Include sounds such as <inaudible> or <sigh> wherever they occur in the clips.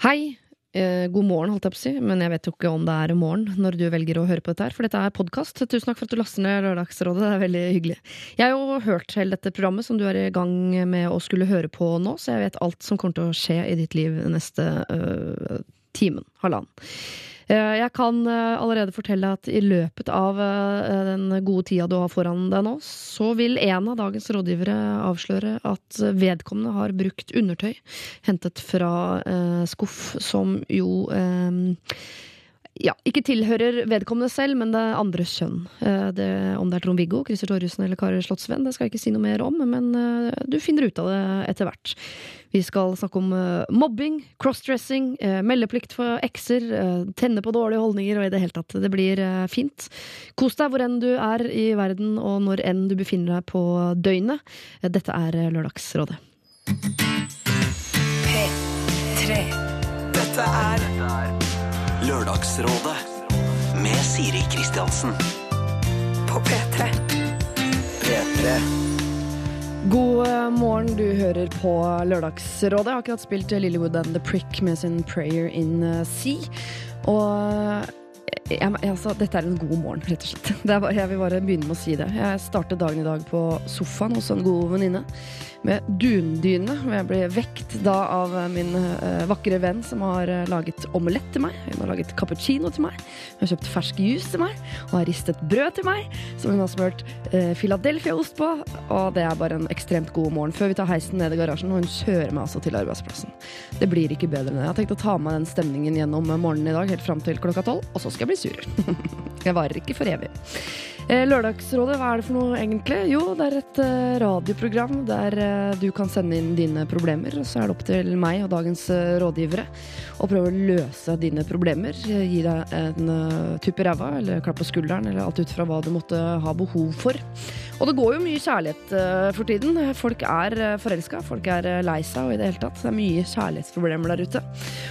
Hei. Eh, god morgen, holdt jeg på å si, men jeg vet jo ikke om det er morgen når du velger å høre på dette her, for dette er podkast. Tusen takk for at du laster ned Lørdagsrådet, det er veldig hyggelig. Jeg har jo hørt hele dette programmet som du er i gang med å skulle høre på nå, så jeg vet alt som kommer til å skje i ditt liv neste øh, timen, halvannen. Eh, Jeg kan eh, allerede fortelle at i løpet av eh, den gode tida du har foran deg nå, så vil en av dagens rådgivere avsløre at vedkommende har brukt undertøy hentet fra skuff som jo ja, ikke tilhører vedkommende selv, men det andres kjønn. Eh, Det, om det er Trond-Viggo, Christer Torjussen eller Kari Slottsvenn, det skal jeg ikke si noe mer om, men eh, du finner ut av det etter hvert. Vi skal snakke om eh, mobbing, crossdressing, meldeplikt for ekser, tenne på dårlige holdninger og i det hele tatt. Det blir fint. Kos deg hvor enn du er i verden og når enn du befinner deg på døgnet. Dette er Lørdagsrådet. P3. Dette er Lørdagsrådet med Siri Kristiansen. På P3. P3. God morgen, du hører på Lørdagsrådet. Jeg har akkurat spilt Lillywood and The Prick med sin Prayer in Sea. Og eh, jeg, altså, dette er en god morgen, rett og slett. Bare, jeg vil bare begynne med å si det. Jeg startet dagen i dag på sofaen hos en god venninne med dundyne. hvor Jeg ble vekt da av min eh, vakre venn som har eh, laget omelett til meg. Hun har laget cappuccino til meg. Hun har kjøpt fersk juice til meg. Og har ristet brød til meg, som hun har smurt eh, Philadelphia-ost på. Og det er bare en ekstremt god morgen før vi tar heisen ned i garasjen, og hun kjører meg altså til arbeidsplassen. Det blir ikke bedre enn det. Jeg har tenkt å ta med den stemningen gjennom morgenen i dag, helt fram til klokka tolv, og så skal jeg bli sur. <laughs> jeg varer ikke for evig. Eh, Lørdagsrådet, hva er det for noe egentlig? Jo, det er et eh, radioprogram der eh, du kan sende inn dine problemer. Så er det opp til meg og dagens rådgivere å prøve å løse dine problemer. Gi deg en tupp i ræva eller klapp på skulderen, eller alt ut fra hva du måtte ha behov for. Og det går jo mye kjærlighet eh, for tiden. Folk er uh, forelska, folk er eh, lei seg, og i det hele tatt. Det er mye kjærlighetsproblemer der ute.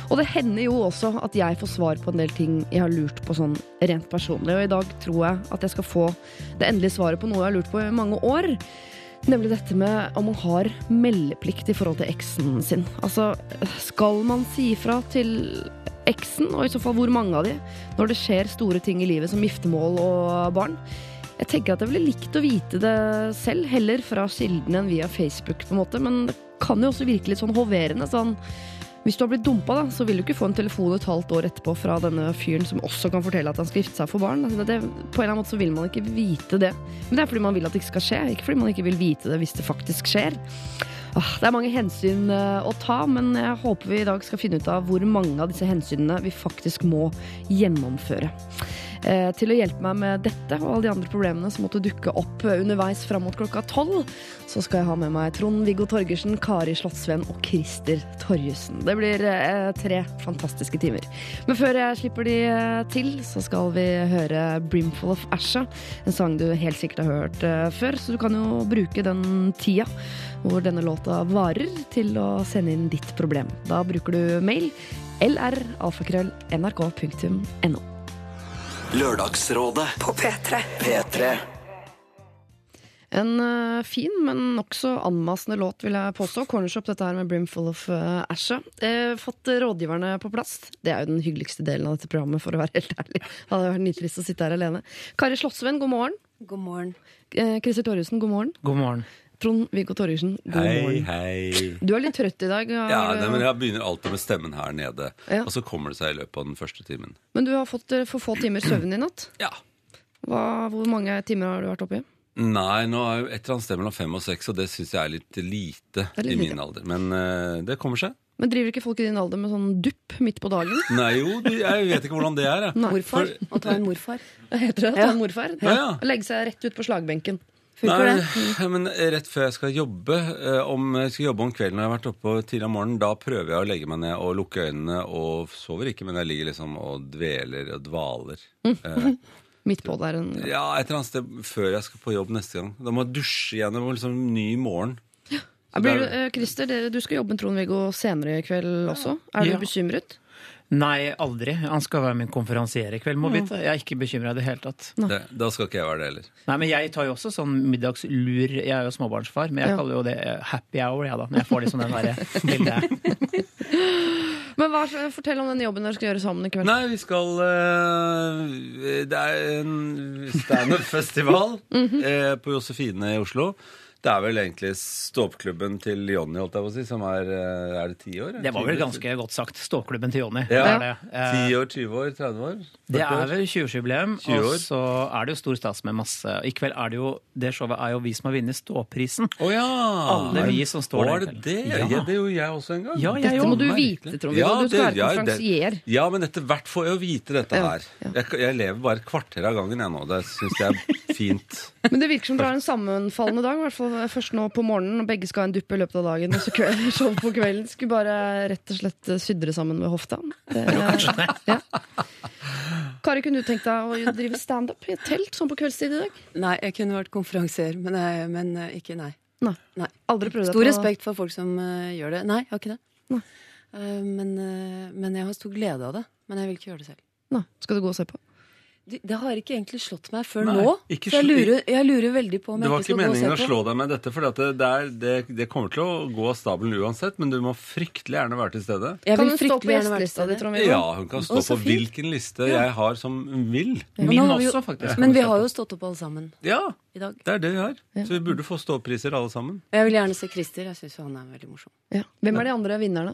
Og det hender jo også at jeg får svar på en del ting jeg har lurt på sånn rent personlig. Og i dag tror jeg at jeg skal få det endelige svaret på noe jeg har lurt på i mange år. Nemlig dette med om man har meldeplikt i forhold til eksen sin. Altså, skal man si ifra til eksen, og i så fall hvor mange av de, når det skjer store ting i livet som giftermål og barn? Jeg tenker at jeg ville likt å vite det selv, heller fra kildene enn via Facebook, på en måte. Men det kan jo også virke litt sånn hoverende. sånn hvis du har blitt dumpa, da, så vil du ikke få en telefon et halvt år etterpå fra denne fyren som også kan fortelle at han skal gifte seg for barn. Altså, det, på en eller annen måte så vil man ikke vite det. Men det er fordi man vil at det ikke skal skje, ikke fordi man ikke vil vite det hvis det faktisk skjer. Åh, det er mange hensyn eh, å ta, men jeg håper vi i dag skal finne ut av hvor mange av disse hensynene vi faktisk må gjennomføre. Eh, til å hjelpe meg med dette og alle de andre problemene som måtte dukke opp eh, underveis fram mot klokka tolv, så skal jeg ha med meg Trond-Viggo Torgersen, Kari Slottsvenn og Christer Torjussen. Det blir eh, tre fantastiske timer. Men før jeg slipper de til, så skal vi høre 'Brimful of Asha', en sang du helt sikkert har hørt før, så du kan jo bruke den tida hvor denne låta varer, til å sende inn ditt problem. Da bruker du mail lralfakrøll.nrk.no. Lørdagsrådet På P3. P3. En uh, fin, men nokså anmasende låt, vil jeg påstå. Cornershop, dette her med 'Brimful of uh, Asha'. Eh, fått rådgiverne på plass. Det er jo den hyggeligste delen av dette programmet, for å være helt ærlig. Hadde vært nitrist å sitte her alene. Kari Slottsvenn, god morgen. God morgen. Eh, Christer Torjussen, god morgen. God morgen. Trond-Viggo Torgersen, god Hei, morgen. hei. Du er litt trøtt i dag. har- Ja, nei, men Jeg begynner alltid med stemmen her nede. Ja. Og så kommer det seg i løpet av den første timen. men du har fått eh, for få timer søvn i natt. Ja. Hva, hvor mange timer har du vært oppe i? Nei, nå er jo et eller annet sted mellom fem og seks, og det syns jeg er litt lite er litt i min lite. alder. Men uh, det kommer seg. Men driver ikke folk i din alder med sånn dupp midt på dagen? Nei, jo, jeg vet ikke hvordan det er. Jeg. Morfar. For- Å ta en morfar. Heter det å Ja. en morfar? Ja, ja. Legge seg rett ut på slagbenken. Funker Nei, det? <laughs> men rett før jeg skal jobbe eh, Om jeg skal jobbe om kvelden og jeg har vært oppe tidlig om morgenen, da prøver jeg å legge meg ned og lukke øynene og sover ikke, men jeg ligger liksom og dveler og dvaler. Eh, <laughs> Midt på der. En, ja, et eller annet sted før jeg skal på jobb neste gang. Da må jeg dusje igjen. Det må liksom ny morgen. Ja. Blir, du- eh, Christer, du skal jobbe med Trond-Viggo senere i kveld også. Er du Ja. bekymret? Nei, aldri. Han skal være min konferansier i kveld, må vite. Jeg er ikke bekymra i det hele tatt. det, da skal ikke jeg være det heller. Nei, men Jeg tar jo også sånn middagslur. Jeg er jo småbarnsfar, men jeg Ja. kaller jo det eh, happy hour, jeg, da. Når jeg får liksom den derre <laughs> bildet. Men hva, Fortell om den jobben dere skal gjøre sammen i kveld. Nei, vi skal uh, Det er en standup-festival mm -hmm. uh, på Josefine i Oslo. Det er vel egentlig ståpklubben til Jonny, holdt jeg på å si, som er eh, Er det ti år? Det var vel ganske godt sagt. Ståpklubben til Jonny. Ja. 10 år, 20 år, 30 år? Det er vel 20-årsjubileum, 20 og så er det jo stor stas med masse I kveld er det jo Det showet er jo vi som har vunnet Ståprisen. Å ja! Alle vi som står Å, der er det det? Ja. Ja. det gjorde jeg også en gang. Ja, jeg Dette må du vite, Trond-Viggo. Ja, du skal være konferansier. Ja, men etter hvert får jeg jo vite dette her. ja. Jeg, jeg lever bare et kvarter av gangen jeg nå. Det syns jeg er fint. <laughs> Men det virker som dere har en sammenfallende dag. I hvert fall først nå på morgenen, og begge skal ha en duppe i løpet av dagen. Og så kveld, <laughs> show på kvelden. Skulle bare rett og slett sydre sammen med hofta. Det, ja. Kari, kunne du tenkt deg å drive standup i et telt sånn på kveldstid i dag? Nei, jeg kunne vært konferansier, men, jeg, men eh, ikke nei. Nei. Nei. Aldri prøvd deg Stor respekt for folk som uh, gjør det. Nei, jeg har ikke det. Nei. Eh, men, uh, men jeg har stor glede av det. Men jeg vil ikke gjøre det selv. Nei. Skal du gå og se på? Det, det har ikke egentlig slått meg før Nei, nå. ikke Så jeg lurer, jeg lurer veldig på om Det jeg var ikke ikke skal gå og meningen å slå deg med dette, for det, det, det, det kommer til å gå av stabelen uansett, men du må fryktelig gjerne være til stede. Jeg Kan hun stå på gjestelista di. Trond-Viggo? Ja, hun kan stå på hvilken liste jeg har som hun vil. Min også, jo- faktisk. Men vi har jo stått opp alle sammen Ja, i dag. det er det vi har. Så vi burde få ståpriser alle sammen. Jeg vil gjerne se Christer. Jeg syns han er veldig morsom. Ja. Hvem er de andre vinnerne?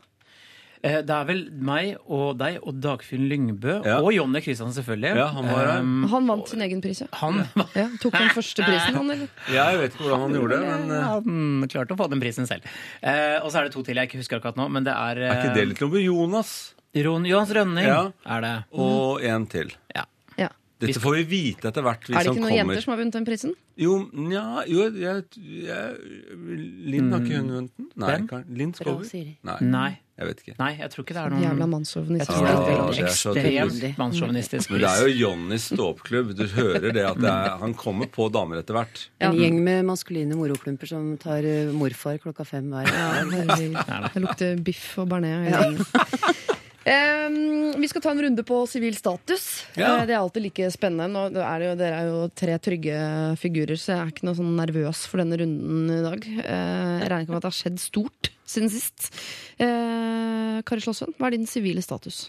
Eh, Det er vel meg og deg og Dagfinn Lyngbø Ja. og Jonny Kristian selvfølgelig. Ja, han var. Um, Han vant sin egen pris, ja. han ja. Tok den første prisen, han, eller? <laughs> Jeg vet ikke hvordan han gjorde det, men eh, Han klarte å få den prisen selv. Uh, og så er det to til jeg ikke husker akkurat nå, men det er, er ikke det litt noe med Jonas? Ron, Johans Rønning Ja. er det. Og en til. Ja. Ja. Dette får vi vite etter hvert, vi Er det ikke noen kommer. jenter som har vunnet den prisen? Jo, nja, jo jeg, jeg, Linn har ikke hun vunnet den? Nei, Linn Skåber? Nei, Nei. Jeg vet ikke. Nei, jeg tror ikke det er noen Jævla mannssjåvinistisk. Ja, det er så ekstremt mannssjåvinistisk Men det er jo Johnnys ståpklubb. Du hører det at det er, han kommer på damer etter hvert. Ja. En gjeng med maskuline moroklumper som tar eh, morfar klokka fem hver. Det lukter biff og bearnés <laughs> hele Em, vi skal ta en runde på sivil status. Ja. Uh, Det er alltid like spennende. Nå er det jo, dere er jo tre trygge figurer, så jeg er ikke noe sånn nervøs for denne runden i dag. Uh, Jeg regner ikke med at det har skjedd stort siden sist. Uh, Kari Slåssund, hva er din sivile status?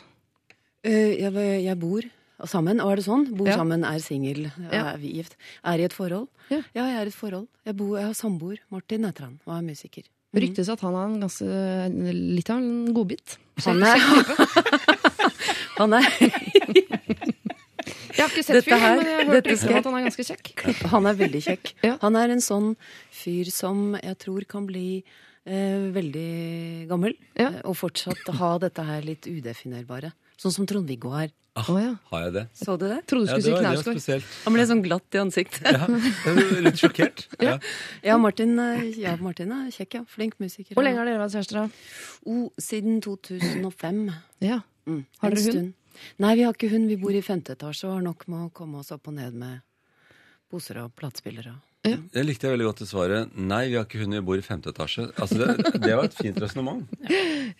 Eh, jeg, jeg bor sammen, og er det sånn? Bor Ja. sammen, er singel, Ja. er vi gift. Er i et forhold. Ja. jeg er i et forhold. Jeg, bor, jeg har samboer. Martin heter og er musiker. Ryktes at han er en ganske, litt av en godbit. Han er <laughs> Han er, Jeg har ikke sett fyren, men jeg har hørt rykter om at han er ganske kjekk. han er veldig kjekk. <laughs> Han er en sånn fyr som jeg tror kan bli eh, veldig gammel, Ja. eh, og fortsatt ha dette her litt udefinerbare. Sånn som Trond-Viggo har. Å ja. Har jeg det? Så du det? Trodde du Ja, skulle det si var, det var Knausgård. spesielt. Han ble sånn glatt i ansiktet. Ja, er litt sjokkert. <laughs> Ja. Ja, Martin, eh, ja, Martin er kjekk, ja. Flink musiker. Hvor lenge har dere vært kjærester? da? Oh, siden 2005. Ja. Mm. Har dere hund? stund. Nei, vi har ikke hund. Vi bor i femte etasje og har nok med å komme oss opp og ned med poser og platespillere. Det likte jeg veldig godt det svaret. Nei, vi har ikke hund, vi bor i femte etasje. Altså, det, det var et fint resonnement.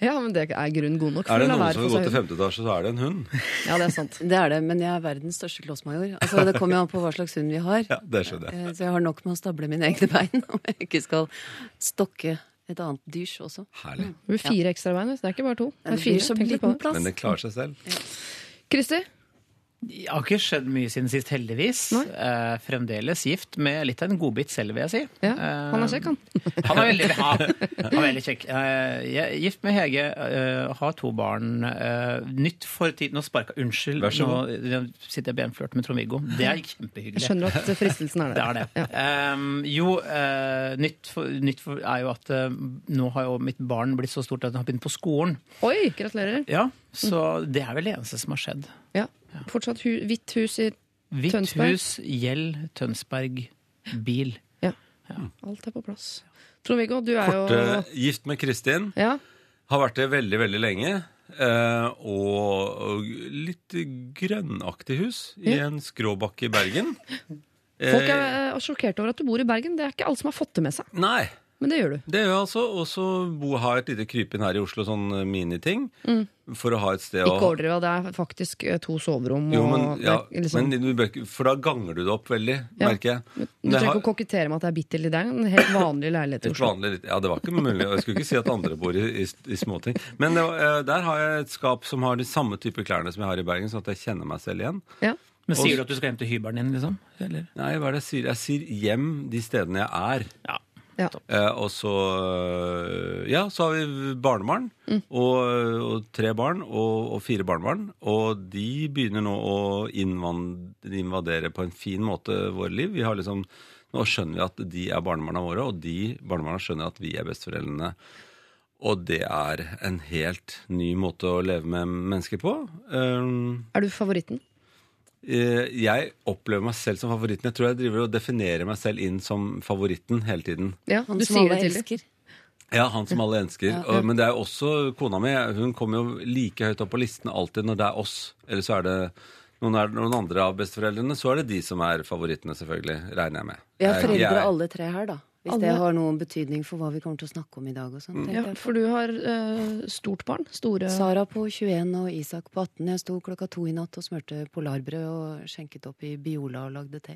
ja, men det er grunn god nok. Er det noen som vil gå til femte etasje, så er det en hund. Ja, det er sant. Det er det, men jeg er verdens største klossmajor. Altså, det kommer jo an på hva slags hund vi har. Ja, det skjønner jeg. Eh, Så jeg har nok med å stable mine egne bein <laughs> om jeg ikke skal stokke et annet dyrs også. Herlig. Mm. fire ekstra bein, vet det er ikke bare to. Det Det er fire. så Tenk litt på liten plass. Men det klarer seg selv. Kristi, Det har ikke skjedd mye siden sist, heldigvis. Eh, fremdeles gift med litt av en godbit selv, vil jeg si. ja, Eh, han er kjekk, han. <laughs> Han er veldig, ja, han er veldig kjekk. Eh, Jeg er gift med Hege, eh, har to barn. eh, Nytt for tiden Nå sparka Unnskyld, Vær så nå sitter jeg benflørt med Trond-Viggo. Det er kjempehyggelig. Jeg skjønner at fristelsen er <laughs> Det der. er det. Ja. Um, jo, eh, nytt, for, nytt for er jo at eh, nå har jo mitt barn blitt så stort at han har begynt på skolen. Oi, gratulerer. Ja, Så det er vel det eneste som har skjedd. Ja. Fortsatt hu hvitt hus i Hvitt Tønsberg? hus, gjeld, Tønsberg, bil. Alt er på plass. Trond-Viggo, du er Korte, jo eh, gift med Kristin. ja. Har vært det veldig, veldig lenge. Eh, og, og litt grønnaktig hus i en skråbakke i Bergen. Folk Eh, er eh, sjokkert over at du bor i Bergen. Det er ikke alle som har fått det med seg. Nei. Men det gjør du. Det gjør jeg altså. Og så har ha et lite krypinn her i Oslo, sånn miniting. Mm. For å ha et sted å Ikke overdriv, det er faktisk eh, to soverom. Jo, og men, ja, det er liksom, men For da ganger du det opp veldig, Ja. merker jeg. Du trenger jeg ikke å kokettere med at det er bitte litt. Det er en helt vanlig leilighet i Oslo. vanlig, ja, det var ikke mulig. Jeg skulle ikke si at andre bor i, i, i småting. Men det, eh, der har jeg et skap som har de samme type klærne som jeg har i Bergen, sånn at jeg kjenner meg selv igjen. Ja. Men sier du at du skal hjem til hybelen din, liksom? Eller? Nei, hva er det jeg sier? Jeg sier hjem de stedene jeg er. Ja. Ja. Eh, og så eh, Ja, så har vi barnebarn. Og, og tre barn og, og fire barnebarn. Og de begynner nå å invadere på en fin måte våre liv. Vi har liksom Nå skjønner vi at de er barnebarna våre, og de barnebarna skjønner at vi er besteforeldrene. Og det er en helt ny måte å leve med mennesker på. Um, Er du favoritten? Eh, Jeg opplever meg selv som favoritten. Jeg tror jeg driver og definerer meg selv inn som favoritten hele tiden. Ja, Han du som sier alle det elsker. Ja, han som alle elsker. Og, men det er jo også kona mi. Hun kommer jo like høyt opp på listen alltid når det er oss. Eller så er det noen, er, noen andre av besteforeldrene, så er det de som er favorittene, selvfølgelig. Regner jeg med. Vi har Jeg- foreldre jeg- alle tre her, da. Hvis Alle. det har noen betydning for hva vi kommer til å snakke om i dag og mm. Ja, for du har uh, stort barn. Store Sara på 21 og Isak på 18. Jeg sto klokka to i natt og smurte polarbrød og skjenket opp i Biola og lagde te.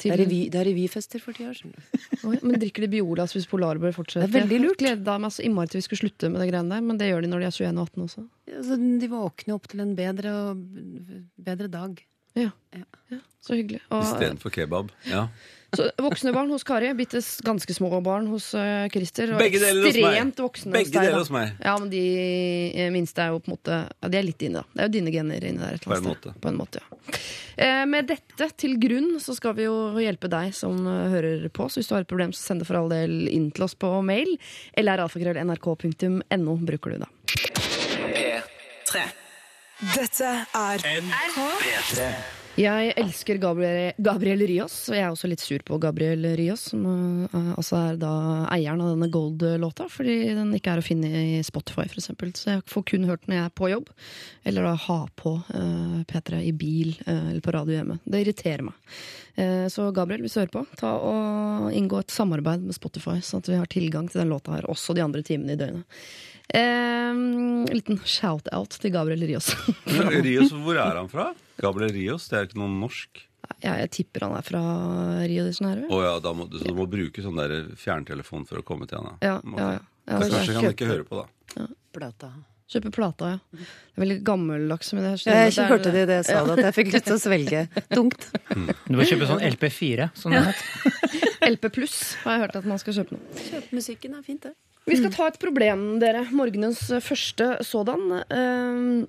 til Det er revy- det er revyfester for tida, skjønner du. <laughs> Men drikker de Biola og spiser polarbrød fortsatt? Det er veldig lurt. Jeg gleda meg så innmari til vi skulle slutte med det greiene der, men det gjør de når de er 21 og 18 også. Altså, de våkner opp til en bedre, bedre dag. Ja, Ja. ja så hyggelig. Og, Istedenfor kebab. Ja. Så voksne barn hos Kari, bitte ganske små barn hos uh, Christer. Og Begge deler hos meg. ekstremt voksne Begge hos deg. deler hos meg. Ja, men de eh, minste er jo på en måte Ja, de er litt inne, da. Det er jo dine gener inni der. et eller På en annet sted. måte. På en måte, ja. Eh, med dette til grunn så skal vi jo hjelpe deg som uh, hører på. Så hvis du har et problem, så send det for all del inn til oss på mail. Eller alfakrøll.nrk.no bruker du da. P3. Dette er P3. Jeg elsker Gabriel, Gabriel Rios, og jeg er også litt sur på Gabriel Rios, som uh, altså er da eieren av denne Gold-låta, fordi den ikke er å finne i Spotify, eksempel. Så jeg får kun hørt den når jeg er på jobb, eller da ha på uh, P3 i bil uh, eller på radio hjemme. Det irriterer meg. Uh, så Gabriel, hvis du hører på, ta og inngå et samarbeid med Spotify, sånn at vi har tilgang til den låta her, også de andre timene i døgnet. En liten shout-out til Gabriel Rios. Rios, hvor er han fra? Gabriel Rios, det er jo ikke noe norsk. Ja, jeg tipper han er fra Rio de Janeiro. Oh, ja, da må, du- så du må bruke sånn der fjerntelefon for å komme til henne? Ja, ja, ja. Ja, Så kanskje kan han ikke høre på, da. Plata. Kjøpe plata, ja. Det er veldig gammeldags. Men det er Jeg ikke hørte det det jeg sa, det, at jeg fikk lyst til å svelge tungt. Du må kjøpe sånn LP4. Sånn het. LP pluss har jeg hørt at man skal kjøpe nå. Kjøpemusikken er fint, det. Vi skal ta et problem, dere. Morgenens første sådan. Eh,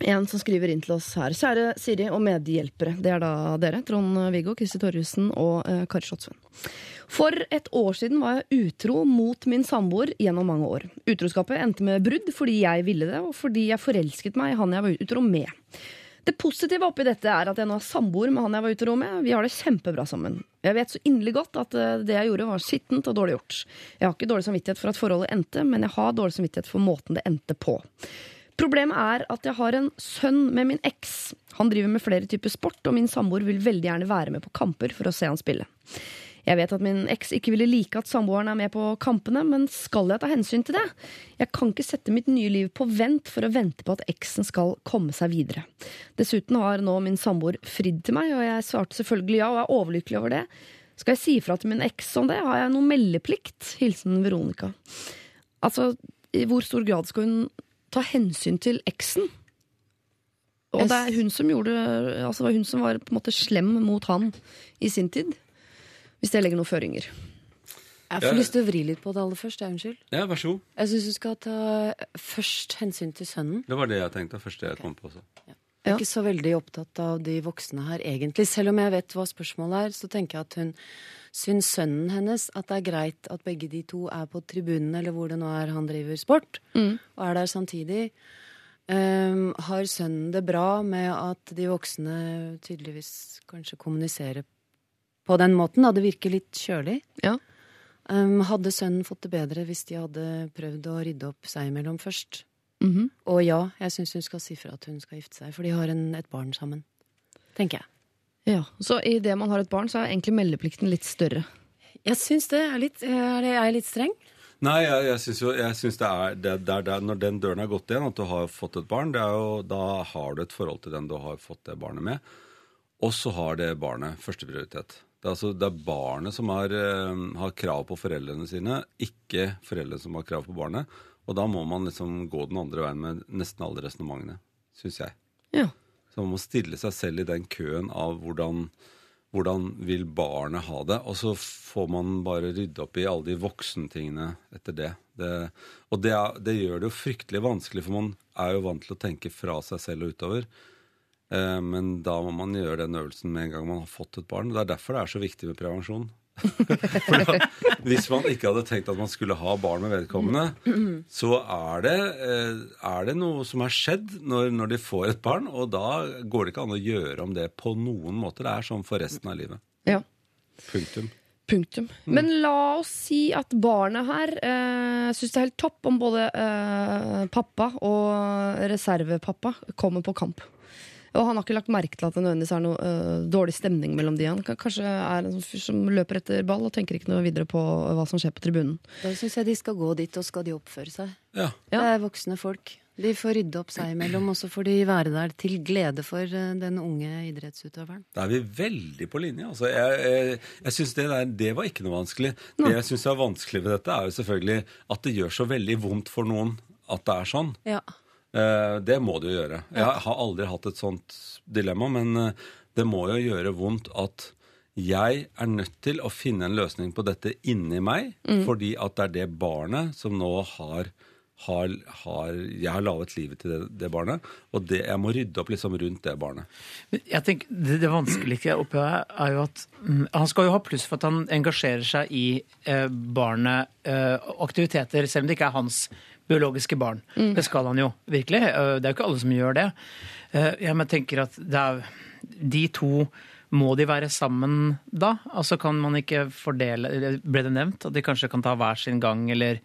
en som skriver inn til oss her. Kjære Siri og medhjelpere. Det er da dere. Trond-Viggo, Kristi Torjussen og eh, Kari Slottsvenn. For et år siden var jeg utro mot min samboer gjennom mange år. Utroskapet endte med brudd fordi jeg ville det, og fordi jeg forelsket meg i han jeg var utro med. Det positive oppi dette er at jeg nå er samboer med han jeg var utro med. Vi har det kjempebra sammen. Jeg vet så inderlig godt at eh, det jeg gjorde, var skittent og dårlig gjort. Jeg har ikke dårlig samvittighet for at forholdet endte, men jeg har dårlig samvittighet for måten det endte på. Problemet er at jeg har en sønn med min eks. Han driver med flere typer sport, og min samboer vil veldig gjerne være med på kamper for å se han spille. Jeg vet at min eks ikke ville like at samboeren er med på kampene, men skal jeg ta hensyn til det? Jeg kan ikke sette mitt nye liv på vent for å vente på at eksen skal komme seg videre. Dessuten har nå min samboer fridd til meg, og jeg svarte selvfølgelig ja, og er overlykkelig over det. Skal jeg si fra til min eks om det? Har jeg noen meldeplikt? Hilsen Veronica. Altså, i hvor stor grad skal hun ta hensyn til eksen? Og det er hun som gjorde Altså, det var hun som var på en måte slem mot han i sin tid. Hvis det legger noen føringer. Jeg får lyst til å vri litt på det aller først. Jeg, unnskyld. Ja, vær så god. Jeg syns du skal ta først hensyn til sønnen. Det var det jeg tenkte. Første jeg kom på også. Jeg er ikke så veldig opptatt av de voksne her, egentlig. Selv om jeg vet hva spørsmålet er, så tenker jeg at hun syns sønnen hennes at det er greit at begge de to er på tribunen, eller hvor det nå er han driver sport, og er der samtidig. Um, har sønnen det bra med at de voksne tydeligvis kanskje kommuniserer på den måten? Da det virker litt kjølig. Ja. Um, hadde sønnen fått det bedre hvis de hadde prøvd å rydde opp seg imellom først? Mhm. Og ja, jeg syns hun skal si fra at hun skal gifte seg, for de har en, et barn sammen. Tenker jeg. Ja, Så idet man har et barn, så er egentlig meldeplikten litt større. Jeg syns det er litt Er jeg litt streng? Nei, jeg, jeg syns jo jeg synes det er det, det er der, Når den døren er gått igjen, at du har fått et barn, det er jo, da har du et forhold til den du har fått det barnet med. Og så har det barnet førsteprioritet. Det er altså det er barnet som har, eh, har krav på foreldrene sine, ikke foreldrene som har krav på barnet. Og da må man liksom gå den andre veien med nesten alle resonnementene, syns jeg. Ja. Så man må stille seg selv i den køen av hvordan, hvordan vil barnet ha det. Og så får man bare rydde opp i alle de voksentingene etter det. det og det, er, det gjør det jo fryktelig vanskelig, for man er jo vant til å tenke fra seg selv og utover. Eh, men da må man gjøre den øvelsen med en gang man har fått et barn. Det er derfor det er så viktig med prevensjon. For da, hvis man ikke hadde tenkt at man skulle ha barn med vedkommende, så er det, eh, er det noe som har skjedd når, når de får et barn, og da går det ikke an å gjøre om det på noen måte. Det er sånn for resten av livet. ja. Punktum. Punktum. Men la oss si at barnet her eh, syns det er helt topp om både eh, pappa og reservepappa kommer på kamp. Og han har ikke lagt merke til at det nødvendigvis er noe uh, dårlig stemning mellom de. Han kanskje er en sånn fyr som løper etter ball og tenker ikke noe videre på hva som skjer på tribunen. Da syns jeg de skal gå dit, og skal de oppføre seg. Ja. Det er voksne folk. De får rydde opp seg imellom, og så får de være der til glede for eh, den unge idrettsutøveren. Da er vi veldig på linje. Altså, jeg jeg, jeg synes det, der, det var ikke noe vanskelig. Det jeg syns er vanskelig ved dette, er jo selvfølgelig at det gjør så veldig vondt for noen at det er sånn. Ja. Eh, det må det jo gjøre. Jeg har aldri hatt et sånt dilemma, men eh, det må jo gjøre vondt at jeg er nødt til å finne en løsning på dette inni meg, fordi at det er det barnet som nå har, har, har Jeg har laget livet til det, det barnet, og det, jeg må rydde opp liksom rundt det barnet. Jeg tenker, Det, det vanskelige oppi her er jo at mm, han skal jo ha pluss for at han engasjerer seg i eh, barnet eh, aktiviteter, selv om det ikke er hans biologiske barn. Det skal han jo virkelig. Eh, det er jo ikke alle som gjør det. Eh, jeg tenker at er, de to må de være sammen da? Altså Kan man ikke fordele Ble det nevnt at de kanskje kan ta hver sin gang, eller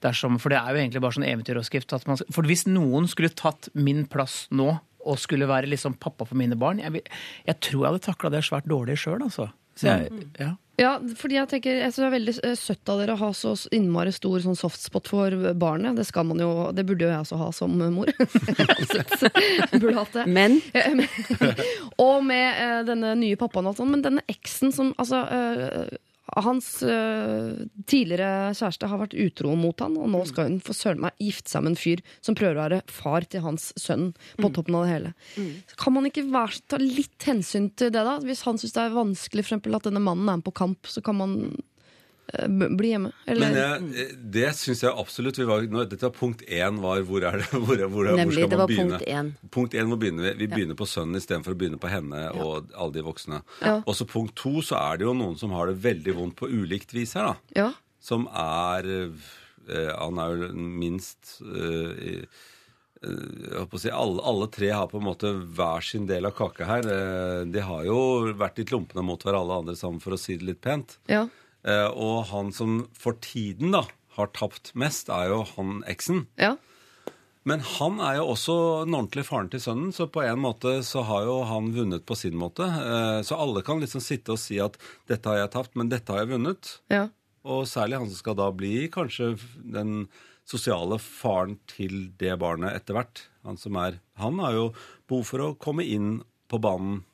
dersom For det er jo egentlig bare sånn eventyroppskrift. For hvis noen skulle tatt min plass nå og skulle være liksom pappa for mine barn, jeg, jeg tror jeg hadde takla det svært dårlig sjøl, altså. Så jeg, ja. Ja, fordi jeg tenker, jeg synes det er veldig eh, søtt av dere å ha så innmari stor sånn softspot for barnet. Det skal man jo, det burde jo jeg også ha som mor. <laughs> burde hatt det. Men <laughs> og med eh, denne nye pappaen og sånn, men denne eksen som altså eh, Hans øh, tidligere kjæreste har vært utro mot han, og nå skal hun for søren meg gifte seg med en fyr som prøver å være far til hans sønn, på toppen av det hele. Kan man ikke være, ta litt hensyn til det, da? Hvis han syns det er vanskelig for eksempel, at denne mannen er med på kamp, så kan man bli hjemme? Eller? Men jeg, det syns jeg absolutt vi var, nå, Dette var punkt én var hvor er det <laughs> hvor, er- hvor, Nemlig, hvor skal det man begynne? punkt én. Punkt én, hvor begynner vi? Vi begynner på sønnen istedenfor å begynne på henne og alle de voksne. Ja. Og så punkt to, så er det jo noen som har det veldig vondt på ulikt vis her, da. Ja. Som er eh, Han er jo minst eh, eh, si, alle, alle tre har på en måte hver sin del av kaka her. Eh, De har jo vært litt lumpne mot hverandre alle andre sammen, for å si det litt pent. ja. Eh, og han som for tiden da har tapt mest, er jo han eksen. ja. Men han er jo også den ordentlige faren til sønnen, så på en måte så har jo han vunnet på sin måte. Eh, så alle kan liksom sitte og si at 'dette har jeg tapt, men dette har jeg vunnet'. ja. Og særlig han som skal da bli kanskje den sosiale faren til det barnet etter hvert. Han som er Han har jo behov for å komme inn på banen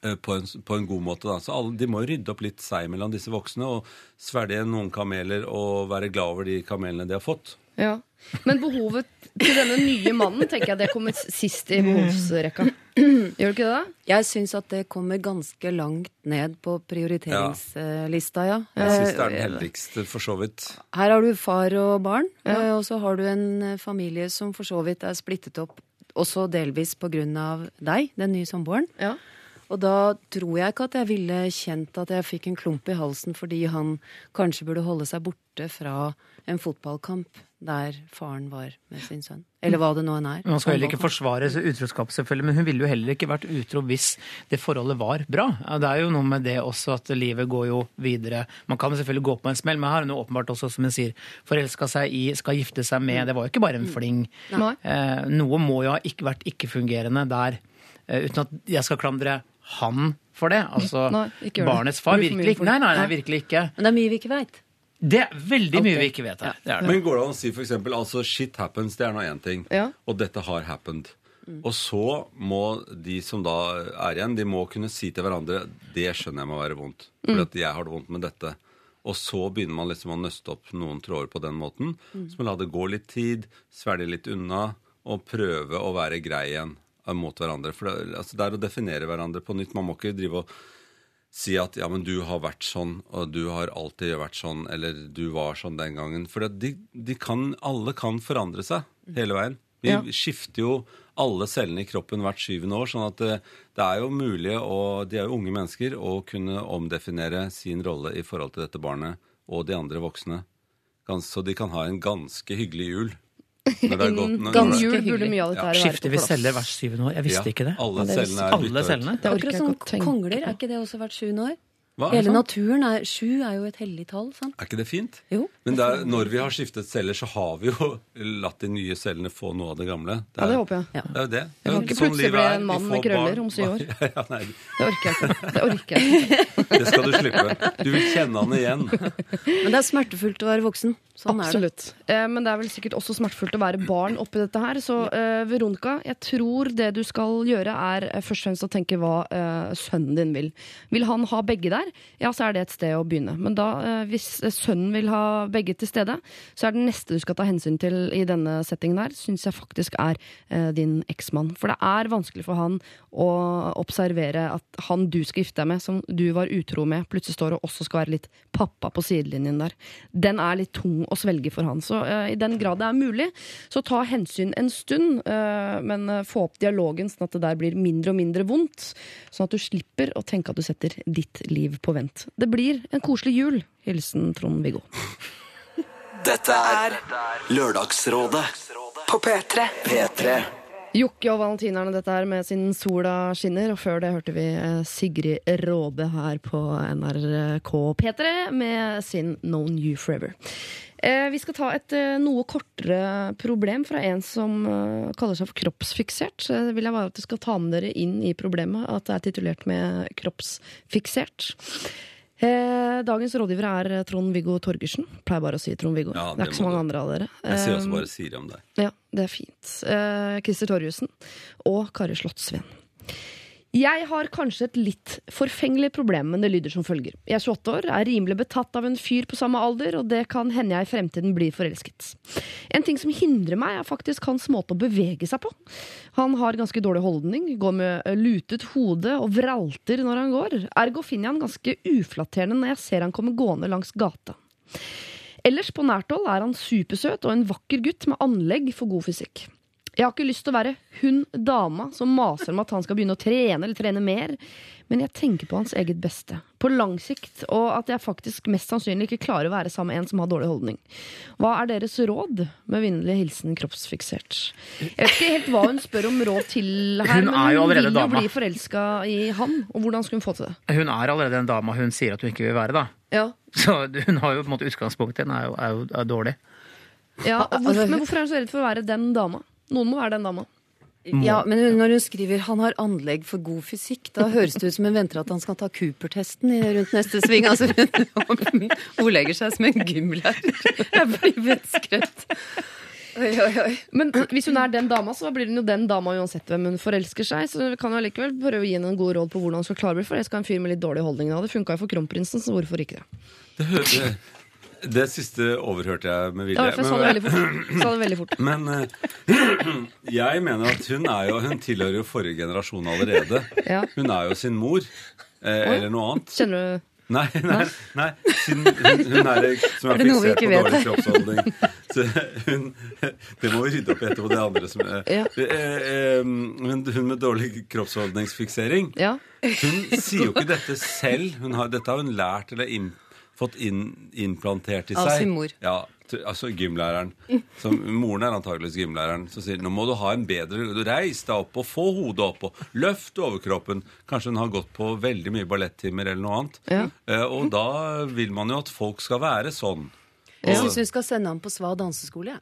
på en, på en god måte. Da. Så alle, De må jo rydde opp litt seg mellom disse voksne og svelge noen kameler og være glad over de kamelene de har fått. Ja. Men behovet til denne nye mannen tenker jeg det kommer sist i behovsrekka. Gjør det ikke det? jeg syns at det kommer ganske langt ned på prioriteringslista, ja. Jeg syns det er Eh, den heldigste, for så vidt. Her har du far og barn, ja. og så har du en eh, familie som for så vidt er splittet opp også delvis på grunn av deg, den nye samboeren. Ja. Og da tror jeg ikke at jeg ville kjent at jeg fikk en klump i halsen fordi han kanskje burde holde seg borte fra en fotballkamp der faren var med sin sønn. Eller hva det nå enn er. Man skal heller ikke forsvare utroskap, selvfølgelig, men hun ville jo heller ikke vært utro hvis det forholdet var bra. Det er jo noe med det også at livet går jo videre. Man kan selvfølgelig gå på en smell, men her har hun åpenbart også, som hun sier, forelska seg i, skal gifte seg med. Det var jo ikke bare en fling. Nei. Eh, noe må jo ha vært ikke-fungerende der, eh, uten at jeg skal klandre han for det. Altså, <laughs> Nei, barnets far. Virkelig. Nei, nei, nei, virkelig ikke. Men det er mye vi ikke veit. Det er veldig mye okay. vi ikke vet her. Det det. Men går det an å si for eksempel, altså shit happens, det er nå én ting. Ja. Og dette har happened. Og så må de som da er igjen, de må kunne si til hverandre det skjønner jeg må være vondt. For at jeg har det vondt med dette. Og så begynner man liksom å nøste opp noen tråder på den måten. Så man la det gå litt tid, svelge litt unna, og prøve å være grei igjen mot hverandre. For det, altså, det er å definere hverandre på nytt. Man må ikke drive og si at ja, men du har vært sånn, og du har alltid vært sånn, eller du var sånn den gangen. For de, de kan, alle kan forandre seg hele veien. Vi Ja. skifter jo alle cellene i kroppen hvert syvende år, sånn at det, det er jo mulig, og de er jo unge mennesker, å kunne omdefinere sin rolle i forhold til dette barnet og de andre voksne. Så de kan ha en ganske hyggelig jul. Innen jul burde mye av dette her være Skifter vi celler hvert syvende år? Jeg visste Ja, ikke det. Alle det cellene er Alle cellene? Det er Akkurat som kongler, er ikke det også hvert sjuende år? Hva? Hele naturen er Sju er jo et hellig tall, sant? Er ikke det fint? Jo. Men det er, når vi har skiftet celler, så har vi jo <laughs> latt de nye cellene få noe av det gamle. Ja, det håper jeg. Ja. Det er jo det. Jeg kan Det er ikke sånn plutselig bli er. en mann med krøller barn. om syv år. <laughs> Ja, nei, Det orker jeg ikke. Det orker jeg ikke. <laughs> det skal du slippe. Du vil kjenne han igjen. Men det er smertefullt å være voksen. Sånn er det. Absolutt. Eh, men det er vel sikkert også smertefullt å være barn oppi dette her. Så eh, Veronica, jeg tror det du skal gjøre, er eh, først og fremst å tenke hva eh, sønnen din vil. Vil han ha begge der, ja, så er det et sted å begynne. Men da, eh, hvis eh, sønnen vil ha begge til stede, så er det neste du skal ta hensyn til i denne settingen her, syns jeg faktisk er eh, din eksmann. For det er vanskelig for han å observere at han du skal gifte deg med, som du var utro med, plutselig står og også skal være litt pappa på sidelinjen der. Den er litt tung å svelge for han. Så eh, i den grad det er mulig, så ta hensyn en stund, eh, men eh, få opp dialogen sånn at det der blir mindre og mindre vondt. Sånn at du slipper å tenke at du setter ditt liv på vent. Det blir en koselig jul. Hilsen Trond-Viggo. Dette er Lørdagsrådet På P3. P3. Jokke og valentinerne dette her med sin Sola skinner. Og før det hørte vi eh, Sigrid Råbe her på NRK P3 med sin Known You Forever. Eh, vi skal ta et eh, noe kortere problem fra en som kaller seg for kroppsfiksert. Så vil jeg bare at du skal ta med dere inn i problemet, at det er titulert med kroppsfiksert. Eh, dagens rådgiver er Trond-Viggo Torgersen. Pleier bare å si Trond-Viggo. Ja, det er ikke så mange andre av dere. Jeg sier også Eh, bare Siri om deg. ja, det er fint. Eh, Christer Torjussen og Kari Slottsveen. Jeg har kanskje et litt forfengelig problem, men det lyder som følger. Jeg er 28 år, er rimelig betatt av en fyr på samme alder, og det kan hende jeg i fremtiden blir forelsket. En ting som hindrer meg, er faktisk hans måte å bevege seg på. Han har ganske dårlig holdning, går med lutet hode og vralter når han går. Ergo finner jeg han ganske uflatterende når jeg ser han komme gående langs gata. Ellers på nært hold er han supersøt og en vakker gutt med anlegg for god fysikk. Jeg har ikke lyst til å være hun dama som maser om at han skal begynne å trene eller trene mer, men jeg tenker på hans eget beste. På lang sikt, og at jeg faktisk mest sannsynlig ikke klarer å være sammen med en som har dårlig holdning. Hva er deres råd? Med vennlig hilsen kroppsfiksert. Jeg vet ikke helt hva hun spør om råd til her, Hun men er jo hun allerede vil jo dama. bli forelska i han, og hvordan skal hun få til det? Hun er allerede en dama hun sier at hun ikke vil være, da. Ja, Så hun har jo på en måte utgangspunktet den er jo, er jo er dårlig. ja <laughs> hvorfor, Men hvorfor er hun så redd for å være den dama? Noen må være den dama. Ja, men når hun skriver 'han har anlegg for god fysikk', da høres det ut som hun venter at han skal ta Cooper-testen rundt neste sving. Altså, hun ordlegger seg som en gymlærer. Jeg blir vettskremt. Oi, oi, oi. Men hvis hun er den dama, så blir hun jo den dama uansett hvem hun forelsker seg. Så vi kan jo likevel prøve å gi henne en god råd på hvordan hun skal klare å bli forelska i en fyr med litt dårlig holdning. Det funka jo for kronprinsen, så hvorfor ikke det? Det, hø- det, siste overhørte jeg med vilje. for sa det veldig fort. <clears throat> Men eh, <clears throat> jeg mener at hun er jo Hun tilhører jo forrige generasjon allerede. Ja. Hun er jo sin mor. Eh, eller noe annet. Kjenner du Nei, nei, nei. Hun, hun er som er, Er fiksert på dårlig kroppsholdning. Så hun, det må vi rydde opp i etterpå, det andre som er Ja. eh, eh, Men hun med dårlig kroppsholdningsfiksering, Ja. hun sier jo ikke dette selv. Hun har, dette har hun lært eller inn, fått inn, implantert i Av seg. sin mor. Ja, altså gymlæreren. <laughs> Som, moren er antakeligvis gymlæreren. Som sier nå må du ha en bedre Reis deg opp og få hodet opp og løft overkroppen. Kanskje hun har gått på veldig mye ballettimer eller noe annet. Ja. Eh, og da vil man jo at folk skal være sånn. Jeg syns hun skal sende ham på Sva danseskole. Ja.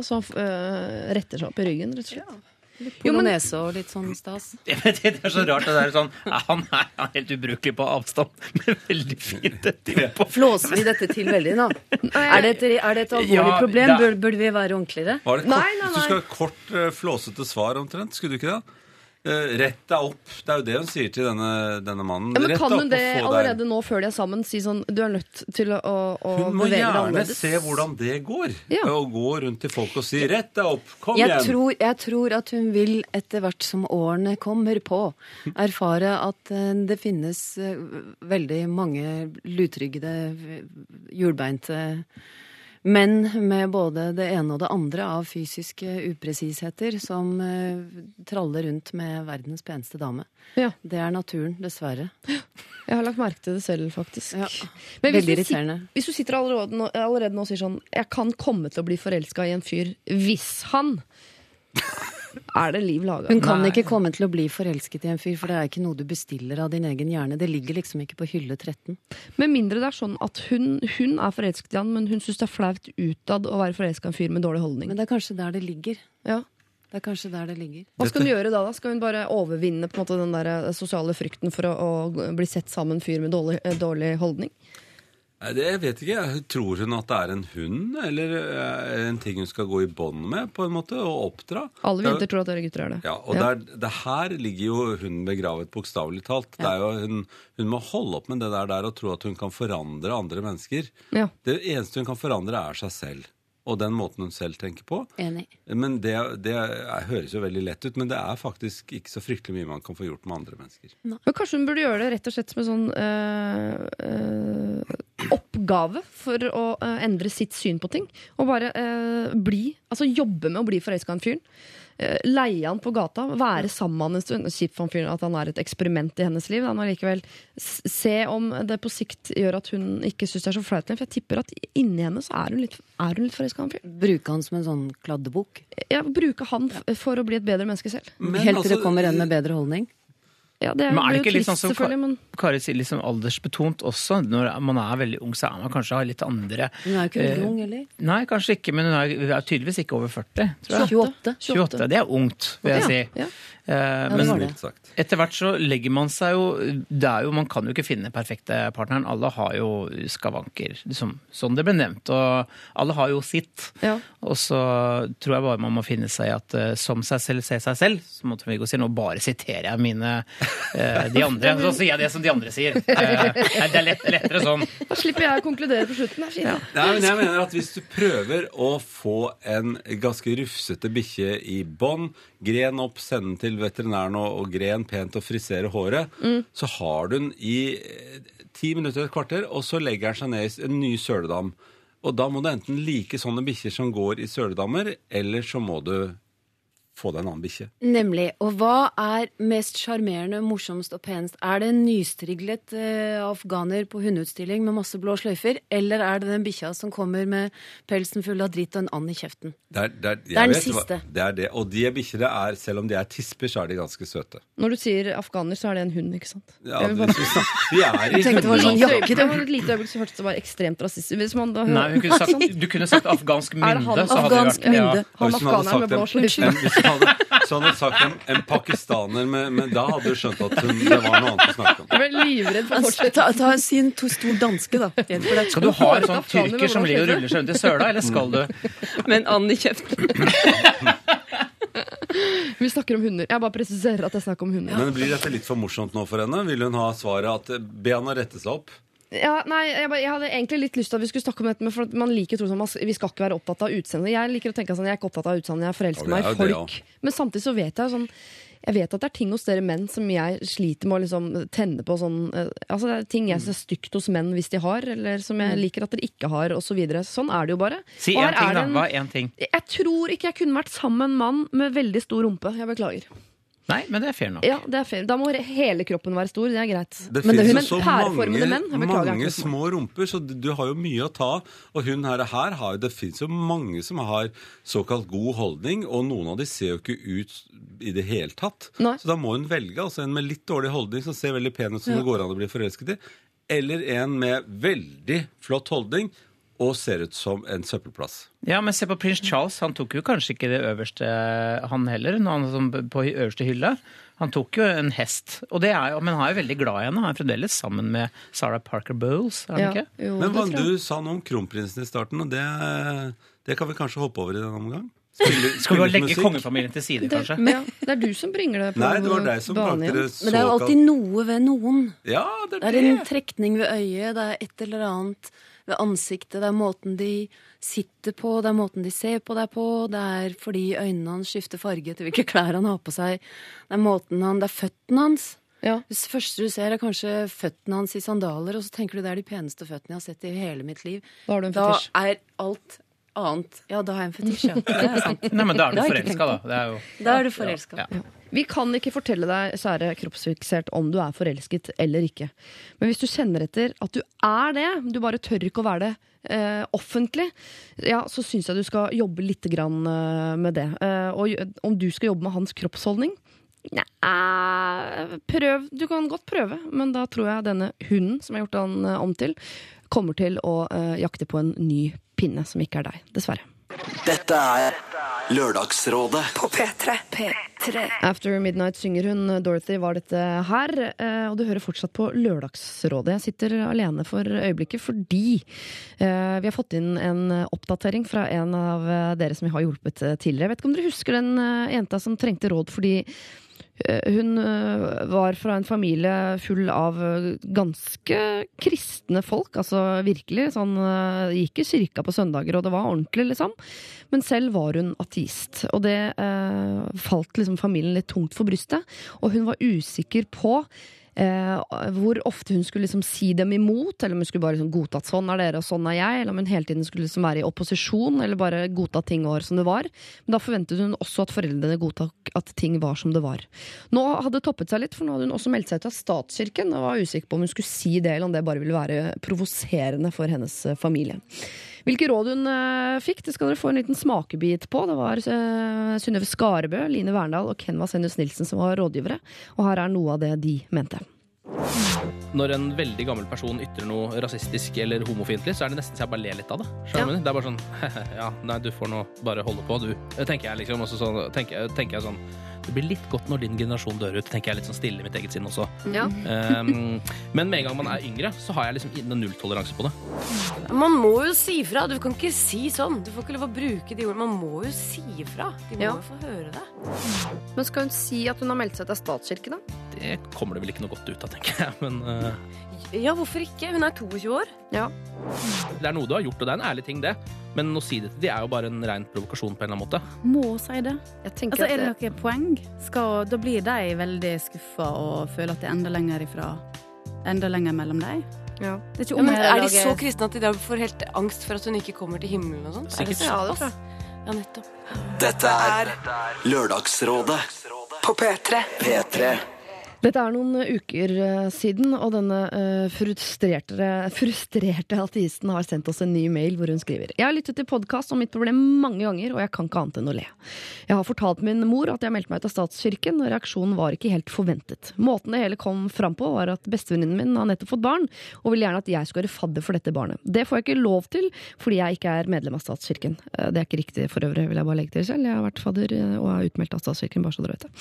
Og så øh, retter seg opp i ryggen, rett og slett. Jo, men- Polonese og litt sånn stas. <laughs> Jeg vet, det er så rart. Det der, sånn, han er er helt ubrukelig på avstand, <laughs> men veldig fint etterpå. Flåser vi dette til veldig nå? <laughs> Er det et, er det et alvorlig Ja, problem? det er- Burde, vi være ordentligere? Var det kort, Nei, nei, Du skal ha kort, eh, flåsete svar omtrent, skulle du ikke det? Eh, rett deg opp. Det er jo det hun sier til denne, denne mannen. Ja, men Rett Kan hun det allerede nå før de er sammen? Si sånn Du er nødt til å, å, Hun må gjerne se hvordan det går. Ja. Og gå rundt til folk og si 'rett deg opp', kom Jeg igjen'. tror, jeg tror at hun vil, etter hvert som årene kommer på, erfare at eh, det finnes eh, veldig mange lutryggede, eh, hjulbeinte menn med både det ene og det andre av fysiske upresisheter som eh, traller rundt med verdens peneste dame. Ja, Det er naturen, dessverre. jeg har lagt merke til det selv, faktisk. Ja. Men hvis Veldig du, irriterende. hvis du sitter allerede nå, allerede nå og sier sånn Jeg kan komme til å bli forelska i en fyr hvis han Er det liv laga? Hun kan Nei. ikke komme til å bli forelsket i en fyr, for det er ikke noe du bestiller av din egen hjerne. Det ligger liksom ikke på hylle 13. Med mindre det er sånn at hun, hun er forelsket i han, men hun syns det er flaut utad å være forelska i en fyr med dårlig holdning. Men det er kanskje der det ligger. Ja. Det er kanskje der det ligger. Hva skal hun gjøre da? da? Skal hun bare overvinne på en måte, den der eh, sosiale frykten for å, å bli sett sammen med en fyr med dårlig, eh, dårlig holdning? Det, jeg vet ikke. Tror hun at det er en hund, eller eh, en ting hun skal gå i bånd med, på en måte, og oppdra? Alle er jenter tror at dere gutter er det. Ja, og Der, det her ligger jo hun begravet, bokstavelig talt. Det er jo, hun, hun må holde opp med det der, der og tro at hun kan forandre andre mennesker. Ja. Det eneste hun kan forandre, er seg selv. Og den måten hun selv tenker på. Enig. Men det, det er, høres jo veldig lett ut, men det er faktisk ikke så fryktelig mye man kan få gjort med andre mennesker. Men kanskje hun burde gjøre det rett og slett som en sånn øh, øh, oppgave for å øh, endre sitt syn på ting. Og bare bli Altså jobbe med å bli forelska i en fyr. Uh, leie han på gata, være sammen med han en stund. Kjipt for han fyr at han er et eksperiment i hennes liv. Han må likevel se om det på sikt gjør at hun ikke syns det er så flaut lenger. For jeg tipper at inni henne så er hun litt, er hun litt forelska i han fyren. Bruke han som en sånn kladdebok. Ja, bruke han f for å bli et bedre menneske selv. Men Helt til altså, det kommer en med bedre holdning. Ja, det er, Men er det ikke litt sånn som men Kari sier, liksom aldersbetont også? Når man er veldig ung, så er man kanskje har litt andre Hun er jo ikke Eh, veldig ung, eller? Nei, kanskje ikke, men hun er, er tydeligvis ikke over 40. Tror jeg. 28. 28. Det er ungt, vil jeg Ja, si. ja. Eh, men etter hvert så legger man seg jo det er jo, Man kan jo ikke finne perfekte partneren. Alle har jo skavanker, liksom, sånn det ble nevnt. Og alle har jo sitt. Ja. Og så tror jeg bare man må finne seg i at eh, som seg selv ser seg selv, så måtte Viggo si nå bare siterer jeg mine eh, de andre. Så sier jeg det som de andre sier. Det er lett, lettere sånn. Da slipper jeg å konkludere på slutten. Er fint. Nei, men jeg mener at Hvis du prøver å få en ganske rufsete bikkje i bånd, gren opp, sende den til veterinæren og, og gren pent og frisere håret, så har du den i eh, ti minutter, et kvarter, og så legger den seg ned i en ny søledam. Og da må du enten like sånne bikkjer som går i søledammer, eller så må du få deg en annen bikkje. Nemlig. Og hva er mest sjarmerende, morsomst og penest? Er det en nystriglet eh, afghaner på hundeutstilling med masse blå sløyfer, eller er det den bikkja som kommer med pelsen full av dritt og en and i kjeften? Det er, det er, jeg er den vet siste. Det er det. Og de bikkjene er, selv om de er tisper, så er de ganske søte. Når du sier afghaner, så er det en hund, ikke sant? Ja, det, bare- er i tenkte det var sånn jakke, Det var et lite øyeblikk så hørtes det var ekstremt rasistisk Hvis man da Nei, hun kunne sagt, du kunne sagt afghansk <laughs> Er det han? det Afghansk mynde. Ja. Han afghaneren med blå sløyfe. Hadde, Så hadde hun sagt en, en pakistaner, med, men da hadde du skjønt at hun, det var noe annet å snakke om. Jeg ble livredd for å fortsette. Ta, ta Si en to stor danske, da. Skal du ha en sånn tyrker som ligger og ruller seg rundt i søla, eller skal du Med en and i kjeften. <laughs> Vi snakker om hunder. Jeg bare presiserer at jeg snakker om hunder. Men Blir dette litt for morsomt nå for henne? Vil hun ha svaret at be han å rette seg opp? Ja, nei, jeg, bare, jeg hadde egentlig litt lyst til at vi skulle snakke om dette, Men for at man liker å tro sånn, vi skal ikke være opptatt av utseendet. Jeg liker å tenke sånn, jeg er ikke opptatt av utseendet, jeg forelsker det meg i folk. det, folk. Men samtidig så vet jeg sånn jeg vet at det er ting hos dere menn som jeg sliter med å liksom tenne på sånn eh, Altså det er ting jeg ser stygt hos menn hvis de har, eller som jeg liker at dere ikke har, Og Så videre. sånn er det jo bare. Si én ting, er da. Hva er én ting? Jeg tror ikke jeg kunne vært sammen med en mann med veldig stor rumpe. Jeg beklager. Nei, men det er fair nok. Ja, det er fair. Da må hele kroppen være stor. Det er greit. Det men, finnes jo så mange, menn beklager, mange små. rumper, så du, har jo mye å ta. Og hun her, her har, det finnes jo mange som har såkalt god holdning, og noen av de ser jo ikke ut i det hele tatt. Nei. Så da må hun velge altså en med litt dårlig holdning som ser veldig pen ut, som det går an å bli forelsket i, eller en med veldig flott holdning. Og ser ut som en søppelplass. Ja, men se på prins Charles. Han tok jo kanskje ikke det øverste, han heller, han som på øverste hylle. Han tok jo en hest, og det er men han er jo veldig glad i henne. Han er fremdeles sammen med Sarah Parker Bowles, er han Ja, ikke? jo, Men hva du sa noe om kronprinsen i starten, og det, det kan vi kanskje hoppe over i denne omgang? Spille, Skal vi legge musikk? kongefamilien til side, det, kanskje? ja, det er du som bringer det på Nei, det var deg som banen igjen. Men det er jo alltid noe ved noen. Ja, det er Det det er en trekning ved øyet, det er et eller annet ved ansiktet, det er måten de sitter på, det er måten de ser på deg på, det er fordi øynene hans skifter farge til hvilke klær han har på seg, det er måten han, det er føttene hans. Ja. Det første du ser, er kanskje føttene hans i sandaler, og så tenker du det er de peneste føttene jeg har sett i hele mitt liv. Da har du en Da er alt annet Ja, da har jeg en fetisj, ja. <laughs> Det er sant. Nei, men da er du forelska, da. Det er jo Da er du forelska. Ja. Vi kan ikke fortelle deg, kjære kroppsfiksert, om du er forelsket eller ikke. Men hvis du kjenner etter at du er det, du bare tør ikke å være det eh, offentlig, ja, så syns jeg du skal jobbe litt grann, eh, med det. Eh, og om du skal jobbe med hans kroppsholdning Nei, prøv. Du kan godt prøve, men da tror jeg denne hunden som jeg har gjort han eh, om til, kommer til å eh, jakte på en ny pinne som ikke er deg. Dessverre. Dette er Lørdagsrådet. På P3. P3. After Midnight synger hun. Dorothy var dette her. eh, Og du hører fortsatt på Lørdagsrådet. Jeg sitter alene for øyeblikket fordi eh, vi har fått inn en oppdatering fra en av eh, dere som vi har hjulpet eh, tidligere. Jeg vet ikke om dere husker den eh, jenta som trengte råd fordi eh, hun eh, var fra en familie full av eh, ganske kristne folk. Altså virkelig. Sånn, eh, gikk i kirka på søndager, og det var ordentlig, liksom. Men selv var hun ateist. Og det eh, falt liksom familien litt tungt for brystet. Og hun var usikker på eh, hvor ofte hun skulle liksom si dem imot, eller om hun skulle bare liksom godta at sånn er dere og sånn er jeg, eller om hun hele tiden skulle liksom være i opposisjon, eller bare godta ting var som det var. Men da forventet hun også at foreldrene godtok at ting var som det var. Nå hadde det toppet seg litt, for nå hadde hun også meldt seg ut av statskirken, og var usikker på om hun skulle si det, eller om det bare ville være provoserende for hennes eh, familie. Hvilke råd hun eh, fikk, det skal dere få en liten smakebit på. Det var uh, Synnøve Skarebø, Line Verndal og Kenva Vasenius Nilsen som var rådgivere. Og her er noe av det de mente. Når en veldig gammel person ytrer noe rasistisk eller homofiendtlig, så er det nesten så jeg bare ler litt av det. Ja. Det er bare sånn <laughs> Ja, nei, du får nå bare holde på, du. Tenker jeg liksom også sånn tenker, tenker jeg sånn Det blir litt godt når din generasjon dør ut, tenker jeg litt sånn stille i mitt eget sinn også. Ja. Um, men med en gang man er yngre, så har jeg liksom nulltoleranse på det. Man må jo si fra. Du kan ikke si sånn. Du får ikke lov å bruke de ordene. Man må jo si fra. De må Ja. jo få høre det. Men skal hun si at hun har meldt seg til statskirken, da? Det kommer det vel ikke noe godt ut av, tenker jeg. Men uh, Ja, hvorfor ikke? Hun er 22 år. Ja. det er noe du har gjort, og det er en ærlig ting, det. Men å si det til de er jo bare en rein provokasjon på en eller annen måte. Må si det. Jeg Altså, er det noe poeng? Skal, da blir de veldig skuffa og føler at det er enda lenger ifra Enda lenger mellom dem. ja. Det er ikke Ja, men er de så kristne at de da får helt angst for at hun ikke kommer til himmelen og sånn? Er det Sikkert. Ja, det tror jeg. Ja, nettopp. Dette er Lørdagsrådet. På P3. P3. Dette er noen uker eh, siden, og denne eh, frustrerte, frustrerte ateisten har sendt oss en ny mail hvor hun skriver Jeg har lyttet til podkast om mitt problem mange ganger, og jeg kan ikke annet enn å le. Jeg har fortalt min mor at jeg meldte meg ut av statskirken, og reaksjonen var ikke helt forventet. Måten det hele kom fram på, var at bestevenninnen min har nettopp fått barn, og vil gjerne at jeg skal være fadder for dette barnet. Det får jeg ikke lov til, fordi jeg ikke er medlem av statskirken. Eh, Det er ikke riktig for øvrig, vil jeg bare legge til selv. Jeg har vært fadder og er utmeldt av statskirken, bare så dere vet det.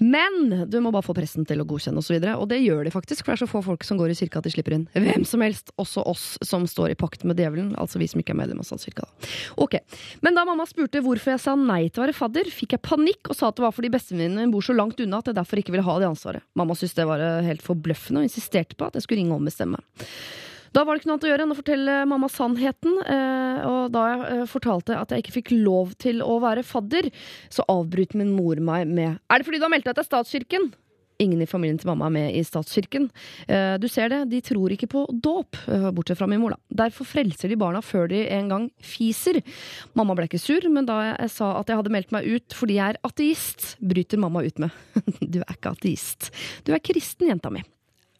Men du må bare få presten til å godkjenne osv. Og, så og det gjør de faktisk, for det er så få folk som går i kirka at de slipper inn hvem som helst, også oss som står i pakt med djevelen, altså vi som ikke er medlem av statskirka. Ok, Men da mamma spurte hvorfor jeg sa nei til å være fadder, fikk jeg panikk og sa at det var fordi bestevenninnen min bor så langt unna at jeg derfor ikke ville ha det ansvaret. Mamma syntes det var eh, helt forbløffende og insisterte på at jeg skulle ringe og bestemme. Da var det ikke noe annet å gjøre enn å fortelle mamma sannheten. eh, Og da jeg eh, fortalte at jeg ikke fikk lov til å være fadder, så avbryter min mor meg med Er det fordi du har meldt deg til statskirken? Ingen i familien til mamma er med i statskirken. Eh, Du ser det, de tror ikke på dåp, eh, bortsett fra min mor, da. Derfor frelser de barna før de en gang fiser. Mamma ble ikke sur, men da jeg sa at jeg hadde meldt meg ut fordi jeg er ateist, bryter mamma ut med <laughs> Du er ikke ateist. Du er kristen, jenta mi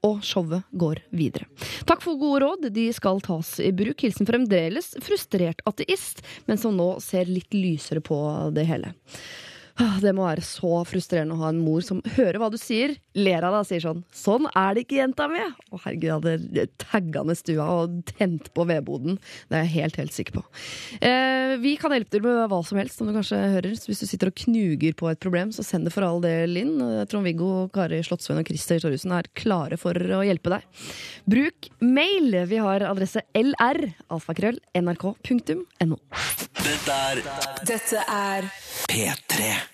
og showet går videre. Takk for gode råd, de skal tas i bruk. Hilsen fremdeles frustrert ateist, men som nå ser litt lysere på det hele. Ah, Det må være så frustrerende å ha en mor som hører hva du sier, ler av deg og sier sånn 'Sånn er det ikke, jenta mi!' Å herregud, jeg hadde tagga ned stua og tent på vedboden. Det er jeg helt, helt sikker på. Eh, vi kan hjelpe til med hva som helst, som du kanskje hører. Så hvis du sitter og knuger på et problem, så send det for all del inn. Trond-Viggo, Kari Slottsveen og Christer Torjussen er klare for å hjelpe deg. Bruk mail. Vi har adresse lr, alfakrøll, nrk.no. Dette er Dette er P3.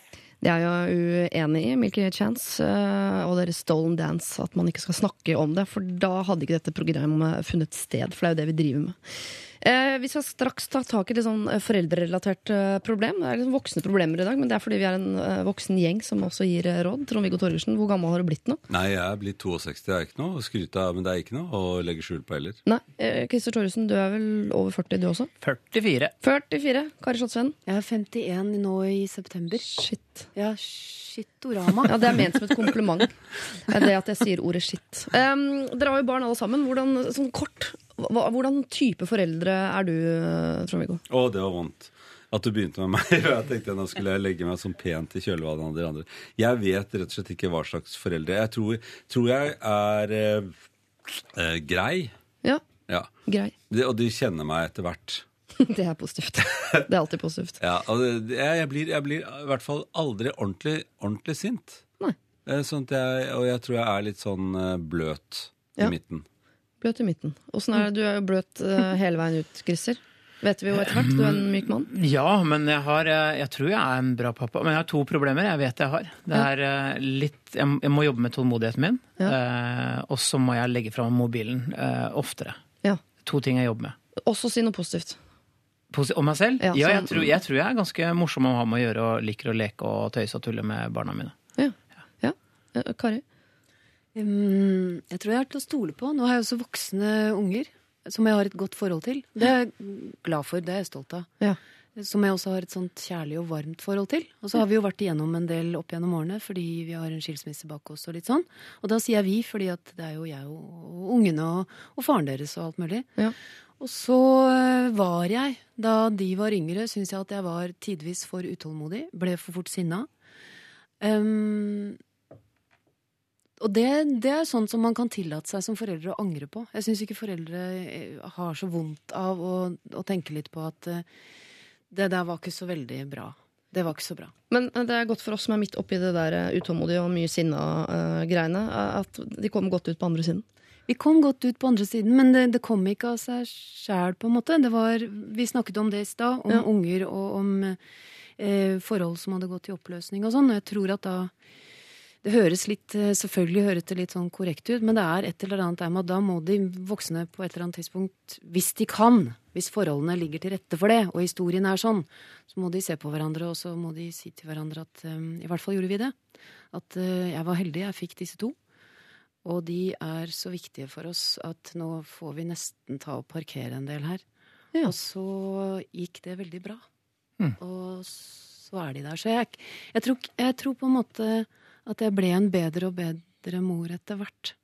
Det er jeg jo uenig i, Milky Chance eh, og deres Stolen Dance, at man ikke skal snakke om det. For da hadde ikke dette programmet funnet sted, for det er jo det vi driver med. Eh, vi skal straks ta tak i et litt sånn eh, foreldrerelatert eh, problem. Det er liksom voksne problemer i dag, men det er fordi vi er en eh, voksen gjeng som også gir eh, råd. Trond-Viggo Torgersen, hvor gammel har du blitt nå? Nei, jeg er blitt 62. Det er ikke noe å skryte av, men det er ikke noe å legge skjul på heller. Nei, eh, Christer Torgersen, du er vel over 40 du også? 44. 44. Kari Slottsveen? Jeg er 51 nå i september. Shit. Ja, shitorama. Ja, Det er ment som et kompliment. <laughs> Det er at jeg sier ordet shit. Um, dere har jo barn alle sammen. Hvordan, sånn kort, hvordan type foreldre er du, Trond-Viggo? Å, det var vondt. At du begynte med meg. og <laughs> Jeg tenkte Nå skulle jeg legge meg sånn pent i kjølvannet av de andre. Jeg vet rett og slett ikke hva slags foreldre. Jeg tror, tror jeg er eh, eh, grei. Ja, Ja. grei. De, og de kjenner meg etter hvert. <laughs> Det er positivt. Det er alltid positivt. <laughs> Ja, og det, jeg, blir, jeg blir i hvert fall aldri ordentlig, ordentlig sint. Nei. Eh, Sånn jeg, og jeg tror jeg er litt sånn bløt bløt Ja. i midten. Bløt i midten. Åssen er det? Du er jo bløt eh, hele veien ut, Christer. Vet vi jo etter hvert. Du er en myk mann. Ja, men jeg, har, eh, jeg tror jeg er en bra pappa. Men jeg har to problemer jeg vet jeg har. Det er eh, litt Jeg må jobbe med tålmodigheten min. Ja. Og så må jeg legge fram mobilen oftere. Ja. To ting jeg jobber med. Også si noe positivt. Posi- Om meg selv? Ja, Ja, jeg, tror, jeg tror jeg er ganske morsom å ha med å gjøre og liker å leke og tøyse og tulle med barna mine. Ja. ja. Kari? Jeg tror jeg er til å stole på. Nå har jeg også voksne unger som jeg har et godt forhold til. Det er jeg glad for, det er jeg stolt av. Ja. Som jeg også har et sånt kjærlig og varmt forhold til. Og så har vi jo vært igjennom en del opp gjennom årene fordi vi har en skilsmisse bak oss og litt sånn. Og da sier jeg vi, fordi at det er jo jeg og ungene og, og faren deres og alt mulig. Ja. Og så eh, var jeg, da de var yngre, syns jeg at jeg var tidvis for utålmodig. Ble for fort sinna. Um, og det, det er sånt som man kan tillate seg som foreldre å angre på. Jeg syns ikke foreldre eh, har så vondt av å, å tenke litt på at eh, det der var ikke så veldig bra. Det var ikke så bra. Men eh, det er godt for oss som er midt oppi det der utålmodige og mye sinna-greiene, at de kommer godt ut på andre siden. Vi kom godt ut på andre siden, men det, det kom ikke av seg sjæl, på en måte. Det var, vi snakket om det i stad, om Ja. unger og om eh, forhold som hadde gått i oppløsning og sånn. Og jeg tror at da Det høres litt eh, Selvfølgelig høres det litt sånn korrekt ut, men det er et eller annet der med at da må de voksne på et eller annet tidspunkt, hvis de kan, hvis forholdene ligger til rette for det, og historien er sånn, så må de se på hverandre, og så må de si til hverandre at eh, I hvert fall gjorde vi det. At eh, jeg var heldig, jeg fikk disse to. Og de er så viktige for oss at nå får vi nesten ta og parkere en del her. Ja. Og så gikk det veldig bra. Mm. Og så er de der. Så jeg, jeg, tror, jeg tror på en måte at jeg ble en bedre og bedre mor etter hvert.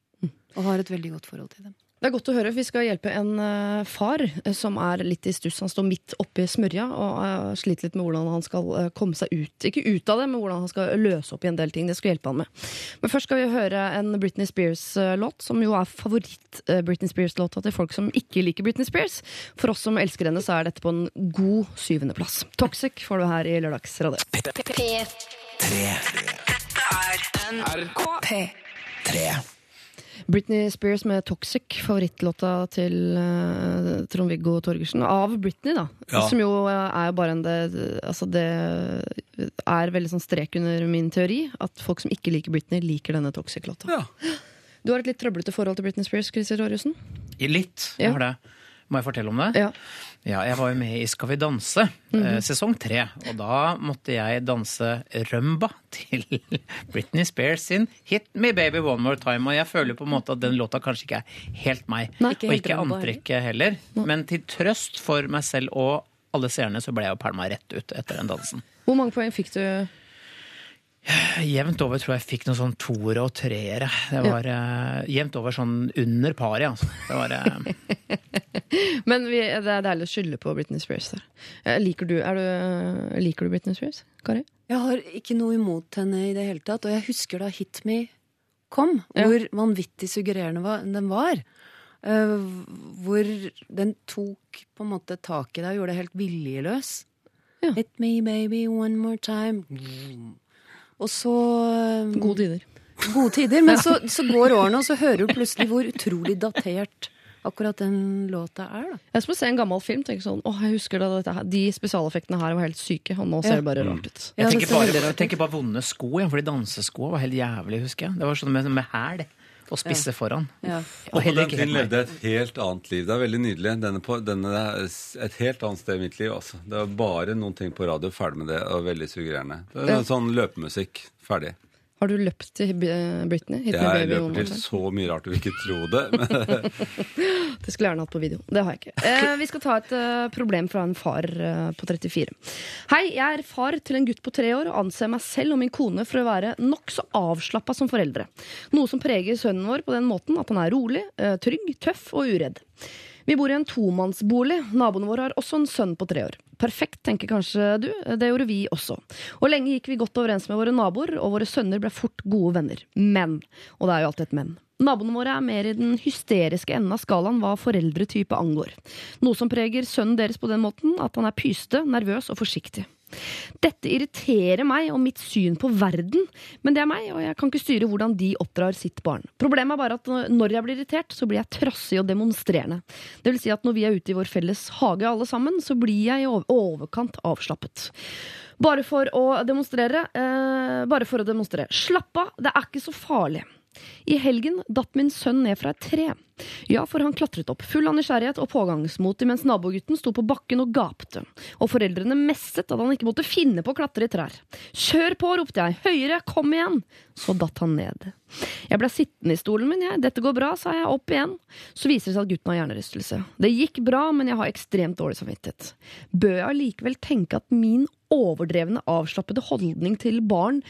Og har et veldig godt forhold til dem. Det er godt å høre. Vi skal hjelpe en eh, far eh, som er litt i stuss. Han står midt oppi smørja og eh, sliter litt med hvordan han skal eh, komme seg ut. Ikke ut av det, men hvordan han skal løse opp i en del ting. Det skal hjelpe han med. Men først skal vi høre en Britney Spears-låt, som jo er favoritt-Britney Spears-låta til folk som ikke liker Britney Spears. For oss som elsker henne, så er dette på en god syvendeplass. Toxic får du her i Lørdagsradio. P3. Britney Spears med Toxic, favorittlåta til uh, Trond-Viggo Torgersen. Av Britney, da. Ja. Som jo eh, er jo bare en det, altså det er veldig sånn strek under min teori. At folk som ikke liker Britney, liker denne Toxic-låta. Ja. Du har et litt trøblete forhold til Britney Spears, Christer Torjussen? I litt, jeg har det. Må jeg fortelle om det? Ja. Ja, jeg var jo med i Skal vi danse, eh, sesong tre. Og da måtte jeg danse rømba til <laughs> Britney Spears sin Hit Me Baby One More Time. Og jeg føler på en måte at den låta kanskje ikke er helt meg. Nei. Ikke og ikke antrekket heller. Men til trøst for meg selv og alle seerne så ble jeg jo pælma rett ut etter den dansen. Hvor mange poeng fikk du? Jevnt over tror jeg fikk noen sånn toere og treere. Det var eh, jevnt over sånn under paret, altså. Det var, uh... <laughs> Men vi, det er deilig å skylde på Britney Spears. Der. Eh, Liker, du, er du, liker du Britney Spears, Kari? Jeg har ikke noe imot henne i det hele tatt, og jeg husker da Hit Me kom, Ja. hvor vanvittig suggererende den var. Uh, hvor den tok på en måte tak i deg og gjorde deg helt viljeløs. Ja. Hit me, baby, one more time. Og så eh, Gode tider. Gode tider. Men <laughs> så, så går årene, og så hører du plutselig hvor utrolig datert akkurat den låta er. da. Jeg skal se en gammel film tenker sånn, åh, jeg husker da dette her, De spesialeffektene her var helt syke, og nå ser Ja. det bare rart ut. Jeg, tenker bare, jeg tenker bare vonde sko, ja, fordi danseskoa var helt jævlig, husker jeg. Det var sånn med, med hæl og spisse foran. Ja. Og Og den ikke tiden levde jeg et helt annet liv. Det er veldig nydelig. Denne, på, denne er et helt annet sted i mitt liv. Altså. Det var bare noen ting på radio. Ferdig med det. Og veldig suggererende. Det er. Sånn løpemusikk. Ferdig. Har du løpt til eh, Britney? Hit Jeg løper til så mye rart du ikke tror det. <laughs> Det skulle jeg gjerne hatt på video. Det har jeg ikke. Eh, vi skal ta et uh, problem fra en far uh, på 34. Hei, jeg er far til en gutt på tre år og anser meg selv og min kone for å være nokså avslappa som foreldre. Noe som preger sønnen vår på den måten at han er rolig, uh, trygg, tøff og uredd. Vi bor i en tomannsbolig. Naboene våre har også en sønn på tre år. Perfekt, tenker kanskje du. Det gjorde vi også. Og lenge gikk vi godt overens med våre naboer, og våre sønner ble fort gode venner. Men, og det er jo alltid et men, naboene våre er mer i den hysteriske enden av skalaen hva foreldretype angår. Noe som preger sønnen deres på den måten at han er pyste, nervøs og forsiktig. Dette irriterer meg og mitt syn på verden, men det er meg, og jeg kan ikke styre hvordan de oppdrar sitt barn. Problemet er bare at når jeg blir irritert, så blir jeg trassig og demonstrerende. Det vil si at når vi er ute i vår felles hage alle sammen, så blir jeg i overkant avslappet. Bare for å demonstrere. Eh, bare for å demonstrere. Slapp av, det er ikke så farlig. I helgen datt min sønn ned fra et tre. Ja, for han klatret opp, full av nysgjerrighet og pågangsmot, mens nabogutten sto på bakken og gapte. Og foreldrene messet at han ikke måtte finne på å klatre i trær. Kjør på, ropte jeg. Høyere, kom igjen! Så datt han ned. Jeg ble sittende i stolen min, jeg. Dette går bra, sa jeg, opp igjen. Så viser det seg at gutten har hjernerystelse. Det gikk bra, men jeg har ekstremt dårlig samvittighet. Bør jeg allikevel tenke at min overdrevne, avslappede holdning til barn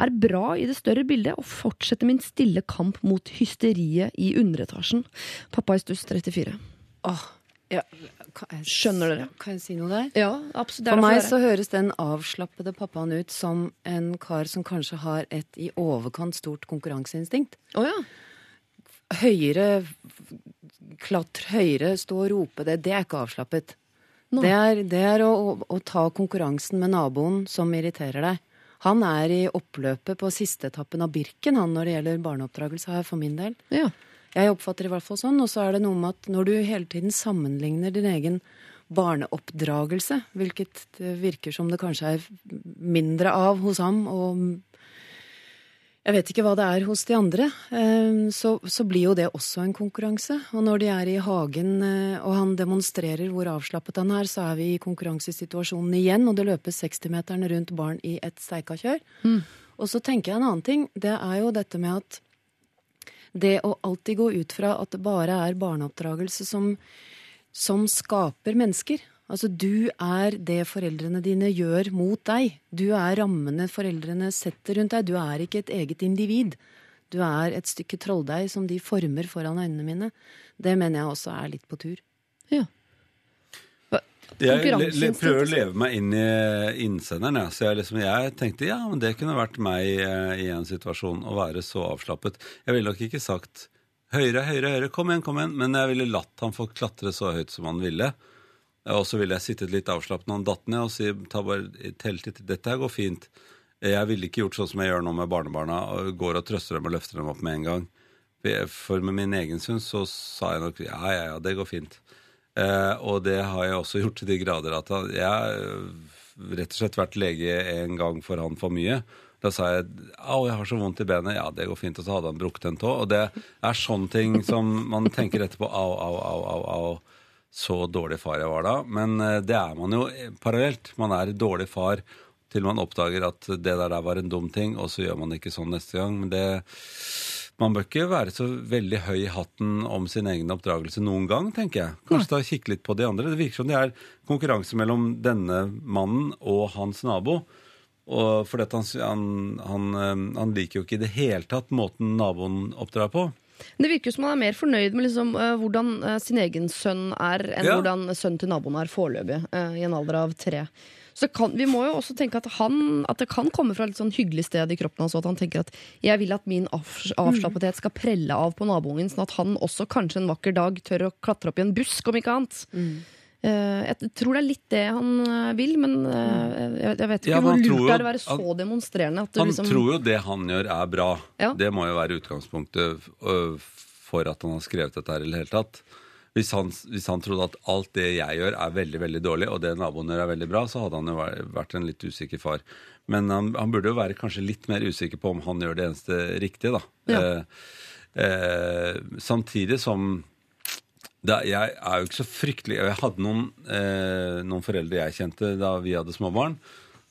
er bra i det større bildet, og fortsette min stille kamp mot hysteriet i underetasjen? Pappa i stuss 34. Åh, ja. Jeg, Skjønner dere? Kan jeg si noe der? Ja, absolutt. For meg så høres den avslappede pappaen ut som en kar som kanskje har et i overkant stort konkurranseinstinkt. Oh, ja. Høyere, klatre høyere, stå og rope det, det er ikke avslappet. No. Det er, det er å, å, å ta konkurransen med naboen som irriterer deg. Han er i oppløpet på siste etappen av Birken han når det gjelder barneoppdragelse her, for min del. ja. Jeg oppfatter det i hvert fall sånn. Og så er det noe med at når du hele tiden sammenligner din egen barneoppdragelse, hvilket det virker som det kanskje er mindre av hos ham, og jeg vet ikke hva det er hos de andre, eh, så, så blir jo det også en konkurranse. Og når de er i hagen eh, og han demonstrerer hvor avslappet han er, så er vi i konkurransesituasjonen igjen, og det løpes 60-meteren rundt barn i et steikakjør. Og så tenker jeg en annen ting. Det er jo dette med at det å alltid gå ut fra at det bare er barneoppdragelse som, som skaper mennesker. Altså, du er det foreldrene dine gjør mot deg. Du er rammene foreldrene setter rundt deg. Du er ikke et eget individ. Du er et stykke trolldeig som de former foran øynene mine. Det mener jeg også er litt på tur. ja. jeg le, le, prøver å leve meg inn i innsenderen. Ja. Så jeg, liksom, jeg tenkte ja, men det kunne vært meg eh, i en situasjon å være så avslappet. Jeg ville nok ikke sagt høyere, høyere, høyere, kom igjen, kom igjen. Men jeg ville latt han få klatre så høyt som han ville. Og så ville jeg sittet litt avslappet når han datt ned og si ta bare telte til dette her går fint. Jeg ville ikke gjort sånn som jeg gjør nå med barnebarna, og går og trøster dem og løfter dem opp med en gang. For med min egen synd så sa jeg nok ja, ja, ja, det går fint. Eh, og det har jeg også <laughs> gjort til de grader at jeg har rett og slett vært lege en gang for han for mye. Da sa jeg au, jeg har så vondt i benet. Ja, det går fint. Og så hadde han brukket en tå. Og det er sånne ting som man tenker etterpå. Au, au, au, au, au. Så dårlig far jeg var da. Men eh, det er man jo parallelt. Man er dårlig far til man oppdager at det der, der var en dum ting, og så gjør man det ikke sånn neste gang. Men det man bør ikke være så veldig høy i hatten om sin egen oppdragelse noen gang, tenker jeg. Kanskje da kikke litt på de andre. Det virker som det er konkurranse mellom denne mannen og hans nabo. Og fordi han, han, han, eh, han liker jo ikke i det hele tatt måten naboen oppdrar på. Det virker jo som han er mer fornøyd med liksom, eh, hvordan eh, sin egen sønn er, enn Ja. hvordan sønnen til naboen er foreløpig, eh, i en alder av tre. Så kan, vi må jo også tenke at, han, at det kan komme fra et sånn hyggelig sted i kroppen hans, at han tenker at jeg vil at min avslappethet skal prelle av på naboen, sånn at han også kanskje en vakker dag tør å klatre opp i en busk, om ikke annet. Eh, jeg tror det er litt det han eh, vil, men eh, jeg, jeg vet ikke Ja, hvor lurt jo det er å være så demonstrerende. At Han liksom, tror jo det han gjør, er bra. Ja. Det må jo være utgangspunktet for at han har skrevet dette her i det hele tatt. Hvis han, hvis han trodde at alt det jeg gjør, er veldig veldig dårlig, og det naboen gjør, er veldig bra, så hadde han jo vært en litt usikker far. Men han, han burde jo være kanskje litt mer usikker på om han gjør det eneste riktige, da. Ja. Eh, eh, samtidig som det, jeg er jo ikke så fryktelig Jeg hadde noen, eh, noen foreldre jeg kjente da vi hadde små barn,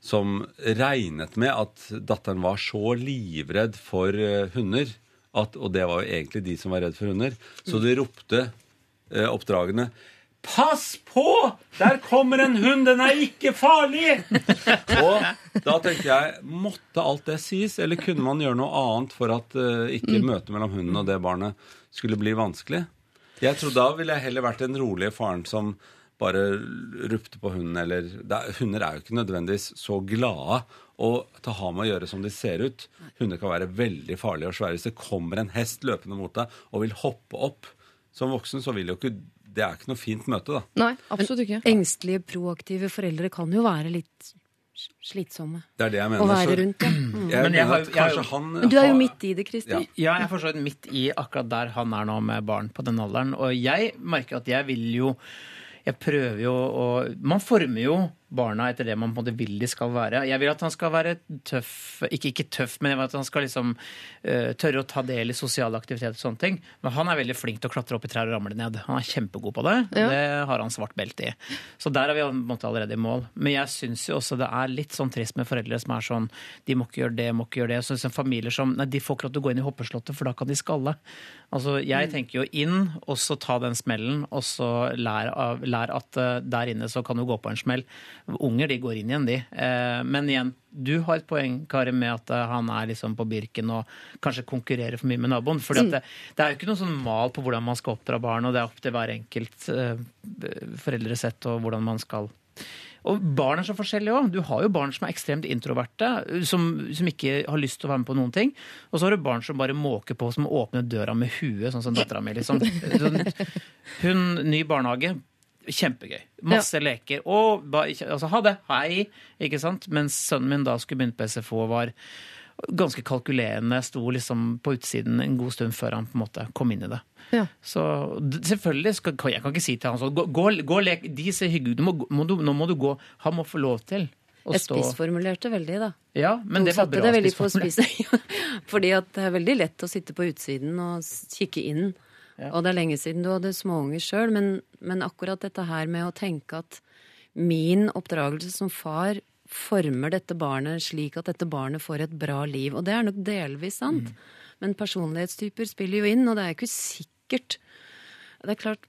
som regnet med at datteren var så livredd for eh, hunder, at, og det var jo egentlig de som var redd for hunder, så de ropte eh, oppdragene Pass på! Der kommer en hund! Den er ikke farlig! Og da tenkte jeg, måtte alt det sies, eller kunne man gjøre noe annet for at eh, ikke møtet mellom hunden og det barnet skulle bli vanskelig? Jeg tror da ville jeg heller vært den rolige faren som bare rupte på hunden, eller er- Hunder er jo ikke nødvendigvis så glade og til å ha med å gjøre som de ser ut. Hunder kan være veldig farlige og svære. Hvis det kommer en hest løpende mot deg og vil hoppe opp som voksen, så vil jo ikke Det er ikke noe fint møte, da. Nei, absolutt ikke. Engstelige, proaktive foreldre kan jo være litt slitsomme Det er det jeg å mener. være rundt. Ja. Mm. jeg Men jeg har- jeg han Men du er jo midt i det, Christer. Ja. Ja, jeg er for så vidt midt i akkurat der han er nå med barn på den alderen. Og jeg merker at jeg vil jo Jeg prøver jo å Man former jo barna etter det man på en måte vil de skal være. Jeg vil at han skal være tøff Ikke, ikke tøff, men jeg vil at han skal liksom uh, tørre å ta del i sosiale aktiviteter og sånne ting. Men han er veldig flink til å klatre opp i trær og ramle ned. Han er kjempegod på det. Ja. Det har han svart belte i. Så der er vi på en måte allerede i mål. Men jeg syns jo også det er litt sånn trist med foreldre som er sånn De må ikke gjøre det, må ikke gjøre det. Så liksom familier som Nei, de får ikke lov til å gå inn i hoppeslottet, for da kan de skalle. Altså, jeg tenker jo inn, og så ta den smellen, og så lær, av, lær at uh, der inne så kan du gå på en smell. Unger, de går inn igjen, de. Eh, men igjen, du har et poeng, Kari, med at eh, han er liksom på Birken og kanskje konkurrerer for mye med naboen. For det, det er jo ikke noe sånn mal på hvordan man skal oppdra barn, og det er opp til hver enkelt eh, foreldresett og hvordan man skal og barn er så forskjellige òg. Du har jo barn som er ekstremt introverte, som, som ikke har lyst til å være med på noen ting. Og så har du barn som bare måker på, som åpner døra med huet, sånn som dattera mi. Liksom. <laughs> Hun, ny barnehage. Kjempegøy. Masse leker. Og ba, altså, ha det, hei. Ikke sant? Mens sønnen min da skulle begynne på SFO, var ganske kalkulerende. Sto liksom på utsiden en god stund før han på en måte kom inn i det. Ja. Så selvfølgelig skal, Jeg kan ikke si til han sånn Gå, gå, gå lek. De ser hyggelige ut. Nå må, du, nå må du gå. Han må få lov til Jeg spissformulerte veldig, da. Ja, men det var bra spissformulert. <laughs> Fordi at det er veldig lett å sitte på utsiden og kikke inn. Og det er lenge siden du hadde småunger sjøl, men, men akkurat dette her med å tenke at min oppdragelse som far former dette barnet slik at dette barnet får et bra liv. Og det er nok delvis sant. Men personlighetstyper spiller jo inn, og det er ikke sikkert Det er klart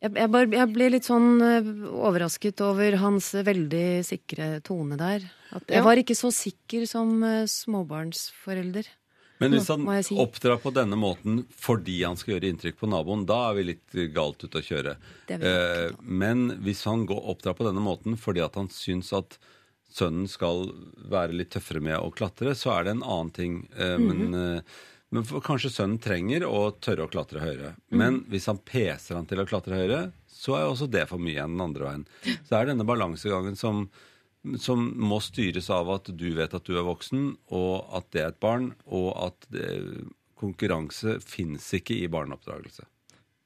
jeg, jeg, bare, jeg ble litt sånn eh, overrasket over hans veldig sikre tone der. At jeg Ja. var ikke så sikker som eh, småbarnsforelder. Men hvis han si. oppdrar på denne måten fordi han skal gjøre inntrykk på naboen, da er vi litt galt ute å kjøre. Eh, men hvis han går, oppdrar på denne måten fordi at han syns at sønnen skal være litt tøffere med å klatre, så er det en annen ting. Eh, Mhm. Men, eh, men kanskje sønnen trenger å tørre å klatre høyere. Mm. Men hvis han peser han til å klatre høyere, så er også det for mye enn den andre veien. <laughs> Så det er denne balansegangen som som må styres av at du vet at du er voksen, og at det er et barn, og at det, konkurranse fins ikke i barneoppdragelse.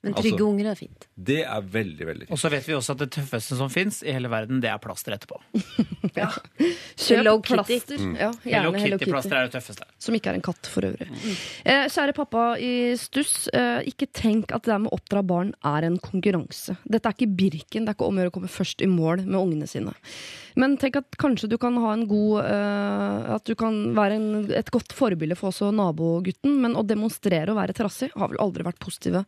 Men trygge Altså- unger er fint. Det er veldig, veldig fint. Og så vet vi også at det tøffeste som fins i hele verden, det er plaster etterpå. <laughs> Kjøp Hello Kitty. Mm. Ja, Hello gjerne Hello Kitty-plaster Kitty. er det tøffeste. Som ikke er en katt, for øvrig. Eh, kjære pappa i stuss, eh, ikke tenk at det der med å oppdra barn er en konkurranse. Dette er ikke Birken, det er ikke om å gjøre å komme først i mål med ungene sine. Men tenk at kanskje du kan ha en god uh, At du kan være en, et godt forbilde for også nabogutten. Men å demonstrere å være trassig har vel aldri vært positive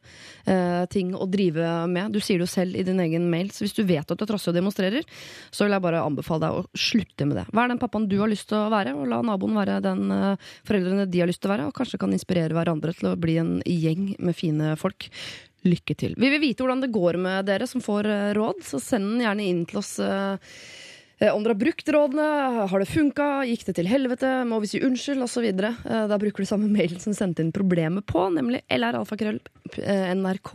eh, ting å drive med. Du sier det jo selv i din egen mail, så hvis du vet at du er trassig og demonstrerer, så vil jeg bare anbefale deg å slutte med det. Vær den pappaen du har lyst til å være, og la naboen være den eh, foreldrene de har lyst til å være, og kanskje kan inspirere hverandre til å bli en gjeng med fine folk. Lykke til. Vi vil vite hvordan det går med dere som får eh, råd, så send den gjerne inn til oss. Eh, Eh, Om dere har brukt rådene, har det funka, gikk det til helvete, må vi si unnskyld, osv. Da bruker du samme <laughs> mail som sendte inn problemet på, nemlig lralfakrøll eh, nrk.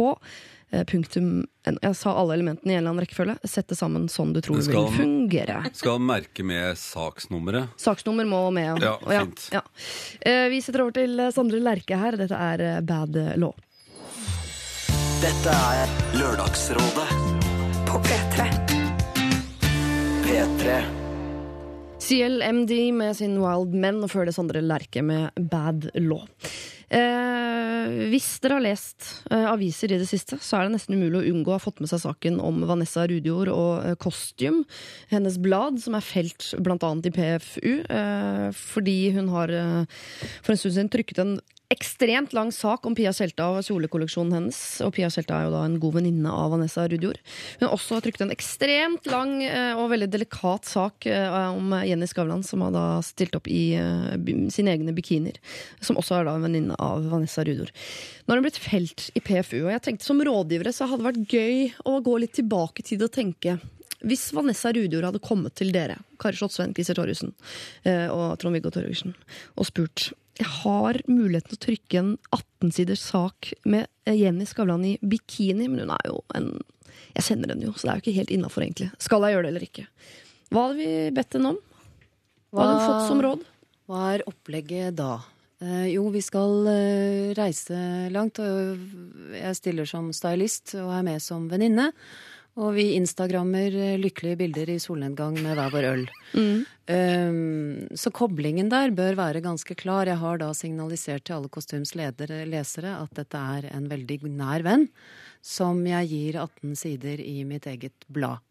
eh, Punktum, N- jeg sa alle elementene i en eller annen rekkefølge. Sett det sammen sånn du tror det Skal- vil fungere. Skal merke med saksnummeret. Saksnummer må med. Ja, ja, fint. Ja. Eh, Vi setter over til eh, Sondre Lerche her. Dette er eh, Bad Law. Dette er Lørdagsrådet På P3. P3. CLMD med sin Wild Men, og før Sondre Lerche med Bad Law. Eh, hvis dere har lest eh, aviser i det siste, så er det nesten umulig å unngå å ha fått med seg saken om Vanessa Rudjord og eh, Costume, hennes blad, som er felt bl.a. i PFU, eh, fordi hun har eh, for en stund siden trykket en ekstremt lang sak om Pia Tjelta og kjolekolleksjonen hennes. Og Pia Tjelta er jo da en god venninne av Vanessa Rudjord. Hun har også trykt en ekstremt lang eh, og veldig delikat sak eh, om Jenny Skavlan, som har da stilt opp i eh, sine egne bikinier. Som også er da en venninne av Vanessa Rudjord. Nå har hun blitt felt i PFU, og jeg tenkte som rådgivere så hadde det vært gøy å gå litt tilbake i tid og tenke hvis Vanessa Rudjord hadde kommet til dere, Kari Slottsveen, Christer Torjussen og Trond-Viggo Torgersen, og spurt jeg har muligheten til å trykke en 18-siders sak med Jenny Skavlan i bikini, men hun er jo en Jeg kjenner henne jo, så det er jo ikke helt innafor, egentlig. Skal jeg gjøre det eller ikke? Hva hadde vi bedt henne om? Hva hadde hun fått som råd? Hva er opplegget da? Eh, jo, vi skal eh, reise langt, og jeg stiller som stylist og er med som venninne. Og vi instagrammer eh, lykkelige bilder i solnedgang med hver vår øl. Um, så koblingen der bør være ganske klar. Jeg har da signalisert til alle Kostyms ledere, lesere at dette er en veldig nær venn som jeg gir 18 sider i mitt eget blad.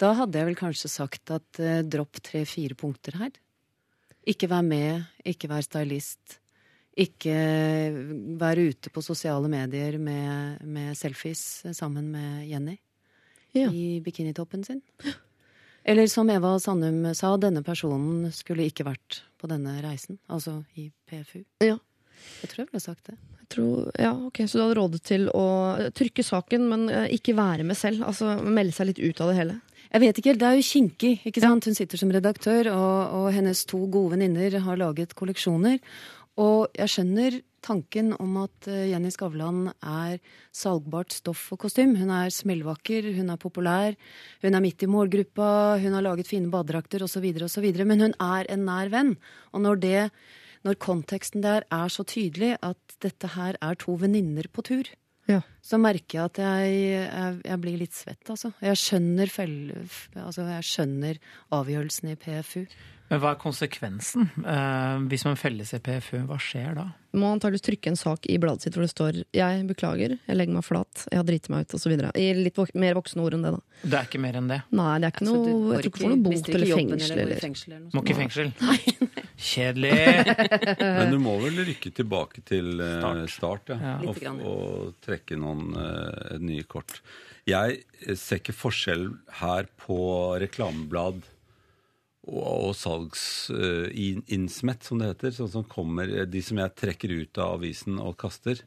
Da hadde jeg vel kanskje sagt at uh, dropp tre-fire punkter her. Ikke vær med, ikke vær stylist. Ikke være ute på sosiale medier med, med selfies sammen med Jenny Ja. i bikinitoppen sin. Eller som Eva Sandum sa, denne personen skulle ikke vært på denne reisen. Altså i PFU. Ja. Jeg tror jeg ville sagt det. Jeg tror, ja, ok, Så du hadde rådet til å trykke saken, men eh, ikke være med selv? Altså melde seg litt ut av det hele? Jeg vet ikke, Det er jo kinkig. ikke sant? Hun sitter som redaktør, og, og hennes to gode venninner har laget kolleksjoner. Og jeg skjønner tanken om at eh, Jenny Skavlan er salgbart stoff og kostym. Hun er smellvakker, hun er populær, hun er midt i målgruppa, hun har laget fine badedrakter osv., osv. Men hun er en nær venn. Og når det når konteksten der er så tydelig at dette her er to venninner på tur, Ja. så merker jeg at jeg, jeg, jeg blir litt svett, altså. Jeg skjønner, fell- altså, jeg skjønner avgjørelsen i PFU. Men hva er konsekvensen eh, hvis man felles i PFU? Hva skjer da? Må antakeligvis trykke en sak i bladet sitt hvor det står 'Jeg beklager, jeg legger meg flat, jeg har driti meg ut', osv. I litt vok mer voksne ord enn det, da. Det er ikke mer enn det. Nei, det er ikke Altså, noe Jeg tror ikke du får noe bot eller fengsel. eller Eller. fengsel eller Må ikke i fengsel. Kjedelig. <laughs> Men du må vel rykke tilbake til eh, Start. start, ja. Ja. Og, ja. og trekke noen uh, nye kort. Jeg ser ikke forskjell her på reklameblad og, salgsinnsmett, som det heter. Sånn som kommer, eh, De som jeg trekker ut av avisen og kaster.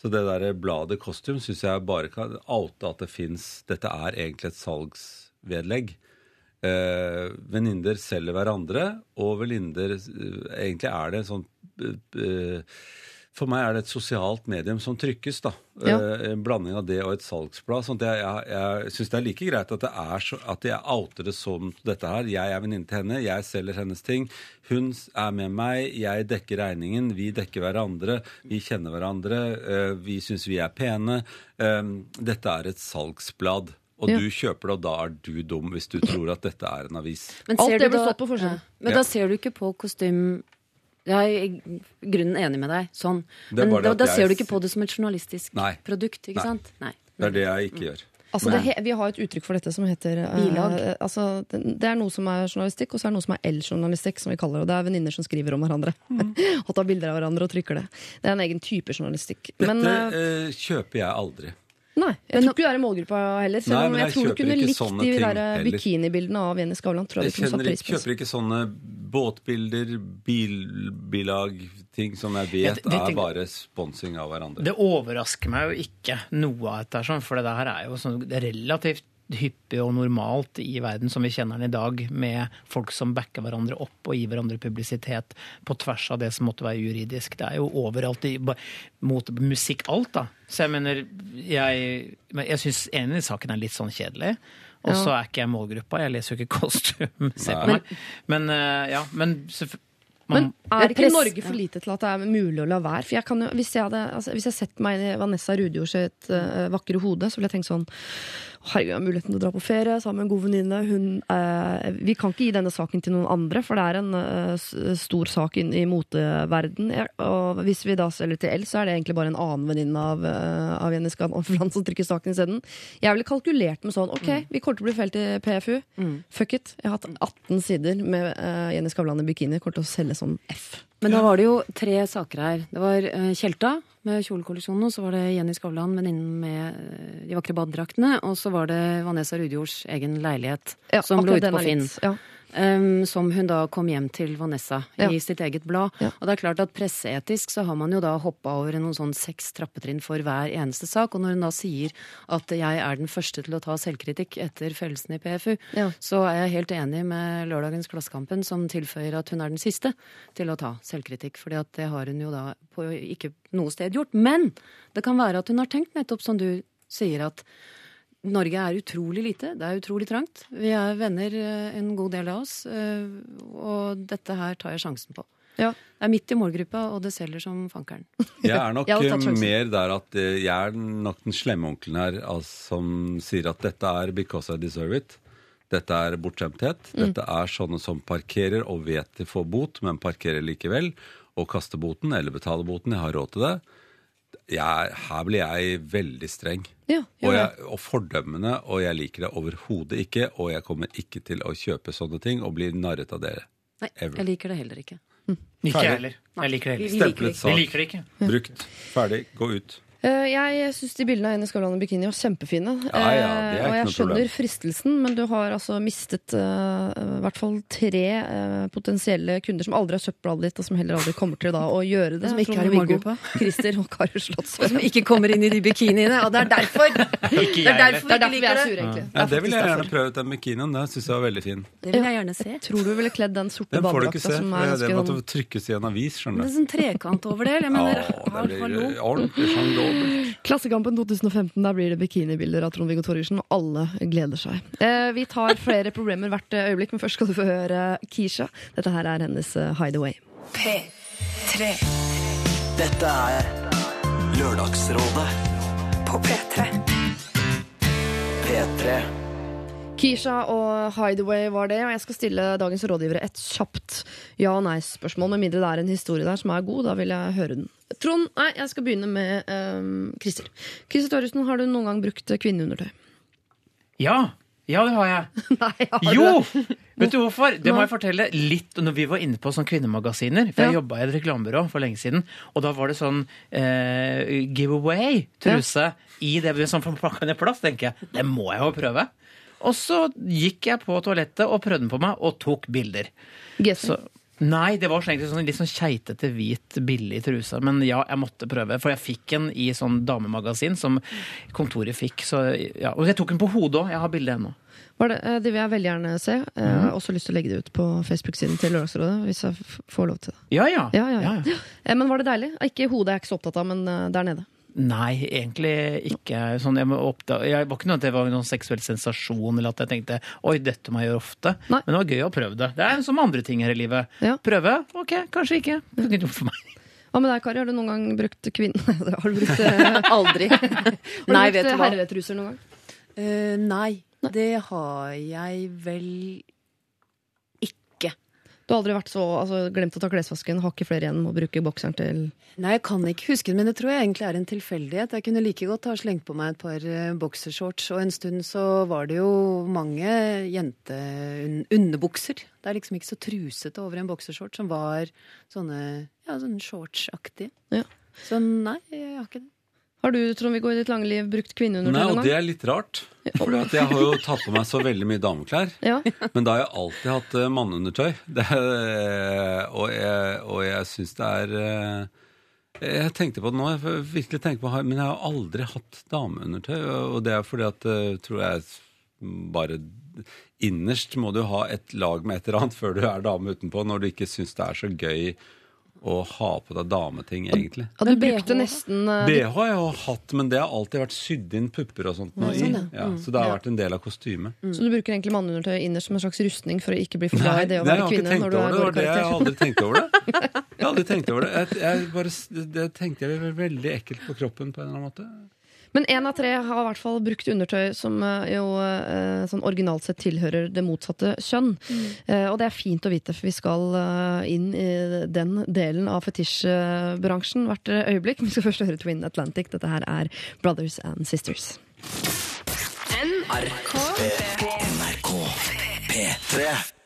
Så det der bladet Costume syns jeg bare kan oute at det fins Dette er egentlig et salgsvedlegg. Eh, venninner selger hverandre, og venninner eh, Egentlig er det sånn eh, eh, For meg er det et sosialt medium som trykkes. da. Ja. Eh, en blanding av det og et salgsblad. sånn at Jeg, jeg, jeg syns det er like greit at, det er så, at jeg outer det som dette her. Jeg er venninne til henne, jeg selger hennes ting. Hun er med meg, jeg dekker regningen, vi dekker hverandre. Vi kjenner hverandre, eh, vi syns vi er pene. Eh, dette er et salgsblad. Og Ja. du kjøper det, og da er du dum hvis du tror at dette er en avis. Men Alt det du da- stått på. Ja. Men Ja. da ser du ikke på kostym Jeg er i grunnen enig med deg, sånn. Men da, da ser du ikke på det som et journalistisk Nei. produkt, ikke Nei. sant? Nei. Det er det jeg ikke gjør. Altså, det, he- vi har et uttrykk for dette som heter Bilag. Bilag. altså, det, det er noe som er journalistikk, og så er det noe som er L-journalistikk, som vi kaller det. Og det er venninner som skriver om hverandre. <laughs> og tar bilder av hverandre og trykker det. Det er en egen type journalistikk. Dette Men eh, eh, kjøper jeg aldri. Nei, jeg tror ikke du er i målgruppa heller. Selv Nei, om men jeg, jeg tror du kunne ikke likt de der eh, bikinibildene av Jenny Skavlan. Tror jeg Jeg kjenner, pris på. kjøper ikke sånne båtbilder, bilbilag, ting som jeg vet Jeg- vet er bare sponsing av hverandre. Det overrasker meg jo ikke noe av dette, sånn, for det her er jo sånn relativt hyppig og normalt i verden som vi kjenner den i dag, med folk som backer hverandre opp og gir hverandre publisitet på tvers av det som måtte være juridisk. Det er jo overalt i mot musikk alt, da. Så jeg mener, jeg, men jeg syns enig saken er litt sånn kjedelig. Og så er ikke jeg målgruppa, jeg leser jo ikke Costume, se på meg. Men eh, ja, men selvfø- Men er ikke Norge for lite til at det er mulig å la være? For jeg kan jo, hvis jeg hadde altså, Hvis jeg sett meg i Vanessa Rudjord sitt uh, vakre hode, så ville jeg tenkt sånn Herregud, jeg har muligheten til å dra på ferie sammen med en god venninne. Hun, eh, vi kan ikke gi denne saken til noen andre, for det er en eh, stor sak inn i moteverden. Og hvis vi da selger til L, så er det egentlig bare en annen venninne av, uh, av Jenny Skavlan som trykker saken isteden. Jeg ville kalkulert med sånn Ok, vi kommer til å bli felt i PFU. Fuck it. Jeg har hatt 18 sider med eh, Jenny Skavlan i bikini. Kommer til å selge som F. Men da var det jo tre saker her. Det var eh, Tjelta med kjolekollisjonen, og så var det Jenny Skavlan, venninnen med eh, de vakre badedraktene, og så var det Vanessa Rudjords egen leilighet, Ja, som lå ute på Finn. litt- Ja. Em, som hun da kom hjem til Vanessa Ja. i sitt eget blad. Ja. Og det er klart at presseetisk så har man jo da hoppa over noen sånn seks trappetrinn for hver eneste sak. Og når hun da sier at jeg er den første til å ta selvkritikk etter fellelsen i PFU, Ja. så er jeg helt enig med lørdagens Klassekampen som tilføyer at hun er den siste til å ta selvkritikk. fordi at det har hun jo da på ikke noe sted gjort. Men det kan være at hun har tenkt nettopp som du sier at Norge er utrolig lite, det er utrolig trangt. Vi er venner, eh, en god del av oss, eh, og dette her tar jeg sjansen på. Ja. Det er midt i målgruppa, og det selger som fankeren. <laughs> Jeg er nok Jeg mer der at eh, jeg er nok den slemme onkelen her altså, som sier at dette er because I deserve it. Dette er bortskjemthet. Mm. Dette er sånne som parkerer og vet de får bot, men parkerer likevel. Og kaster boten eller betaler boten. Jeg har råd til det. Jeg, her blir jeg veldig streng. Ja, Og, jeg, og fordømmende, og jeg liker det overhodet ikke. Og jeg kommer ikke til å kjøpe sånne ting og bli narret av dere. Nei, Ever. jeg liker det heller ikke. ikke jeg heller. Jeg liker det heller. Stemplet sak. Brukt. Ferdig. Gå ut. Eh, Jeg syns de bildene av Jenny Skavlan i bikini var kjempefine. Ja, ja, det er Eh, og jeg noe skjønner problem. fristelsen, men du har altså mistet uh, i hvert fall tre uh, potensielle kunder som aldri har kjøpt bladet ditt, og som heller aldri kommer til da å gjøre det. Som ikke er i målgruppa. <laughs> Christer og Kari Slottsveen. Som ikke kommer inn i de bikiniene, og det er derfor! <laughs> Ikke Det er derfor Det er vi derfor vi ikke er liker sure, det. egentlig. Ja, det vil jeg gjerne prøve ut den bikinien. Den syns jeg var veldig fin. Det vil jeg gjerne se. Tror du ville kledd den sorte Den får du ikke badedrakta se. som er Det, måtte sånn trykkes i en avis, skjønner du. Det er sånn trekant over det. Jeg mener, Ja, det blir ordentlig sånn dobbelt. Klassekampen 2015, der blir det bikinibilder av Trond-Viggo Torgersen, og alle gleder seg. Eh, vi tar flere <laughs> problemer hvert øyeblikk, men først skal du få høre Keisha. Dette her er hennes eh, Hideaway. P3 Dette er Lørdagsrådet på P3. P3 Kisha og Hideaway var det, og jeg skal stille dagens rådgivere et kjapt ja- og nei-spørsmål. Med mindre det er en historie der som er god, da vil jeg høre den. Trond, nei, jeg skal begynne med um, Christer. Christer Torjussen, har du noen gang brukt kvinneundertøy? Ja, ja det har jeg. <laughs> Nei, har Jo! du? Vet du hvorfor? Det må jeg fortelle litt når vi var inne på sånn kvinnemagasiner. For jeg Ja. jobba i et reklamebyrå for lenge siden, og da var det sånn eh, giveaway-truse i det sånn forpakka ned plass. tenker jeg, Det må jeg jo prøve. Og så gikk jeg på toalettet og prøvde den på meg, og tok bilder. Så, nei, det var egentlig sånn litt sånn keitete, hvit, billig truse. Men ja, jeg måtte prøve. For jeg fikk en i sånn damemagasin som kontoret fikk. Så, ja. Og jeg tok den på hodet òg. Jeg har bildet ennå. Var det, eh, det vil jeg veldig gjerne se. Eh, Jeg har også lyst til å legge det ut på Facebook-siden til Lørdagsrådet, hvis jeg får lov til det. Ja, ja. Ja, ja, ja. ja. <laughs> Eh, Men var det deilig? Ikke hodet jeg er ikke så opptatt av, men der nede. Nei, egentlig ikke. Sånn, jeg, må jeg var ikke noe at det var noen seksuell sensasjon, eller at jeg tenkte oi, dette må jeg gjøre ofte. Nei. Men det var gøy å prøve det. Det er som andre ting her i livet. Ja. Prøve? Ok, kanskje ikke. Det ikke noe for meg. Hva med deg, Kari? Har du noen gang brukt kvinne... <laughs> har du brukt, eh, Aldri. <laughs> har du Nei, brukt eh, herretruser noen gang? Uh, nei, det har jeg vel. Du har aldri vært så altså, glemt å ta klesvasken, har ikke flere igjen, må bruke bokseren til Nei, jeg kan ikke huske det, men det tror jeg egentlig er en tilfeldighet. Jeg kunne like godt ha slengt på meg et par eh, boksershorts, og en stund så var det jo mange jenteunderbukser. Det er liksom ikke så trusete over en boksershort som var sånne ja, sånn shortsaktige. Ja. Så nei, jeg har ikke det. Har du, Trond-Viggo, i ditt lange liv brukt kvinneundertøy? Nei, og det er litt rart. For jeg har jo tatt på meg så veldig mye dameklær. Ja. Men da har jeg alltid hatt eh, manneundertøy. <laughs> Er- og jeg, og jeg syns det er eh, Jeg tenkte på det nå, jeg virkelig tenkte på men jeg har aldri hatt dameundertøy. Og det er fordi at eh, tror jeg bare Innerst må du ha et lag med et eller annet før du er dame utenpå, når du ikke syns det er så gøy å ha på deg dameting, egentlig. Og du Men BH brukte nesten eh, BH har jeg jo hatt, men det har alltid vært sydd inn pupper og sånt nå i. sånn, ja. Ja, så det har vært en del av kostymet. Så du bruker egentlig manneundertøy innerst som en slags rustning for å ikke bli for glad i det å være kvinne når du er det. det. var det. Jeg har aldri tenkt over det. <laughs> Jeg har aldri tenkt over det. Jeg, jeg bare, det tenkte jeg var veldig ekkelt på kroppen på en eller annen måte. Men én av tre har i hvert fall brukt undertøy som eh, jo eh, sånn originalt sett tilhører det motsatte kjønn. Mm. og det er fint å vite, for vi skal eh, inn i den delen av fetisjbransjen hvert eh, øyeblikk. Vi skal først høre Twin Atlantic. Dette her er Brothers and Sisters. NRK P3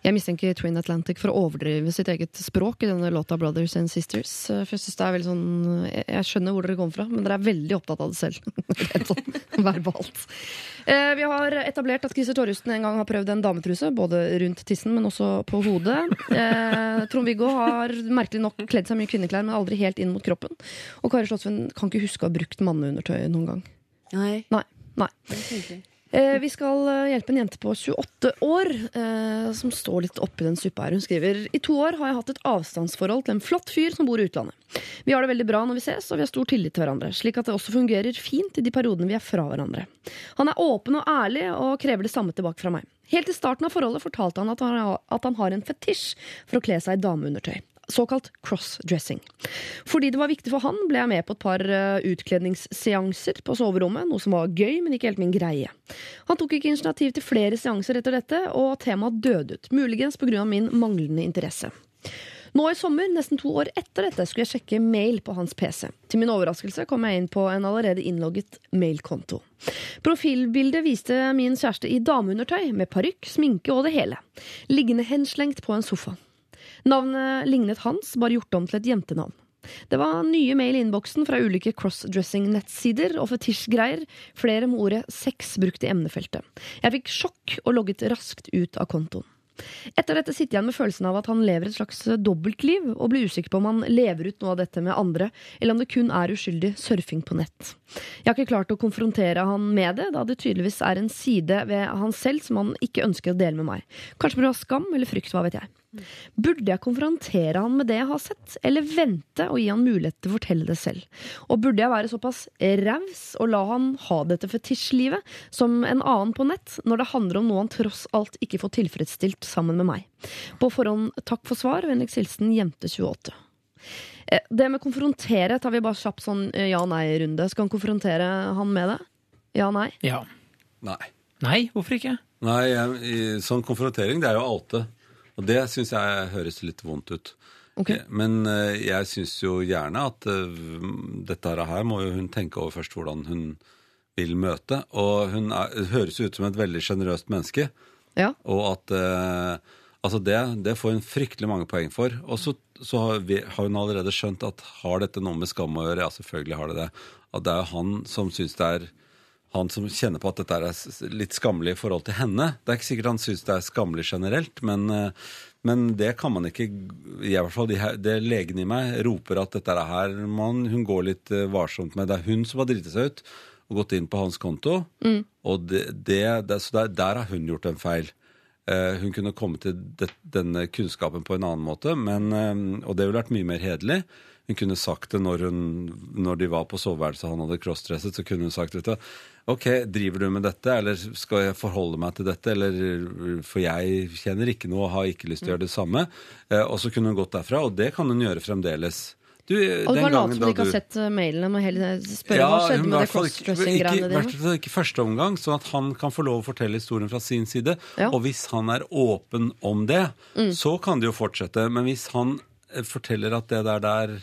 Jeg mistenker Twin Atlantic for å overdrive sitt eget språk i denne låta Brothers and Sisters. eh, For Jeg synes det er veldig sånn Jeg jeg skjønner hvor dere kommer fra, men dere er veldig opptatt av det selv. <laughs> Rett sånn <laughs> verbalt. Eh, Vi har etablert at Christer Torjussen en gang har prøvd en dametruse, både rundt tissen, men også på hodet. Eh, Trond-Viggo har merkelig nok kledd seg mye kvinneklær, men aldri helt inn mot kroppen. Og Kari Slottsveen kan ikke huske å ha brukt manneundertøy noen gang. Nei, Nei. nei. Eh, vi skal eh, hjelpe en jente på 28 år eh, som står litt oppi den suppa her. Hun skriver i to år har jeg hatt et avstandsforhold til en flott fyr som bor i utlandet. Vi har det veldig bra når vi ses, og vi har stor tillit til hverandre, slik at det også fungerer fint i de periodene vi er fra hverandre. Han er åpen og ærlig og krever det samme tilbake fra meg. Helt i starten av forholdet fortalte han at han har en fetisj for å kle seg i dameundertøy. Såkalt crossdressing. Fordi det var viktig for han, ble jeg med på et par eh, utkledningsseanser på soverommet, noe som var gøy, men ikke helt min greie. Han tok ikke initiativ til flere seanser etter dette, og temaet døde ut, muligens pga. min manglende interesse. Nå i sommer, nesten to år etter dette, skulle jeg sjekke mail på hans PC. Til min overraskelse kom jeg inn på en allerede innlogget mailkonto. Profilbildet viste min kjæreste i dameundertøy, med parykk, sminke og det hele. Liggende henslengt på en sofa. Navnet lignet hans, bare gjort om til et jentenavn. Det var nye mail i innboksen fra ulike crossdressing-nettsider og fetisjgreier, flere med ordet sex brukt i emnefeltet. Jeg fikk sjokk og logget raskt ut av kontoen. Etter dette sitter jeg igjen med følelsen av at han lever et slags dobbeltliv, og blir usikker på om han lever ut noe av dette med andre, eller om det kun er uskyldig surfing på nett. Jeg har ikke klart å konfrontere han med det, da det tydeligvis er en side ved han selv som han ikke ønsker å dele med meg. Kanskje pga. skam eller frykt, hva vet jeg. Burde jeg konfrontere han med det jeg har sett, eller vente og gi han mulighet til å fortelle det selv? Og burde jeg være såpass raus og la han ha dette fetisjlivet som en annen på nett, når det handler om noe han tross alt ikke får tilfredsstilt sammen med meg? På forhånd takk for svar, vennligst hilsen jente28. Eh, Det med konfrontere tar vi bare kjapt sånn eh, ja-nei-runde. Skal han konfrontere han med det? Ja-nei? Ja. Nei. Nei, hvorfor ikke? Nei, jeg, i- sånn konfrontering, det er jo oute. Og det syns jeg høres litt vondt ut. Ok. Eh, Men eh, jeg syns jo gjerne at eh, dette her må jo hun tenke over først hvordan hun vil møte. Og hun er, høres jo ut som et veldig sjenerøst menneske. Ja. Og at Altså det, det får hun fryktelig mange poeng for. Og så, så har, vi, har hun allerede skjønt at har dette noe med skam å gjøre? Ja, selvfølgelig har det det. At det er han som syns det er han som kjenner på at dette er litt skammelig i forhold til henne. Det er ikke sikkert han syns det er skammelig generelt, men, eh, men det kan man ikke i hvert fall de her, Det legen i meg roper at dette er her man, hun går litt eh, varsomt med. Det er hun som har driti seg ut og gått inn på hans konto. Og det, det, det, så der, der har hun gjort en feil. Uh, hun kunne komme til det, denne kunnskapen på en annen måte, men, uh, og det ville vært mye mer hederlig. Hun kunne sagt det når, hun, når de var på soveværelset og han hadde crossdresset. Så kunne hun sagt vet du, OK, driver du med dette, eller skal jeg forholde meg til dette? Eller, for jeg kjenner ikke noe og har ikke lyst til å gjøre det samme. Eh, og så kunne hun gått derfra, og det kan hun gjøre fremdeles. Du, Og den du kan late som du ikke har sett eh, mailene, og heller spørre Ja, hva skjedde med det ikke- crossdressing-greiene ikke, dine. hvert ikke første omgang, sånn at han kan få lov å fortelle historien fra sin side. Ja. Og hvis han er åpen om det, Mm. så kan det jo fortsette. Men hvis han eh, forteller at det der der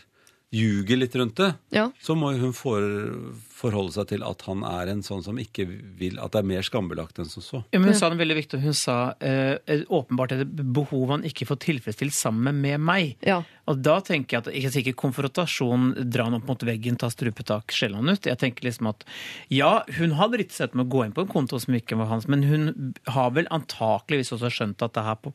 ljuger litt rundt det, Ja. så må hun for, forholde seg til at han er en sånn som ikke vil At det er mer skambelagt enn som så. Ja, men hun sa det veldig viktig. Hun sa eh, åpenbart et behov han ikke får tilfredsstilt sammen med meg. Ja. Og da tenker jeg at ikke sikkert konfrontasjon, dra han opp mot veggen, ta strupetak, skjelle han ut. Jeg tenker liksom at ja, hun har dritt seg ut med å gå inn på en konto som ikke var hans, men hun har vel antakeligvis også skjønt at det her på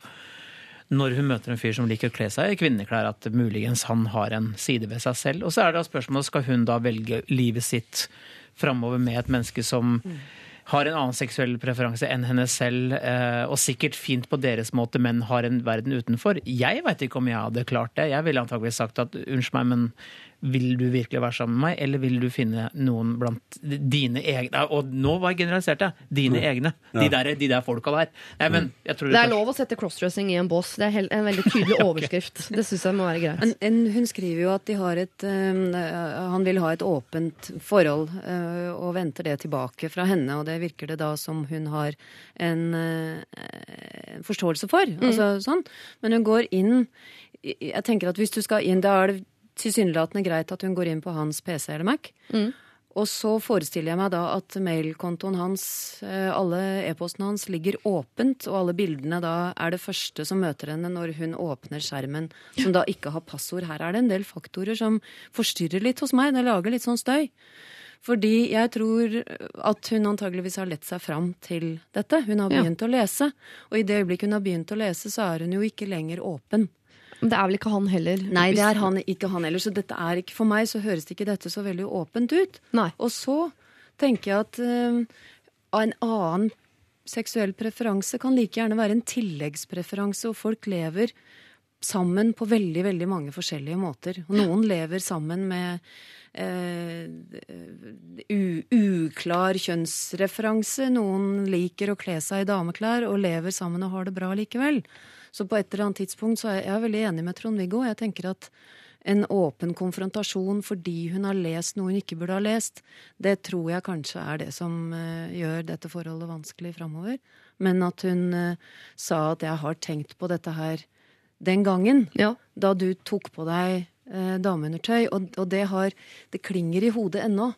når hun møter en fyr som liker å kle seg i kvinneklær, at muligens han har en side ved seg selv. Og så er det spørsmålet skal hun da velge livet sitt framover med et menneske som har en annen seksuell preferanse enn henne selv, eh, og sikkert fint på deres måte, men har en verden utenfor. Jeg veit ikke om jeg hadde klart det. Jeg ville antakeligvis sagt at unnskyld meg, men vil du virkelig være sammen med meg, eller vil du finne noen blant dine egne Og nå var jeg generalisert, jeg. Dine egne. De der, de der folka der. Nei, men jeg tror Det er lov å sette crossdressing i en bås. Det er en veldig tydelig <laughs> <laughs> overskrift. Det syns jeg må være greit. En, en, hun skriver jo at de har et eh, Han vil ha et åpent forhold, øh, og venter det tilbake fra henne. Og det virker det da som hun har en øh, forståelse for. Altså, sånn. Men hun går inn Jeg tenker at hvis du skal inn, da er det tilsynelatende greit at hun går inn på hans PC eller Mac. Og så forestiller jeg meg da at mailkontoen hans, eh, alle e-postene hans, ligger åpent, og alle bildene da er det første som møter henne når hun åpner skjermen, som da ikke har passord. Her er det en del faktorer som forstyrrer litt hos meg. Det lager litt sånn støy. Fordi jeg tror at hun antageligvis har lett seg fram til dette. Hun har Ja. begynt å lese, og i det øyeblikk hun har begynt å lese, så er hun jo ikke lenger åpen. Men det er vel ikke han heller? Nei, det er han, ikke han heller. Så dette er ikke, for meg så høres ikke dette så veldig åpent ut. Nei. Og så tenker jeg at uh, en annen seksuell preferanse kan like gjerne være en tilleggspreferanse, og folk lever sammen på veldig, veldig mange forskjellige måter. Noen lever sammen med Uh, uklar kjønnsreferanse. Noen liker å kle seg i dameklær og lever sammen og har det bra likevel. Så på et eller annet tidspunkt så er jeg, jeg er veldig enig med Trond-Viggo. Jeg tenker at en åpen konfrontasjon fordi hun har lest noe hun ikke burde ha lest, det tror jeg kanskje er det som eh, gjør dette forholdet vanskelig framover. Men at hun eh, sa at jeg har tenkt på dette her den gangen, Ja. da du tok på deg eh, dameundertøy, og, og det har Det klinger i hodet ennå.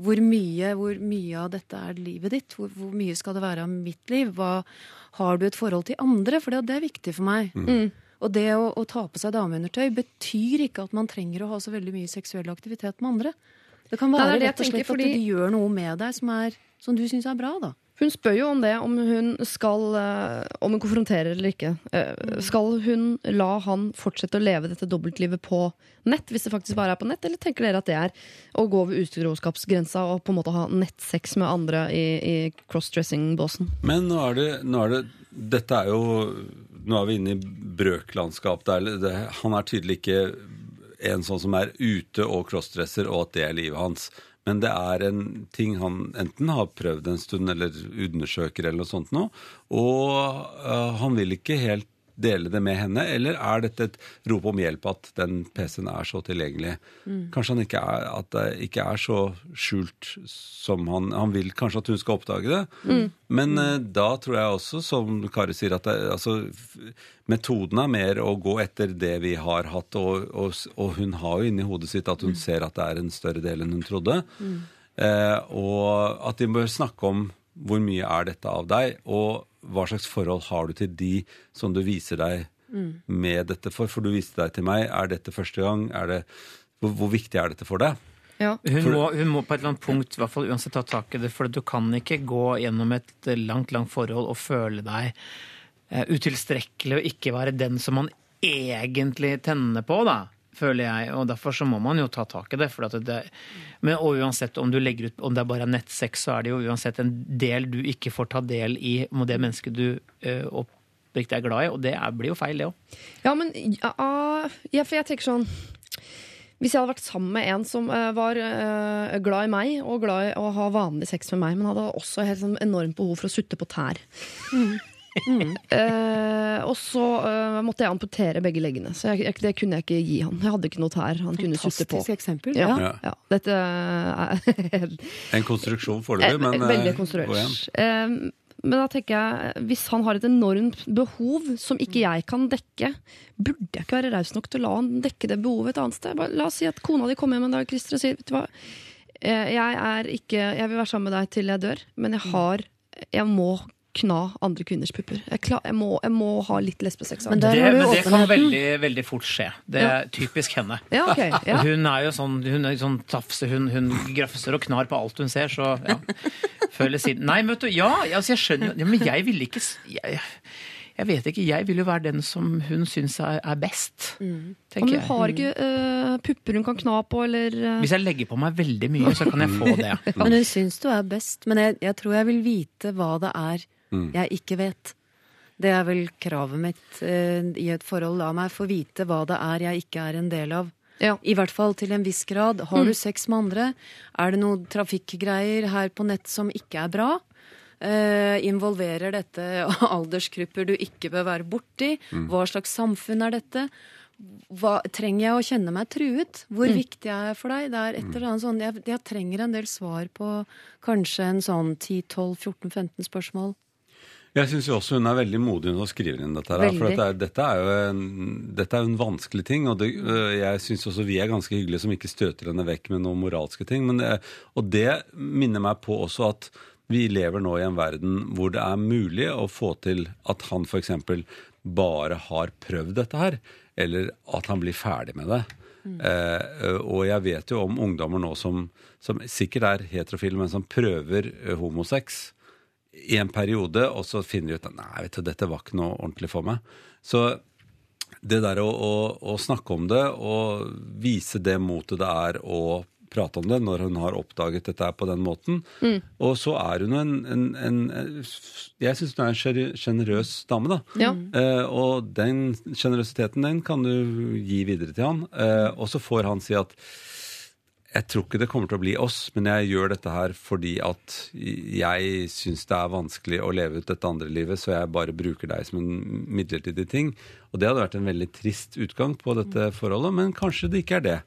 Hvor mye, hvor mye av dette er livet ditt? Hvor, hvor mye skal det være av mitt liv? Hva, har du et forhold til andre? For det, det er viktig for meg. Og det å, å ta på seg dameundertøy betyr ikke at man trenger å ha så veldig mye seksuell aktivitet med andre. Det kan være det det rett og slett tenker, fordi- at de gjør noe med deg som, er, som du syns er bra, da. Hun spør jo om det, om hun skal eh, Om hun konfronterer eller ikke. Eh, Skal hun la han fortsette å leve dette dobbeltlivet på nett, hvis det faktisk bare er på nett, eller tenker dere at det er å gå over utroskapsgrensa og på en måte ha nettsex med andre i, i crossdressing-båsen? Men nå er det, nå er det Dette er jo Nå er vi inne i brøklandskap. Det er, det, han er tydelig ikke en sånn som er ute og crossdresser, og at det er livet hans. Men det er en ting han enten har prøvd en stund, eller undersøker, eller noe sånt nå. Og øh, han vil ikke helt dele det med henne, eller er dette et rop om hjelp at den PC-en er så tilgjengelig? Kanskje han ikke er, at det ikke er så skjult som han Han vil kanskje at hun skal oppdage det. Men uh, da tror jeg også, som Kari sier, at det, altså, metoden er mer å gå etter det vi har hatt, og, og, og hun har jo inni hodet sitt at hun ser at det er en større del enn hun trodde. Uh, og at de bør snakke om hvor mye er dette av deg, og hva slags forhold har du til de som du viser deg med dette for? For du viste deg til meg. Er dette første gang? Er det, hvor, hvor viktig er dette for deg? Ja. Hun For- må, hun må på et eller annet punkt i hvert fall uansett ta tak i det, for du kan ikke gå gjennom et eh, langt, langt forhold og føle deg eh, utilstrekkelig og ikke være den som man egentlig tenner på, da. Føler jeg, og Derfor så må man jo ta tak i det. For at det men og uansett om du legger ut om det er bare nettsex, så er det jo uansett en del du ikke får ta del i med det mennesket du uh, oppriktig er glad i, og det er, blir jo feil, det òg. Ja, men ja, ja, for jeg tenker sånn Hvis jeg hadde vært sammen med en som uh, var uh, glad i meg og glad i å ha vanlig sex med meg, men hadde også helt sånn enormt behov for å sutte på tær <laughs> Eh, og så eh, måtte jeg amputere begge leggene, så jeg, jeg, det kunne jeg ikke gi han. Jeg hadde ikke noe tær han kunne sutte på. Fantastisk eksempel. Ja, Ja. Ja. Dette er <laughs> En konstruksjon foreløpig, men Eh, eh, Veldig konstruert. Eh, men da tenker jeg, hvis han har et enormt behov som ikke jeg kan dekke, burde jeg ikke være raus nok til å la han dekke det behovet et annet sted? Bare, la oss si at kona di kommer hjem en dag Christer, og sier vet du hva, Eh, jeg er ikke Jeg vil være sammen med deg til jeg dør, men jeg har Jeg må kna andre kvinners pupper. Jeg, klar, jeg, må, jeg må ha litt lesbesex. Men det. men det kan veldig, veldig fort skje. Det er typisk henne. Ja, okay, Ja. Og Hun er jo sånn, hun er sånn tafse, hun, hun grafser og knar på alt hun ser, så ja. Før eller siden. Nei, men vet du, ja, altså jeg skjønner jo ja, Men jeg ville ikke jeg, jeg vet ikke, jeg vil jo være den som hun syns er, er best. Mm. Tenker hun har ikke uh, pupper hun kan kna på, eller uh... Hvis jeg legger på meg veldig mye, så kan jeg få <laughs> det. Men hun syns du er best. Men jeg, jeg tror jeg vil vite hva det er jeg ikke vet. Det er vel kravet mitt eh, i et forhold. La meg få vite hva det er jeg ikke er en del av. Ja. I hvert fall til en viss grad. Har du sex med andre? Er det noen trafikkgreier her på nett som ikke er bra? Eh, involverer dette <laughs> aldersgrupper du ikke bør være borti? Hva slags samfunn er dette? Hva, trenger jeg å kjenne meg truet? Hvor viktig er jeg for deg? Det er et eller annet sånn, jeg, jeg trenger en del svar på kanskje en sånn 10-12-14-15 spørsmål. Jeg syns også hun er veldig modig når hun skriver inn dette. her, For dette er, dette er jo en, dette er en vanskelig ting. Og det, øh, jeg syns også vi er ganske hyggelige som ikke støter henne vekk med noen moralske ting. Men det, og det minner meg på også at vi lever nå i en verden hvor det er mulig å få til at han f.eks. bare har prøvd dette her, eller at han blir ferdig med det. Eh, og jeg vet jo om ungdommer nå som, som sikkert er heterofile, men som prøver homosex i en periode, og så finner de ut nei, vet du, dette var ikke noe ordentlig for meg. Så det der å, å, å snakke om det og vise det motet det er å prate om det når hun har oppdaget dette her på den måten. Og så er hun en, en, en Jeg syns hun er en sjenerøs dame, da. Ja. Eh, og den sjenerøsiteten, den kan du gi videre til han. Eh, og så får han si at jeg tror ikke det kommer til å bli oss, men jeg gjør dette her fordi at jeg syns det er vanskelig å leve ut dette andre livet, så jeg bare bruker deg som en midlertidig ting. Og det hadde vært en veldig trist utgang på dette forholdet, men kanskje det ikke er det.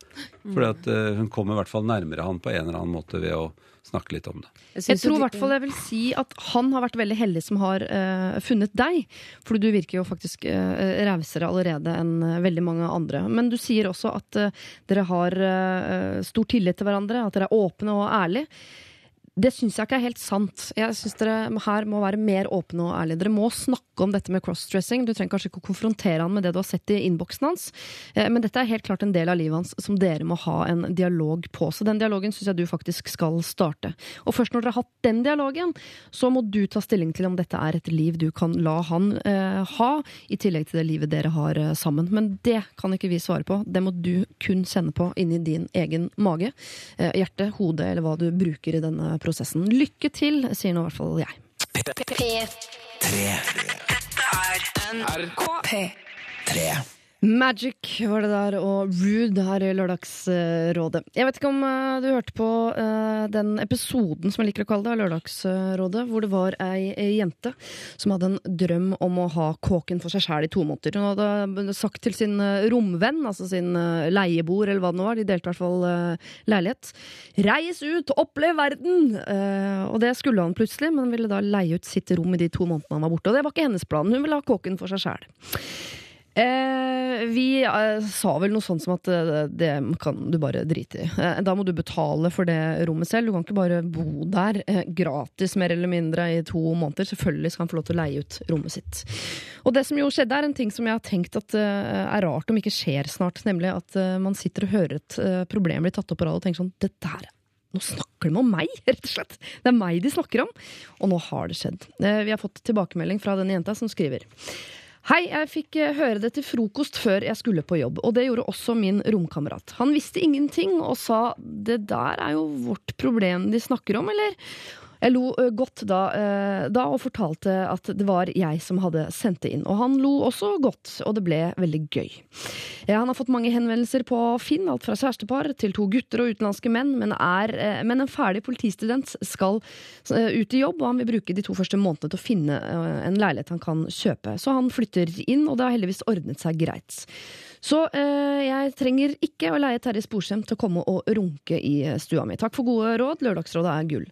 At eh, hun kommer i hvert fall nærmere han på en eller annen måte ved å snakke litt om det. Jeg jeg tror i hvert fall jeg vil si at han har vært veldig heldig som har uh, funnet deg. For du virker jo faktisk uh, rausere allerede enn uh, veldig mange andre. Men du sier også at uh, dere har stor tillit til hverandre, at dere er åpne og ærlige. Det syns jeg ikke er helt sant. Jeg syns dere her må være mer åpne og ærlige. Dere må snakke om dette med crossdressing. Du trenger kanskje ikke å konfrontere han med det du har sett i innboksen hans, eh, men dette er helt klart en del av livet hans som dere må ha en dialog på. Så den dialogen syns jeg du faktisk skal starte. Og først når dere har hatt den dialogen, så må du ta stilling til om dette er et liv du kan la han eh, ha, i tillegg til det livet dere har eh, sammen. Men det kan ikke vi svare på. Det må du kun kjenne på inni din egen mage, eh, hjerte, hode eller hva du bruker i denne prosessen. Lykke til, sier nå i hvert fall jeg. Tre. Magic var det der, og Rude her i Lørdagsrådet. Jeg vet ikke om eh, du hørte på eh, den episoden som jeg liker å kalle det, av Lørdagsrådet, hvor det var ei, jente som hadde en drøm om å ha kåken for seg sjæl i to måneder. Hun hadde sagt til sin eh, romvenn, altså sin eh, leieboer eller hva det nå var, de delte i hvert fall eh, leilighet, reis ut, opplev verden! Eh, og det skulle han plutselig, men ville da leie ut sitt rom i de to månedene han var borte. Og det var ikke hennes plan, hun ville ha kåken for seg sjæl. Eh, vi eh, sa vel noe sånt som at eh, det kan du bare drite i. Eh, da må du betale for det rommet selv. Du kan ikke bare bo der eh, gratis mer eller mindre i to måneder. Selvfølgelig skal han få lov til å leie ut rommet sitt. Og det som jo skjedde, er en ting som jeg har tenkt at eh, er rart om ikke skjer snart. Nemlig at man sitter og hører et problem bli tatt opp på radio og tenker sånn Dette her nå snakker de om meg, <laughs> rett og slett. Det er meg de snakker om. Og nå har det skjedd. Vi har fått tilbakemelding fra denne jenta som skriver. Hei, jeg fikk eh, høre det til frokost før jeg skulle på jobb, og det gjorde også min romkamerat. Han visste ingenting og sa det der er jo vårt problem de snakker om, eller? Jeg lo godt da, da og fortalte at det var jeg som hadde sendt det inn. Og han lo også godt, og det ble veldig gøy. Han har fått mange henvendelser på Finn, alt fra kjærestepar til to gutter og utenlandske menn, men, er, men en ferdig politistudent skal ut i jobb, og han vil bruke de to første månedene til å finne en leilighet han kan kjøpe. Så han flytter inn, og det har heldigvis ordnet seg greit. Så eh, jeg trenger ikke å leie Terje Sporsem til å komme og runke i eh, stua mi. Takk for gode råd, Lørdagsrådet er gull.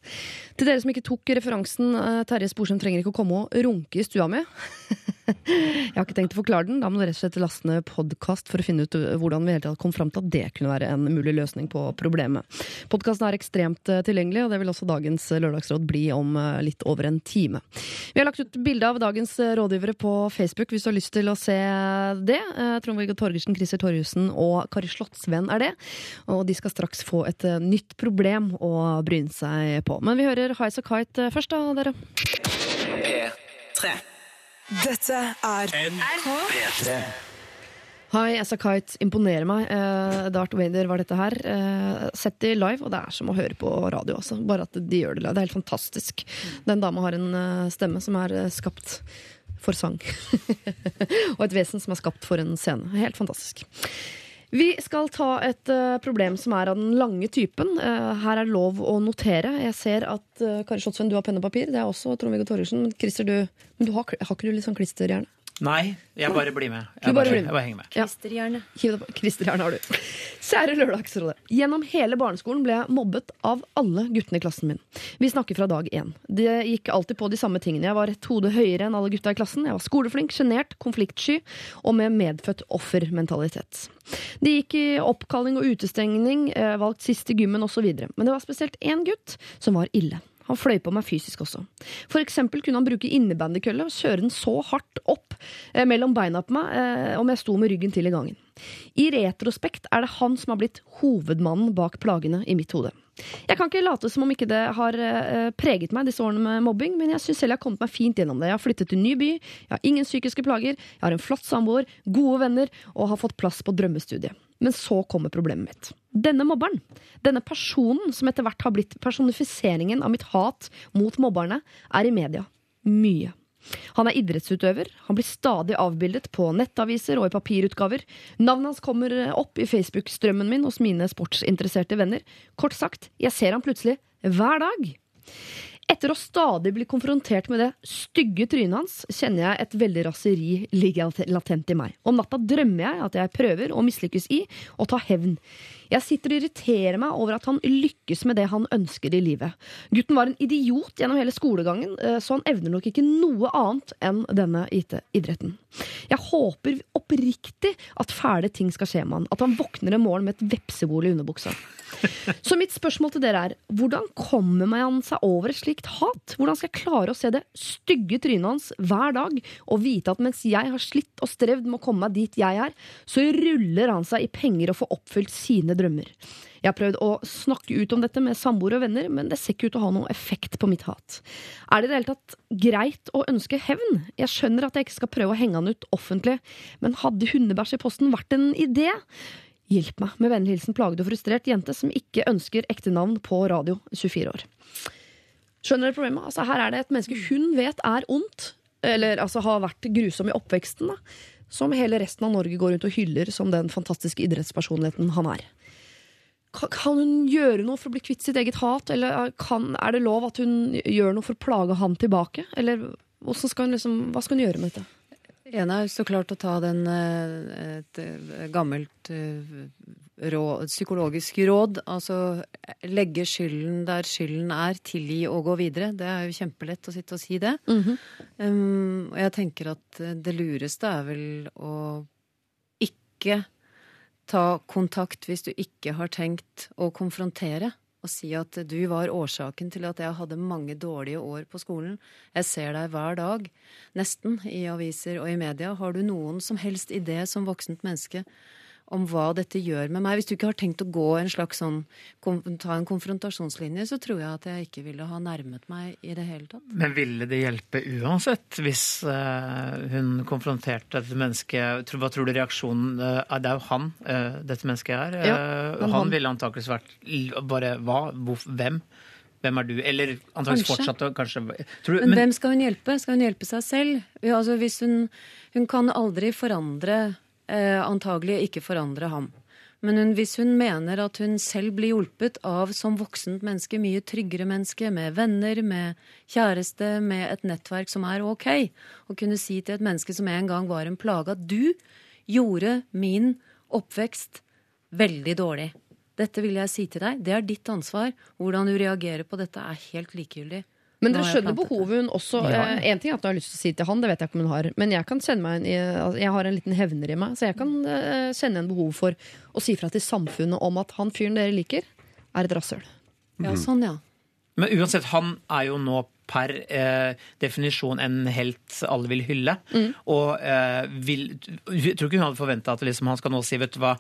Til dere som ikke tok referansen eh, Terje Sporsem trenger ikke å komme og runke i stua mi. <laughs> jeg har ikke tenkt å forklare den. Da må du rett og slett laste ned podkast for å finne ut uh, hvordan vi hele tatt kom fram til at det kunne være en mulig løsning på problemet. Podkasten er ekstremt eh, tilgjengelig, og det vil også dagens eh, lørdagsråd bli om eh, litt over en time. Vi har lagt ut bilde av dagens eh, rådgivere på Facebook hvis du har lyst til å se det. Eh, Trond-Viggo Torgersen, Christer Torjussen og Kari Slottsvenn er det. Og de skal straks få et eh, nytt problem å bryne seg på. Men vi hører Highas og Kite eh, først, da, dere. P3. Dette er NRK3. Hi, Asa kite imponerer meg. Eh, Darth Vader var dette her. Eh, sett de live, og det er som å høre på radio. Også. Bare at de gjør det live. Det er helt fantastisk. Den dama har en eh, stemme som er eh, skapt for sang. <laughs> og et vesen som er skapt for en scene. Helt fantastisk. Vi skal ta et uh, problem som er av den lange typen. Uh, her er lov å notere. Jeg ser at uh, Kari Slottsvenn, du har penn og papir. Det er også Trond-Viggo Torgersen. Men Christer, du, du har, har ikke du litt sånn klisterhjerne? Nei, jeg bare blir med. Jeg bare bare, blir med. jeg bare henger med. Ja. Det på. Klisterhjerne har du. Kjære Lørdagsrådet. Gjennom hele barneskolen ble jeg mobbet av alle guttene i klassen min. Vi snakker fra dag én. Det gikk alltid på de samme tingene. Jeg var et hode høyere enn alle gutta i klassen. Jeg var skoleflink, sjenert, konfliktsky og med medfødt offermentalitet. Det gikk i oppkalling og utestengning, eh, valgt sist i gymmen osv. Men det var spesielt én gutt som var ille. Han fløy på meg fysisk også. For eksempel kunne han bruke innebandykølle og kjøre den så hardt opp eh, mellom beina på meg eh, om jeg sto med ryggen til i gangen. I retrospekt er det han som har blitt hovedmannen bak plagene i mitt hode. Jeg kan ikke late som om ikke det har eh, preget meg disse årene med mobbing, men jeg syns selv jeg har kommet meg fint gjennom det. Jeg har flyttet til en ny by, jeg har ingen psykiske plager, jeg har en flott samboer, gode venner og har fått plass på drømmestudiet. Men så kommer problemet mitt. Denne mobberen, denne personen som etter hvert har blitt personifiseringen av mitt hat mot mobberne, er i media. Mye. Han er idrettsutøver, han blir stadig avbildet på nettaviser og i papirutgaver. Navnet hans kommer opp i Facebook-strømmen min hos mine sportsinteresserte venner. Kort sagt, jeg ser han plutselig hver dag. Etter å stadig bli konfrontert med det stygge trynet hans, kjenner jeg et veldig raseri ligge latent i meg. Om natta drømmer jeg at jeg prøver å mislykkes i å ta hevn. Jeg sitter og irriterer meg over at han lykkes med det han ønsker i livet. Gutten var en idiot gjennom hele skolegangen, eh, så han evner nok ikke noe annet enn denne IT-idretten. Jeg håper oppriktig at fæle ting skal skje med han, at han våkner en morgen med et vepsebol i underbuksa. Så mitt spørsmål til dere er, hvordan kommer man seg over et slikt hat? Hvordan skal jeg klare å se det stygge trynet hans hver dag, og vite at mens jeg har slitt og strevd med å komme meg dit jeg er, så ruller han seg i penger og får oppfylt sine drømmer. Jeg har prøvd å snakke ut om dette med samboere og venner, men det ser ikke ut til å ha noen effekt på mitt hat. Er det i det hele tatt greit å ønske hevn? Jeg skjønner at jeg ikke skal prøve å henge han ut offentlig, men hadde hundebæsj i posten vært en idé? Hjelp meg. Med vennlig hilsen plaget og frustrert jente som ikke ønsker ekte navn på radio, 24 år. Skjønner dere problemet? Altså, her er det et menneske hun vet er ondt, eller altså har vært grusom i oppveksten, da, som hele resten av Norge går rundt og hyller som den fantastiske idrettspersonligheten han er. Kan, hun gjøre noe for å bli kvitt sitt eget hat, eller kan, er det lov at hun gjør noe for å plage han tilbake? Eller skal hun liksom, hva skal hun gjøre med dette? ene er så klart å ta den eh, et eh, gammelt eh, råd, psykologisk råd. Altså legge skylden der skylden er, tilgi og gå videre. Det er jo kjempelett å sitte og si det. um, og jeg tenker at eh, det lureste er vel å ikke ta kontakt hvis du ikke har tenkt å konfrontere. Og si at du var årsaken til at jeg hadde mange dårlige år på skolen. Jeg ser deg hver dag, nesten, i aviser og i media. Har du noen som helst idé som voksent menneske om hva dette gjør med meg? Hvis du ikke har tenkt å gå en slags sånn, ta en konfrontasjonslinje, så tror jeg at jeg ikke ville ha nærmet meg i det hele tatt. Men ville det hjelpe uansett hvis eh, hun konfronterte dette mennesket? Hva tror du reaksjonen eh? Det er jo han eh, dette mennesket er. Ja, han, han- ville antakeligvis vært bare hva? Hvem? Hvem er du? Eller antakeligvis fortsatt kanskje tror du, Men, hvem skal hun hjelpe? Skal hun hjelpe seg selv? Ja, altså, hvis hun, hun kan aldri forandre Antagelig ikke forandre ham. Men hun, hvis hun mener at hun selv blir hjulpet av som voksent menneske, mye tryggere menneske, med venner, med kjæreste, med et nettverk som er ok, å kunne si til et menneske som en gang var en plage, at du gjorde min oppvekst veldig dårlig. Dette vil jeg si til deg. Det er ditt ansvar. Hvordan du reagerer på dette, er helt likegyldig. Men dere skjønner behovet hun også Ja. eh, En ting er at hun har lyst til å si til han, det vet jeg ikke om hun har. Men jeg kan kjenne meg en, altså, jeg har en liten hevner i meg, så jeg kan eh, kjenne en behov for å si fra til samfunnet om at han fyren dere liker, er et rasshøl. Ja, sånn, ja. Men uansett, han er jo nå per eh, definisjon en helt alle vil hylle. Og eh, vil, jeg tror ikke hun hadde forventa at liksom, han skal nå si vet du hva,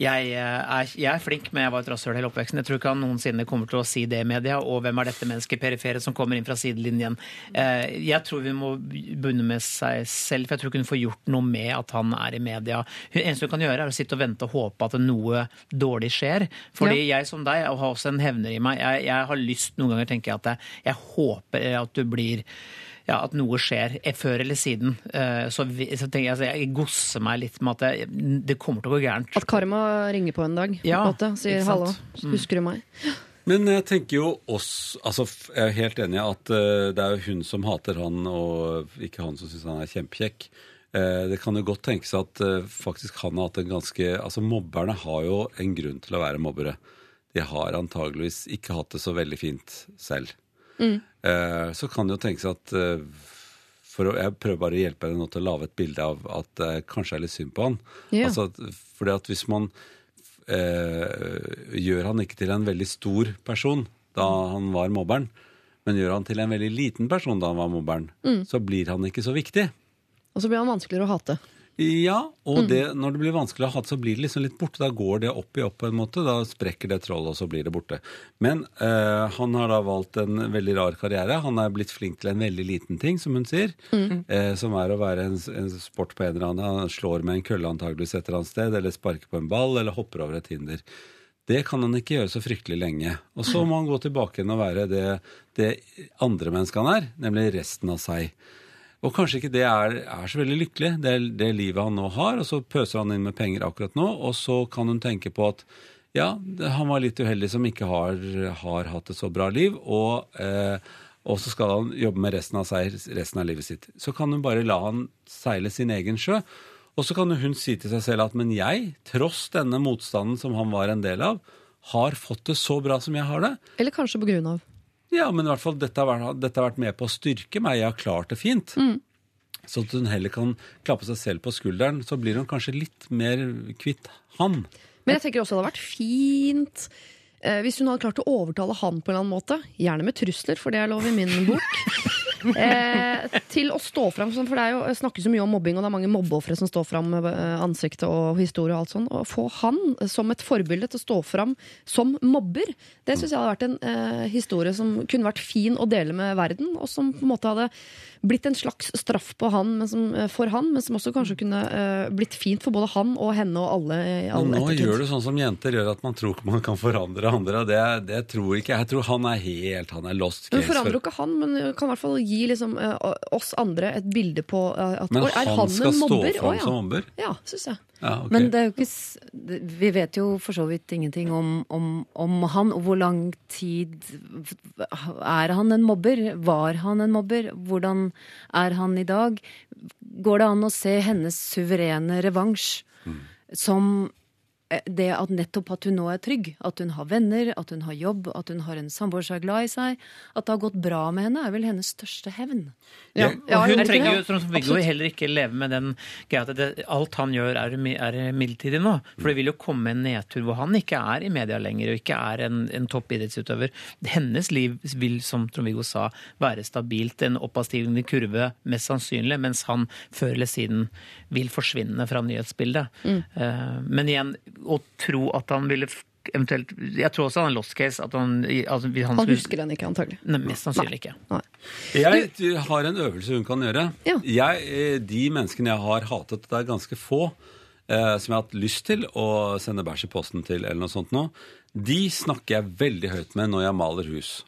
jeg, eh, er, jeg er flink, men jeg var et rasshøl hele oppveksten. Jeg tror ikke han noensinne kommer til å si det i media. Og hvem er dette mennesket perifere som kommer inn fra sidelinjen? Eh, jeg tror vi må bunne med seg selv, for jeg tror ikke hun får gjort noe med at han er i media. Hun, eneste hun kan gjøre, er å sitte og vente og håpe at noe dårlig skjer. Fordi jeg som deg og har også en hevner i meg. Jeg, jeg har lyst noen ganger, tenker jeg, at jeg, jeg håper at du blir ja, at noe skjer eh, før eller siden. Eh, Så, vi, så tenker jeg, så jeg gosser meg litt med at det, det kommer til å gå gærent. At karma ringer på en dag, på Ja, en måte, sier 'hallo, husker du meg'? Men jeg tenker jo oss altså Jeg er helt enig i at eh, det er jo hun som hater han, og ikke han som syns han er kjempekjekk. Eh, det kan jo godt tenkes at faktisk han har hatt en ganske Altså mobberne har jo en grunn til å være mobbere. De har antageligvis ikke hatt det så veldig fint selv. Eh, så kan det jo tenkes at eh, for å, Jeg prøver bare å hjelpe henne nå til å lage et bilde av at det kanskje er litt synd på han. Ja. Altså, fordi at hvis man eh, gjør han ikke til en veldig stor person da han var mobberen, men gjør han til en veldig liten person da han var mobberen, så blir han ikke så viktig. Og så blir han vanskeligere å hate. Ja, og det, når det blir vanskelig å ha det, så blir det liksom litt borte. Da går det opp i opp på en måte. Da sprekker det trollet, og så blir det borte. Men øh, han har da valgt en veldig rar karriere. Han er blitt flink til en veldig liten ting, som hun sier. Eh, som er å være en, en sport på en eller annen Han slår med en kølle antageligvis et eller annet sted, eller sparker på en ball, eller hopper over et hinder. Det kan han ikke gjøre så fryktelig lenge. Og så må han gå tilbake igjen og være det, det andre mennesket han er, nemlig resten av seg. Og kanskje ikke det er, er så veldig lykkelig, det, det livet han nå har. Og så pøser han inn med penger akkurat nå, og så kan hun tenke på at ja, han var litt uheldig som ikke har, har hatt et så bra liv. Og, eh, og så skal han jobbe med resten av seg resten av livet sitt. Så kan hun bare la han seile sin egen sjø. Og så kan hun si til seg selv at men jeg, tross denne motstanden som han var en del av, har fått det så bra som jeg har det. Eller kanskje på grunn av. Ja, men i hvert fall dette har, vært, dette har vært med på å styrke meg. Jeg har klart det fint. Så at hun heller kan klappe seg selv på skulderen, så blir hun kanskje litt mer kvitt han. Men jeg tenker også det hadde vært fint hvis hun hadde klart å overtale han på en eller annen måte. Gjerne med trusler, for det er lov i min bok. <laughs> Eh, til å stå fram, for det er jo, snakkes så mye om mobbing, og det er mange mobbeofre som står fram med eh, ansiktet og historie og alt sånn. Å få han som et forbilde til å stå fram som mobber, det syns jeg hadde vært en eh, historie som kunne vært fin å dele med verden, og som på en måte hadde blitt en slags straff på han, men som, eh, for han, men som også kanskje kunne uh, blitt fint for både han og henne og alle alle nå ettertid. gjør du sånn som jenter gjør, at man tror ikke man kan forandre andre. Det, det tror ikke jeg. Tror han er helt Han er lost case. Du forandrer jo ikke han, men kan i hvert fall gi liksom, uh, oss andre et bilde på uh, at Men oi, er han han skal stå fram Å, ja. som mobber? Ja, syns jeg. Ja, okay. Men det er jo ikke Vi vet jo for så vidt ingenting om, om, om han, og hvor lang tid Er han en mobber? Var han en mobber? Hvordan er han i dag? Går det an å se hennes suverene revansj som eh, det at nettopp at hun nå er trygg, at hun har venner, at hun har jobb, at hun har en samboer som er glad i seg, at det har gått bra med henne, er vel hennes største hevn. Ja. Og hun er trenger jo som Viggo heller ikke leve med den greia at det, alt han gjør er, er midlertidig nå. For det vil jo komme en nedtur hvor han ikke er i media lenger og ikke er en, en toppidrettsutøver. Hennes liv vil, som Trond-Viggo sa, være stabilt. En oppadstigende kurve, mest sannsynlig, mens han før eller siden vil forsvinne fra nyhetsbildet. Mm. men igjen, å tro at han ville eventuelt Jeg tror også han er lost case. At han, altså, hvis Han skulle- husker den ikke, antagelig. Nei, mest sannsynlig ikke. Nei. Jeg har en øvelse hun kan gjøre. Ja. Jeg, eh, de menneskene jeg har hatet, det er ganske få, eh, som jeg har hatt lyst til å sende bæsj i posten til, eller noe sånt nå, de snakker jeg veldig høyt med når jeg maler hus.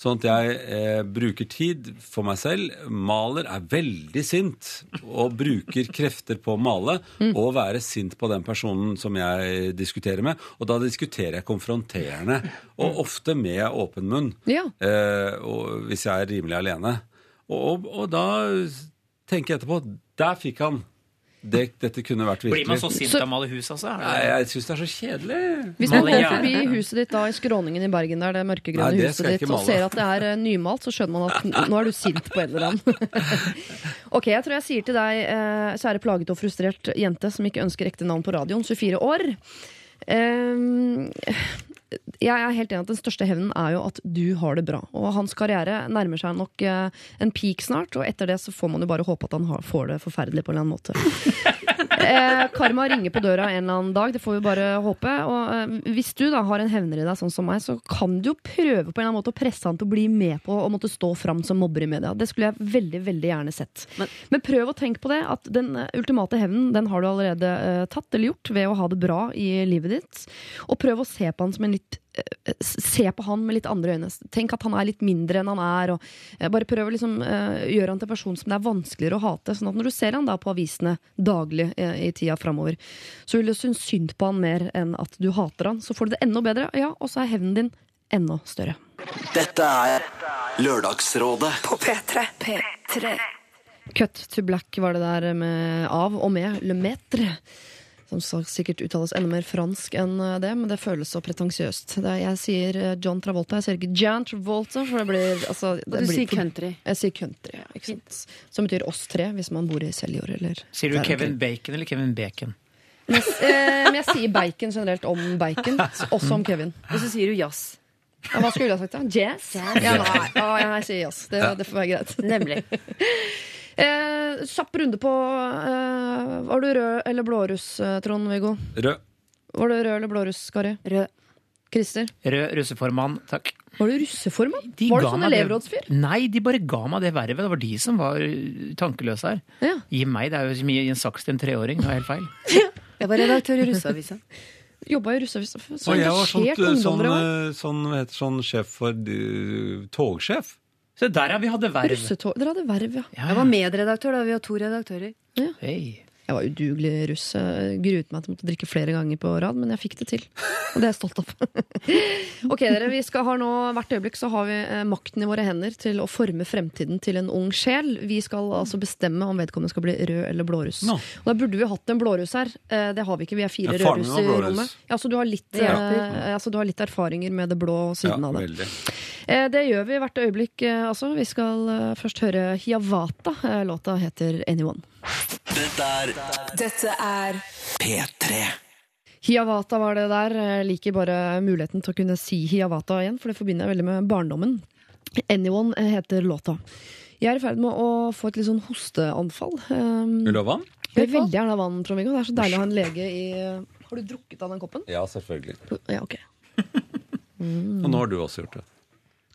Sånn at jeg eh, bruker tid for meg selv. Maler er veldig sint og bruker krefter på å male og være sint på den personen som jeg diskuterer med. Og da diskuterer jeg konfronterende, og ofte med åpen munn. Ja. Eh, hvis jeg er rimelig alene. Og, og, og da tenker jeg etterpå Der fikk han. Det, dette kunne vært virkelig. Blir man så sint av å male hus, altså? Nei, jeg syns det er så kjedelig. Hvis man går forbi huset ditt da i Skråningen i Bergen, der det mørkegrønne Nei, det huset ditt, og ser at det er eh, nymalt, så skjønner man at nå er du sint på en eller annen. <laughs> ok, jeg tror jeg sier til deg, eh, kjære plaget og frustrert jente som ikke ønsker ekte navn på radioen, 24 år. Eh, jeg er helt enig at Den største hevnen er jo at du har det bra. Og Hans karriere nærmer seg nok eh, en peak snart, og etter det så får man jo bare håpe at han får det forferdelig på en eller annen måte. <laughs> Eh, karma ringer på døra en eller annen dag, det får vi bare håpe. Og eh, hvis du da har en hevner i deg, sånn som meg, så kan du jo prøve på en eller annen måte å presse han til å bli med på å måtte stå fram som mobber i media. Det skulle jeg veldig, veldig gjerne sett. Men, Men- prøv å tenke på det, at den eh, ultimate hevnen, den har du allerede eh, tatt eller gjort ved å ha det bra i livet ditt. Og prøv å se på han som en litt Se på han med litt andre øyne. Tenk at han er litt mindre enn han er. Og eh, bare prøv å liksom, eh, gjøre han til en person som det er vanskeligere å hate. Sånn at når du ser han da på avisene daglig eh, i tida framover, så vil du synes synd på han mer enn at du hater han. Så får du det enda bedre, ja, og så er hevnen din enda større. Dette er Lørdagsrådet. På P3. P3. Cut to black var det der med av og med Le Maître. Som sikkert uttales enda mer fransk enn det, men det føles så pretensiøst. Jeg sier eh, John Travolta, jeg sier ikke Jan Travolta, for det blir altså, det Og du blir- sier country. Jeg sier country, ikke sant. Som betyr oss tre, hvis man bor i Seljord eller Sier du der Kevin omkring. Bacon eller Kevin Bacon? Men, jeg- eh, men jeg sier bacon generelt om bacon, <laughs> også om Kevin. Og så sier du jazz. Ja, hva skulle ha sagt, da? Jazz? Ja, nei, å, jeg sier jazz. Det, det får være greit. Nemlig. <laughs> Eh, Kjapp runde på eh, Var du rød eller blåruss, eh, Trond-Viggo? Rød. Var du rød eller blåruss, Kari? Rød. Christer? Rød russeformann, takk. Var du russeformann? De Var du sånn elevrådsfyr? Nei, de bare ga meg det vervet. Det var de som var tankeløse her. Ja. Gi meg, det er jo så mye i en saks til en treåring. Det er helt feil. <laughs> Jeg var redaktør i Russeavisa. <laughs> Jobba i russeavisa. Så Og jeg var sånn, engasjert ungdom sånn, dere var. eh, sånn, hva sånn sjef for eh, togsjef. Så der, ja, vi hadde verv. Russetog. Dere hadde verv, ja. Ja, Jeg var medredaktør da vi var to redaktører. Hei. Jeg var udugelig russ. Gruet meg til å måtte drikke flere ganger på rad, men jeg fikk det til. Og det er jeg stolt av. <laughs> ok, dere, vi skal ha nå, Hvert øyeblikk så har vi eh, makten i våre hender til å forme fremtiden til en ung sjel. Vi skal altså bestemme om vedkommende skal bli rød eller blåruss. No. Og Da burde vi hatt en blåruss her. Eh, Det har vi ikke. Vi er fire Ja, rødruss i rommet. Ja, så du har, litt, ja. eh, altså, du har litt erfaringer med det blå Ja, siden av det. veldig. Eh, Det gjør vi hvert øyeblikk, eh, altså. Vi skal eh, først høre Hiawatha. Eh, Låta heter Anyone. Dette er Dette er P3. Hiawata var det der. Jeg liker bare muligheten til å kunne si Hiawata igjen, for det forbinder jeg veldig med barndommen. Anyone heter låta. Jeg er i ferd med å få et litt sånn hosteanfall. Um, Vil du ha vann? jeg vil veldig gjerne ha vann, Trond-Viggo. Det er så deilig å ha en lege i Har du drukket av den koppen? Ja, selvfølgelig. Ja, ok. <laughs> Og nå har du også gjort det.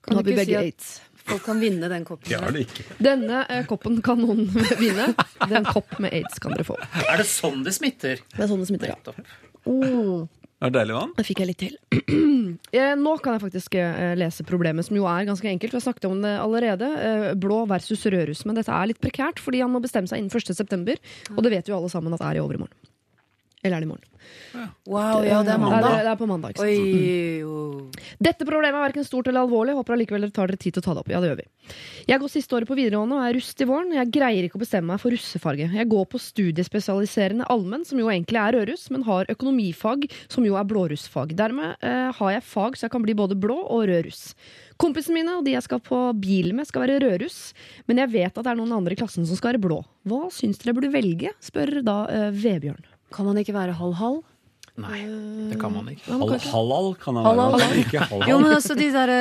Kan Nå har vi ikke si aids. folk kan vinne den koppen? Ja, det ikke. Denne eh, koppen kan noen <laughs> vinne. Den kopp med aids kan dere få. Er det sånn det smitter? Det er sånn det smitter, ja. Oh. Er det deilig vann? Det fikk jeg litt til. <clears throat> Eh, Nå kan jeg faktisk eh, lese problemet, som jo er ganske enkelt. Vi har snakket om det allerede. Eh, Blå versus rødruss. Men dette er litt prekært, fordi han må bestemme seg innen 1.9. Og det vet jo alle sammen at det er i overmorgen. Eller er det i morgen? Wow, ja, det er mandag. det, det er på mandag. ikke sant? Oi. Dette problemet er verken stort eller alvorlig. Håper allikevel dere tar dere tid til å ta det opp. Ja, det gjør vi. Jeg går siste året på videregående og er rust i våren. Jeg greier ikke å bestemme meg for russefarge. Jeg går på studiespesialiserende allmenn, som jo egentlig er rødruss, men har økonomifag, som jo er blårussfag. Dermed eh, har jeg fag så jeg kan bli både blå og rødruss. Kompisene mine og de jeg skal på bil med, skal være rødruss, men jeg vet at det er noen andre i klassen som skal være blå. Hva syns dere burde velge? spør da eh, Vebjørn. Kan man ikke være halv-halv? Nei, det kan man ikke. Halal Hal kanskje- kan han Halal. være. hal ikke halal. Jo, men altså de der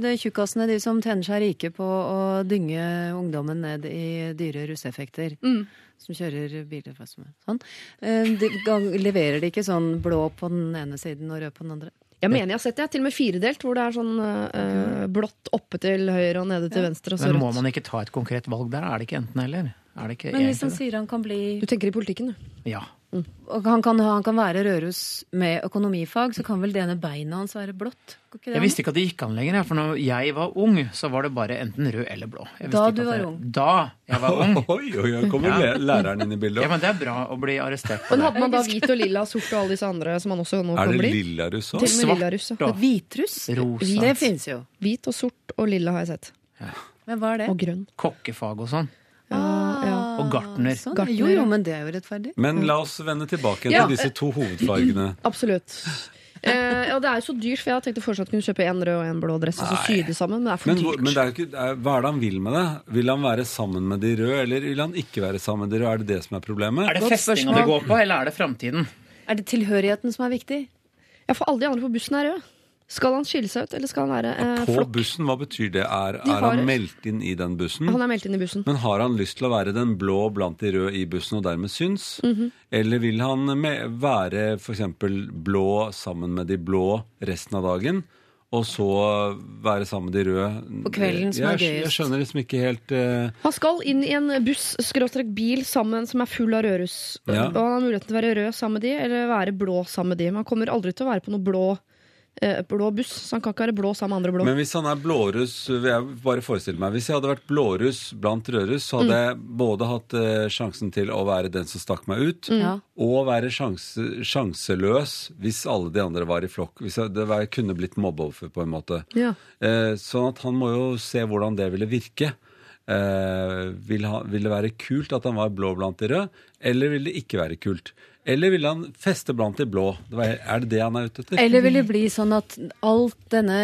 de tjukkasene, de som tjener seg rike på å dynge ungdommen ned i dyre russeeffekter. Mm. Som kjører biler fra som- sånn. Eh, De gang, leverer de ikke sånn blå på den ene siden og rød på den andre? Jeg mener jeg har sett det, til og med firedelt, hvor det er sånn øh, blått oppe til høyre og nede til venstre. Og så Men må rødt. man ikke ta et konkret valg der? Er det ikke enten eller? Er det ikke Men hvis han sier han kan bli Du tenker i politikken, du. Ja. Og han kan, han kan være Røros med økonomifag, så kan vel det ene beinet hans være blått? Ikke det Jeg visste ikke at det gikk an lenger, for når jeg var ung, så var det bare enten rød eller blå. Jeg Da ikke du at var det- ung? Da jeg var ung. <laughs> Oi, oi, oi, kommer Ja. læreren inn i Ja, bildet. men det er bra å bli arrestert på Men det. hadde man da hvit og lilla, sort og alle disse andre som man også nå Er kan det bli? lilla russ Til òg? og Svart ja. da. Hvitruss? Rosa. Det fins jo. Hvit og sort og lilla har jeg sett. Men hva er det? Og grønn. Kokkefag og sånn. Ja, ja. Og gartner. Sånn. Gartner, Jo, jo, men det er jo rettferdig. Men la oss vende tilbake Ja. til disse to hovedfargene. <laughs> Absolutt. Eh, ja, det er jo så dyrt, for jeg tenkte tenkt å foreslå kunne kjøpe en rød og en blå dress og så sy de sammen, men det er for Men, dyrt. men det er jo ikke, er, hva er det han vil med det? Vil han være sammen med de røde, eller vil han ikke være sammen med de røde? Er det det som er problemet? Er det festinga det går på, eller er det framtiden? Er det tilhørigheten som er viktig? Ja, for alle de andre på bussen er røde. Skal han skille seg ut, eller skal han være eh, På flokk? bussen, hva betyr det? Er, De er har- han meldt inn i den bussen? Han er meldt inn i bussen. Men har han lyst til å være den blå blant de røde i bussen og dermed syns? Mhm. Eller vil han med, være f.eks. blå sammen med de blå resten av dagen? Og så være sammen med de røde På kvelden som er gøyest. jeg skjønner liksom ikke helt uh... Han skal inn i en buss, skråstrek bil, sammen som er full av rødruss. Ja. Og han har muligheten til å være rød sammen med de, eller være blå sammen med de. Men han kommer aldri til å være på noe blå, blå buss, så han kan ikke være blå sammen med andre blå. Men hvis han er blåruss vil jeg bare forestille meg, Hvis jeg hadde vært blåruss blant rødruss, så hadde jeg både hatt eh, sjansen til å være den som stakk meg ut, mm. og være sjanse, sjanseløs hvis alle de andre var i flokk. Hvis jeg, det var, jeg kunne blitt mobbeoffer, på en måte. Ja. Eh, sånn at han må jo se hvordan det ville virke. Eh, vil, ha, vil det være kult at han var blå blant de røde, eller vil det ikke være kult? Eller vil han feste blant de blå? Er det det han er ute etter? Eller vil det bli sånn at alt denne,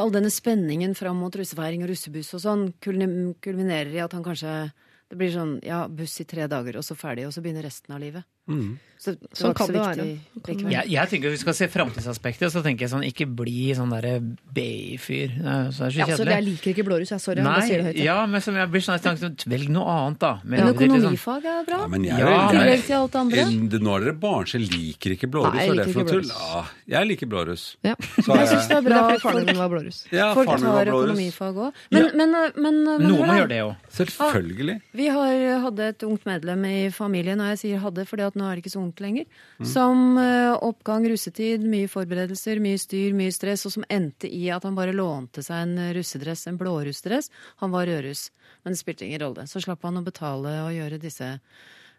all denne spenningen fram mot russefeiring og russebuss og sånn kulminerer i at han kanskje Det blir sånn ja, buss i tre dager, og så ferdig, og så begynner resten av livet. Mm. Så det Sånn var ikke kan så det viktig være. Sånn kan likevel. Jeg, jeg tenker Vi skal se framtidsaspektet, så tenker jeg sånn ikke bli sånn derre BI-fyr. Så er det så så Ja, så kjedelig. jeg liker ikke blårus, jeg. Sorry. jeg sier det høyt. ja, men som jeg blir sånn jeg tenker, sånn, Velg noe annet, da. Men Men sånn- økonomifag er bra. Ja, men jeg, Ja, jeg, tillegg til alt det andre. Eh, Nå er dere barnslige, liker ikke blårus. Nei, jeg Hva er det liker for noe ikke tull? Ja, jeg liker blårus. Ja. Så Jeg er syns det er bra er at faren min var blårus. ja, folk tar økonomifag òg. Men, men, men, men Noen må gjøre det òg. Selvfølgelig. Vi har, hadde et ungt medlem i familien, og jeg sier hadde fordi at nå er det ikke så ungt lenger, Mm. som eh, oppgang russetid, mye forberedelser, mye styr, mye stress, og som endte i at han bare lånte seg en russedress, en blårussdress. Han var rødruss, men det spilte ingen rolle. Så slapp han å betale og gjøre disse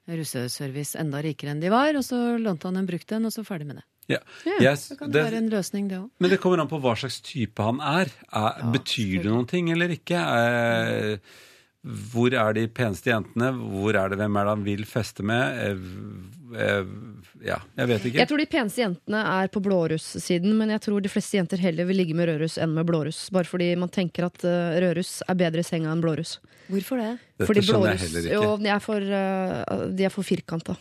russeservice enda rikere enn de var, og så lånte han en brukt en, og så ferdig med det. Ja. Ja, yes, så kan det det- være en løsning, det òg. Men det kommer an på hva slags type han er. er betyr det noen ting eller ikke? Eh, hvor er de peneste jentene? Hvor er det, Hvem er det han vil feste med? Eh, eh, ja, jeg vet ikke. Jeg tror de peneste jentene er på blåruss-siden, men jeg tror de fleste jenter heller vil ligge med rødruss enn med blåruss. Bare fordi man tenker at eh, rødruss er bedre i senga enn blåruss. Hvorfor det? Dette fordi skjønner jeg blåruss- heller ikke. Jo, de er for, de er for firkanta.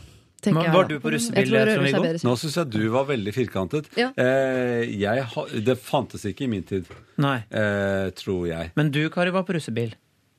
Men var du på russebil, Jeg tror rødruss er Trond-Viggo? Nå syns jeg du var veldig firkantet. Ja. Eh, jeg, ha- det fantes ikke i min tid, Nei. eh, tror jeg. Men du, Kari, var på russebil.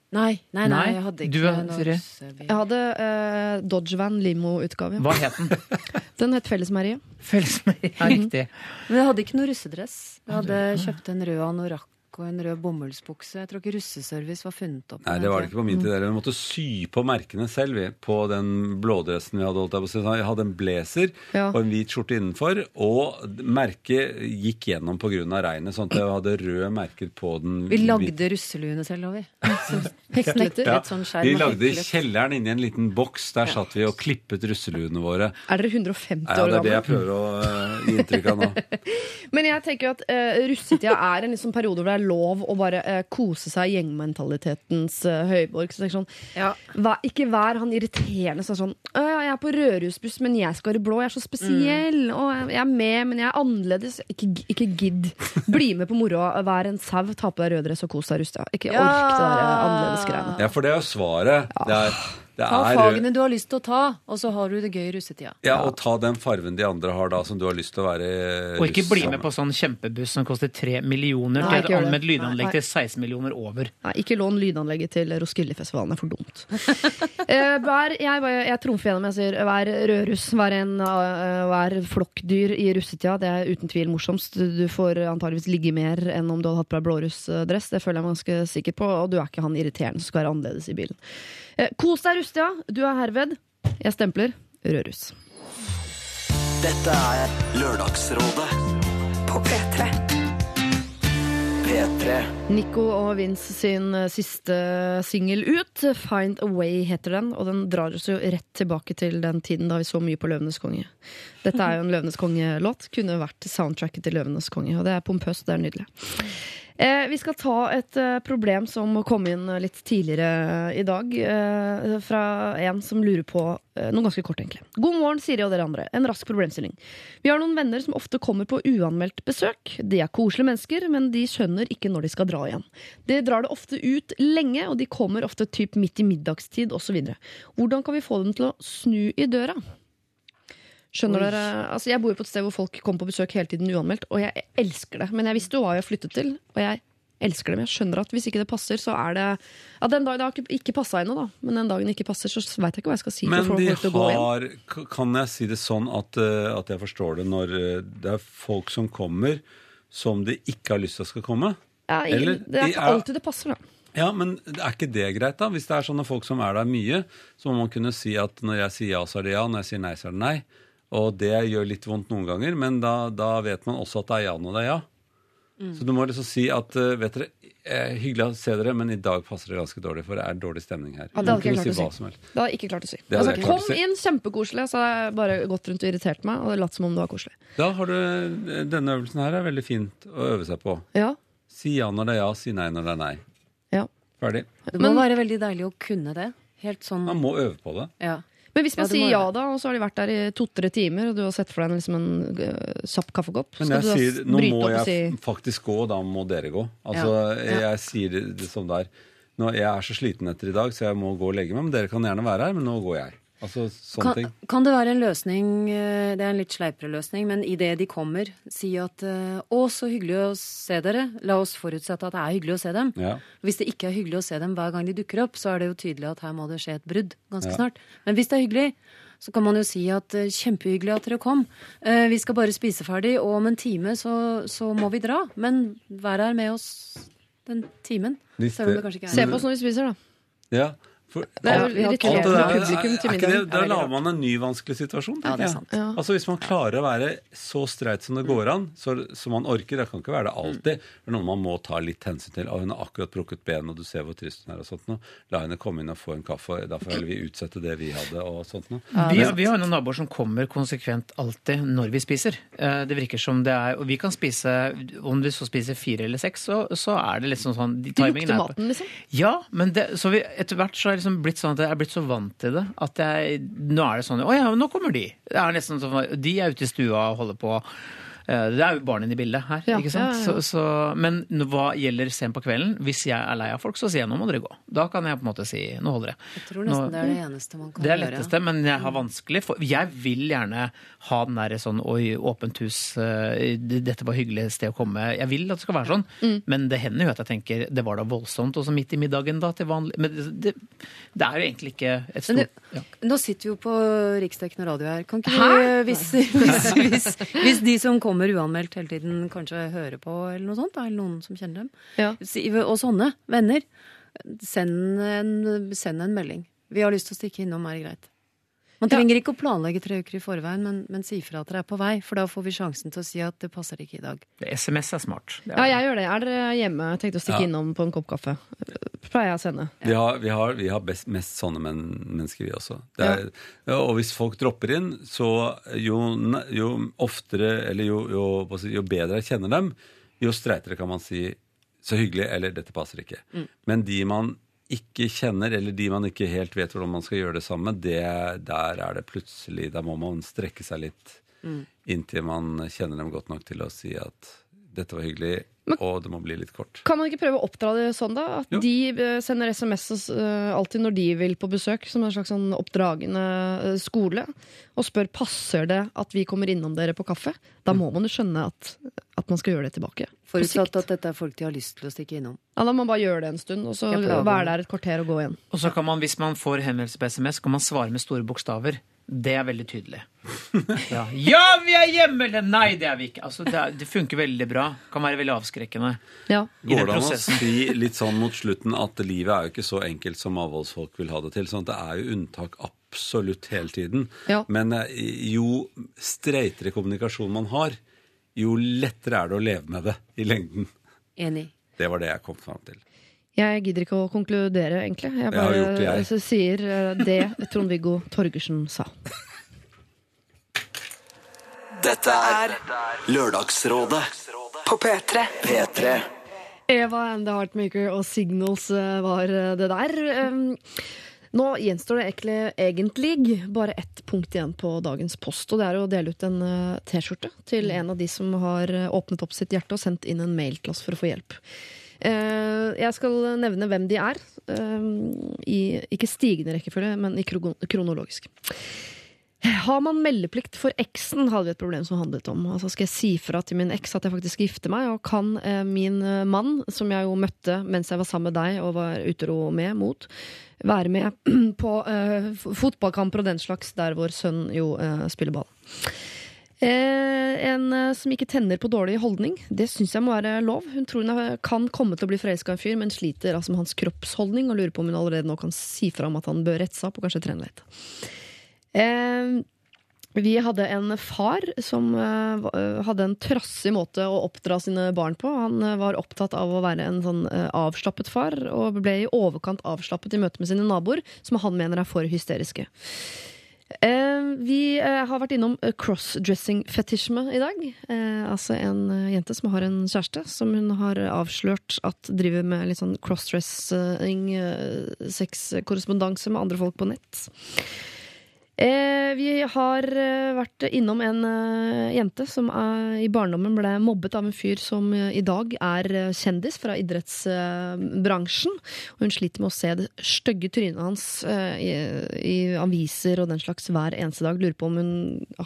Nei, nei, nei, Nei, jeg hadde ikke du, noe Jeg hadde uh, Dodgevan limo-utgave. Hva het den? <laughs> Den het Fellesmeriet. Fellesmeier. Ja, riktig. Men jeg hadde ikke noe russedress. Jeg hadde kjøpt en rød anorakk og en rød bomullsbukse. Jeg tror ikke russeservice var funnet opp. Nei, det var det ikke på min tid. heller. Vi måtte sy på merkene selv vi, på den blådressen vi hadde. holdt der på. Jeg hadde en blazer Ja. og en hvit skjorte innenfor, og merket gikk gjennom pga. regnet, sånn at jeg hadde røde merker på den. Vi lagde russeluene selv, òg, vi. Så <laughs> ja, et sånn skjerm Vi lagde i heklet. kjelleren inni en liten boks. Der satt vi og klippet russeluene våre. Er dere 150 Ja, det er det jeg prøver å eh, gi inntrykk av nå. <laughs> Men jeg tenker jo at uh, russetida er en liksom periode hvor det er lov å bare eh, kose seg i gjengmentalitetens eh, høyborg. Så sånn, Ja. vær, ikke vær han irriterende som er sånn «Å, ja, 'Jeg er på rødhusbuss, men jeg skal være blå. Jeg er så spesiell. Og jeg er med, men jeg er annerledes.' Ikke, gi- ikke gidd. Bli med på moroa. Vær en sau. Ta på deg røddress og kos deg rusta. Ikke Ja. ork det der annerledes annerledesgreiene. Ja, for det er jo svaret. Det er, det Ta er fagene du har lyst til å ta, og så har du det gøy i russetida. ja, Og ta den farven de andre har da, som du har lyst til å være russ. Og ikke bli med på sånn kjempebuss som koster 3 millioner Nei, til et anmeldt lydanlegg Nei. til 16 millioner over. Nei, ikke lån lydanlegget til Roskildefestivalen. Det er for dumt. <laughs> Eh, vær, jeg, bare- jeg trumfer gjennom. Jeg sier vær rødruss, vær, en, eh, vær flokkdyr i russetida. Det er uten tvil morsomst. Du, du får antageligvis ligge mer enn om du hadde hatt på deg blårussdress. Det føler jeg meg ganske sikker på. Og du er ikke han irriterende som skal være annerledes i bilen. Eh, kos deg Rustia. Du er herved. Jeg stempler Rørus. Dette er Lørdagsrådet På P3. P3. Nico og Vince sin eh, siste singel ut, 'Find a Way', heter den. Og den drar oss jo rett tilbake til den tiden da vi så mye på 'Løvenes konge'. Dette er jo en 'Løvenes konge'-låt. Kunne vært soundtracket til 'Løvenes konge'. Og det er pompøst, det er nydelig. Eh, vi skal ta et eh, problem som kom inn litt tidligere i dag. Eh, fra en som lurer på eh, noe ganske kort, egentlig. God morgen, Siri og dere andre. En rask problemstilling. Vi har noen venner som ofte kommer på uanmeldt besøk. De er koselige mennesker, men de skjønner ikke når de skal dra igjen. De drar det ofte ut lenge, og de kommer ofte typ midt i middagstid osv. Hvordan kan vi få dem til å snu i døra? Skjønner dere? Altså, jeg bor på et sted hvor folk kommer på besøk hele tiden uanmeldt, og jeg elsker det. Men jeg visste jo hva jeg flyttet til, og jeg elsker det. Men jeg skjønner at hvis ikke det passer, så er det Ja, den dagen det har ikke, passa ennå, da. Men den dagen det ikke passer, så veit jeg ikke hva jeg skal si. Men de har Kan jeg si det sånn at, eh, at jeg forstår det når eh, det er folk som kommer som de ikke har lyst til skal komme? Ja, Eller- det er de ikke er- alltid det passer, da. Ja, men er ikke det greit, da? Hvis det er sånne folk som er der mye, så må man kunne si at når jeg sier ja, så er det ja, når jeg sier nei, så er det nei. Og det gjør litt vondt noen ganger, men da, da vet man også at det er ja når det er ja. Mm. Så du må liksom si at eh, vet dere, eh, hyggelig å se dere, men i dag passer det ganske dårlig, for det er dårlig stemning her. Ja, det hadde ikke si. Det hadde ikke klart å si. Det hadde Altså, jeg klart å kom si. inn, kjempekoselig, så hadde jeg bare gått rundt og irritert meg og latt som om det var koselig. Da har du, eh, Denne øvelsen her er veldig fint å øve seg på. Ja, Si ja når det er ja, si nei når det er nei. ja. Ferdig. Det må Men- være veldig deilig å kunne det. Helt sånn Man må øve på det. ja. Men hvis man Ja, sier ja da, og så har de vært der i to-tre timer, og du har sett for deg liksom en uh, kjapp kaffekopp, Men skal jeg sier, nå må opp og si jeg faktisk gå, da må dere gå. Altså, Ja. Jeg sier det, det som det er. Nå, jeg er så sliten etter i dag, så jeg må gå og legge meg. Men dere kan gjerne være her, men nå går jeg. Altså, sånne Kan, ting. kan det være en løsning, eh, det er en litt sleipere løsning, men idet de kommer, si at eh, å, så hyggelig å se dere. La oss forutsette at det er hyggelig å se dem. Ja. Hvis det ikke er hyggelig å se dem hver gang de dukker opp, så er det jo tydelig at her må det skje et brudd ganske Ja. snart. Men hvis det er hyggelig, så kan man jo si at eh, kjempehyggelig at dere kom. Eh, vi skal bare spise ferdig, og om en time så, så må vi dra. Men vær her med oss den timen. Hvis Selv om det kanskje ikke er Se på oss når vi spiser, da. Ja. For, Det er alt- alt det der publikum til er ikke det, middag. Da Det er lager man en ny vanskelig situasjon, Ja, det er jeg. sant. Ja. Altså Hvis man klarer å være så streit som det går an, så, som man orker Det kan ikke være det alltid. Det er noe man må ta litt hensyn til. Og hun har akkurat brukket ben, og du ser hvor trist hun er. og sånt noe. La henne komme inn og få en kaffe. Da får vi utsette det vi hadde. og sånt noe. Vi, har- vi har noen naboer som kommer konsekvent alltid når vi spiser. Eh, Det virker som det er Og vi kan spise Om vi så spiser fire eller seks, så, så er det liksom sånn de De lukter er maten, liksom. Ja, men det, så vi, etter hvert så liksom blitt sånn at jeg er blitt så vant til det at jeg Nå er det sånn Å ja, nå kommer de. Det er nesten sånn De er ute i stua og holder på. Eh, Det er jo barn inne i bildet her, Ja, ikke sant? ja, ja. Så, så, men hva gjelder sent på kvelden? Hvis jeg er lei av folk, så sier jeg nå må dere gå. Da kan jeg på en måte si nå holder det. Jeg tror nesten Nå- det er det eneste man kan gjøre. det er gjøre. letteste, men jeg har vanskelig for Jeg vil gjerne ha den derre sånn oi, åpent hus, eh, dette var hyggelig sted å komme. Jeg vil at det skal være sånn, Mm. men det hender jo at jeg tenker det var da voldsomt, også midt i middagen da til vanlig Men det, det, det er jo egentlig ikke et stort det-. Nå sitter vi jo på riksdekkende radio her. Kan ikke vi... du, hvis, hvis, hvis, hvis de som kommer uanmeldt hele tiden, kanskje hører på, eller noe sånt, da, eller noen som kjenner dem, Ja. og sånne venner, send en, send en melding. Vi har lyst til å stikke innom, er det greit? Man Ja. trenger ikke å planlegge tre uker i forveien, men, men si fra at dere er på vei, for da får vi sjansen til å si at det passer ikke i dag. SMS er smart. Er... Ja, jeg gjør det. Er dere hjemme? Tenkte å stikke Ja. innom på en kopp kaffe. Pleier jeg å sende. Vi har, vi har, vi har best, mest sånne men, mennesker, vi også. Det er, Og hvis folk dropper inn, så jo, jo oftere, eller jo, jo, jo bedre jeg kjenner dem, jo streitere kan man si 'så hyggelig', eller 'dette passer ikke'. Mm. Men de man ikke kjenner, eller de man ikke helt vet hvordan man skal gjøre det sammen med, der er det plutselig Da må man strekke seg litt Mm. inntil man kjenner dem godt nok til å si at 'dette var hyggelig', Men- og det må bli litt kort. Kan man ikke prøve å oppdra det sånn, da? At Jo. de eh, sender SMS eh, alltid når de vil på besøk, som en slags sånn oppdragende eh, skole, og spør passer det at vi kommer innom dere på kaffe. Da må man jo skjønne at, at man skal gjøre det tilbake. Forutsatt at dette er folk de har lyst til å stikke innom. Ja, Da må man bare gjøre det en stund, og så være der et kvarter og gå igjen. Og så kan man, hvis man får henvendelse på SMS, kan man svare med store bokstaver. Det er veldig tydelig. <laughs> Ja, ja vi er hjemme! Eller nei, det er vi ikke. Altså, det, er, det funker veldig bra. Kan være veldig avskrekkende. Ja. Går det an å si litt sånn mot slutten at livet er jo ikke så enkelt som avholdsfolk vil ha det til? sånn at Det er jo unntak absolutt hele tiden. Ja. Men eh, jo streitere kommunikasjon man har, jo lettere er det å leve med det i lengden. Enig. Det var det jeg kom fram til. Jeg gidder ikke å konkludere, egentlig. Jeg bare jeg det, jeg. Altså, sier eh, det Trond-Viggo Torgersen sa. Dette er Lørdagsrådet På P3. P3. Eva and the Heartmaker og Signals eh, var eh, det der. Nå gjenstår det egentlig, egentlig bare ett punkt igjen på dagens post, og det er å dele ut en T-skjorte til en av de som har åpnet opp sitt hjerte og sendt inn en mail til oss for å få hjelp. Eh, Jeg skal nevne hvem de er, eh, i ikke stigende rekkefølge, men i kronologisk. Har man meldeplikt for eksen, hadde vi et problem som handlet om. Altså Skal jeg si fra til min eks at jeg faktisk gifter meg, og kan eh, min mann, som jeg jo møtte mens jeg var sammen med deg og var utro med, mot, være med <clears throat> på uh, fotballkamper og den slags, der vår sønn jo uh, spiller ball. Eh, en eh, som ikke tenner på dårlig holdning, det syns jeg må være lov. Hun tror hun kan komme til å bli forelska i en fyr, men sliter altså med hans kroppsholdning og lurer på om hun allerede nå kan si fra om at han bør retse opp og kanskje trene litt. Eh, vi hadde en far som eh, hadde en trassig måte å oppdra sine barn på. Han var opptatt av å være en sånn avslappet far, og ble i overkant avslappet i møte med sine naboer, som han mener er for hysteriske. Eh, vi eh, har vært innom eh, crossdressing-fetisjme i dag. Altså en jente som har en kjæreste som hun har avslørt at driver med litt sånn crossdressing, eh, sexkorrespondanse med andre folk på nett. Eh, vi har eh, vært innom en eh, jente som i barndommen ble mobbet av en fyr som i dag er kjendis fra idrettsbransjen. Og hun sliter med å se det stygge trynet hans i, i aviser og den slags hver eneste dag. Lurer på om hun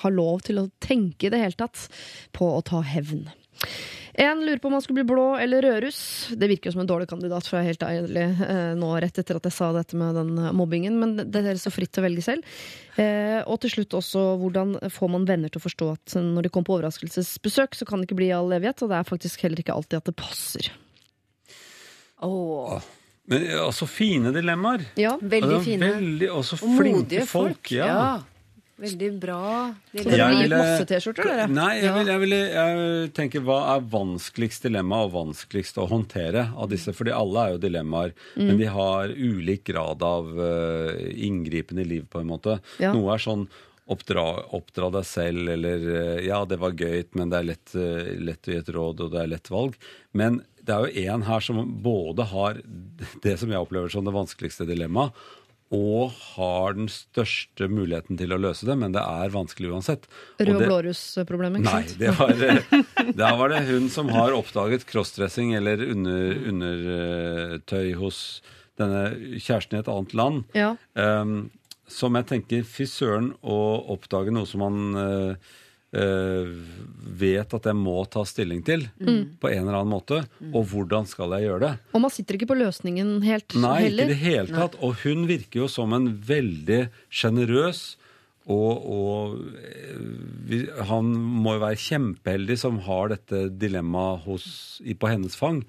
har lov til å tenke i det hele tatt på å ta hevn. En lurer på om han skulle bli blå eller rødruss. Det virker jo som en dårlig kandidat, for jeg er helt ærlig eh, nå rett etter at jeg sa dette med den eh, mobbingen, men det er så fritt til å velge selv. Eh, og til slutt også hvordan får man venner til å forstå at når de kommer på overraskelsesbesøk, så kan det ikke bli i all evighet, og det er faktisk heller ikke alltid at det passer. Åh, Men altså, så fine dilemmaer. Ja, veldig Og fine. Veldig, og så flinke modige folk. folk. Ja. Ja. Veldig bra. Så dere blir gitt ville- masse T-skjorter, dere? Nei, jeg, Ja. vil, jeg, vil, jeg tenker hva er vanskeligst dilemma og vanskeligst å håndtere av disse? Fordi alle er jo dilemmaer, Mm. men de har ulik grad av uh, inngripen i livet, på en måte. Ja. Noe er sånn oppdra, oppdra deg selv, eller eh, ja, det var gøy, men det er lett, eh, lett å gi et råd, og det er lett valg. Men det er jo en her som både har det som jeg opplever som det vanskeligste dilemmaet, og har den største muligheten til å løse det, men det er vanskelig uansett. Rød og blårusproblemet, ikke sant? Nei, det var, <laughs> da var det hun som har oppdaget crossdressing eller under, undertøy hos denne kjæresten i et annet land. Ja. Um, som jeg tenker, fy søren å oppdage noe som man eh, eh, vet at jeg må ta stilling til Mm. på en eller annen måte. Og hvordan skal jeg gjøre det? Og man sitter ikke på løsningen helt Nei, ikke heller. i det hele tatt. Og hun virker jo som en veldig sjenerøs og, og eh, han må jo være kjempeheldig som har dette dilemmaet på hennes fang.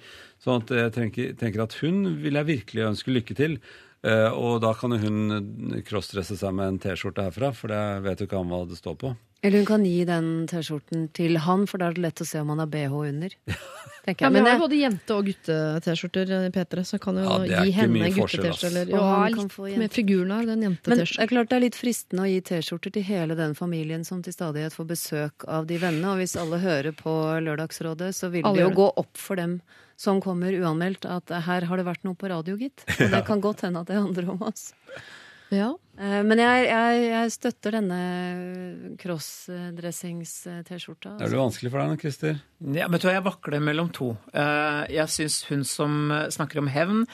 Sånn jeg tenker, tenker at hun vil jeg virkelig ønske lykke til. Eh, og da kan jo hun crossdresse seg med en T-skjorte herfra, for det vet jo ikke han hva det står på. Eller hun kan gi den T-skjorten til han, for da er det lett å se om han har bh under. <laughs> Tenker Ja, jeg. men Men vi har både jente- og gutte-T-skjorter, Petre, P3, så jeg kan jo Ja, gi henne mye forskjell, ass. gutte-T-skjorte. Ja, litt jente. figuren her, den men det jente-T-skjorten. er klart det er litt fristende å gi T-skjorter til hele den familien som til stadighet får besøk av de vennene. Og hvis alle hører på Lørdagsrådet, så vil Alle det jo gå opp for dem som kommer uanmeldt, at her har det vært noe på radio, gitt. Og det kan godt hende at det handler om oss. Ja. Eh, Men jeg, jeg, jeg støtter denne crossdressings-T-skjorta. Er det vanskelig for deg nå, Christer? Ja, men Jeg vakler mellom to. Eh, Jeg syns hun som eh, snakker om hevn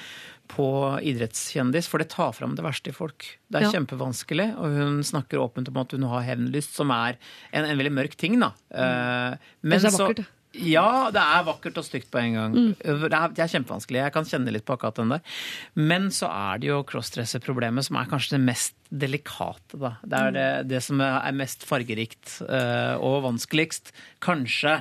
på idrettskjendis, for det tar fram det verste i folk. Det er Ja. kjempevanskelig, og hun snakker åpent om at hun har hevnlyst, som er en, en veldig mørk ting, da. Mm. Men Det er så-. Ja, det er vakkert og stygt på en gang. Mm. Det, er, det er kjempevanskelig. Jeg kan kjenne litt på akkurat den der. Men så er det jo crossdresser-problemet som er kanskje det mest delikate, da. Det er det, det som er mest fargerikt eh, og vanskeligst. Kanskje.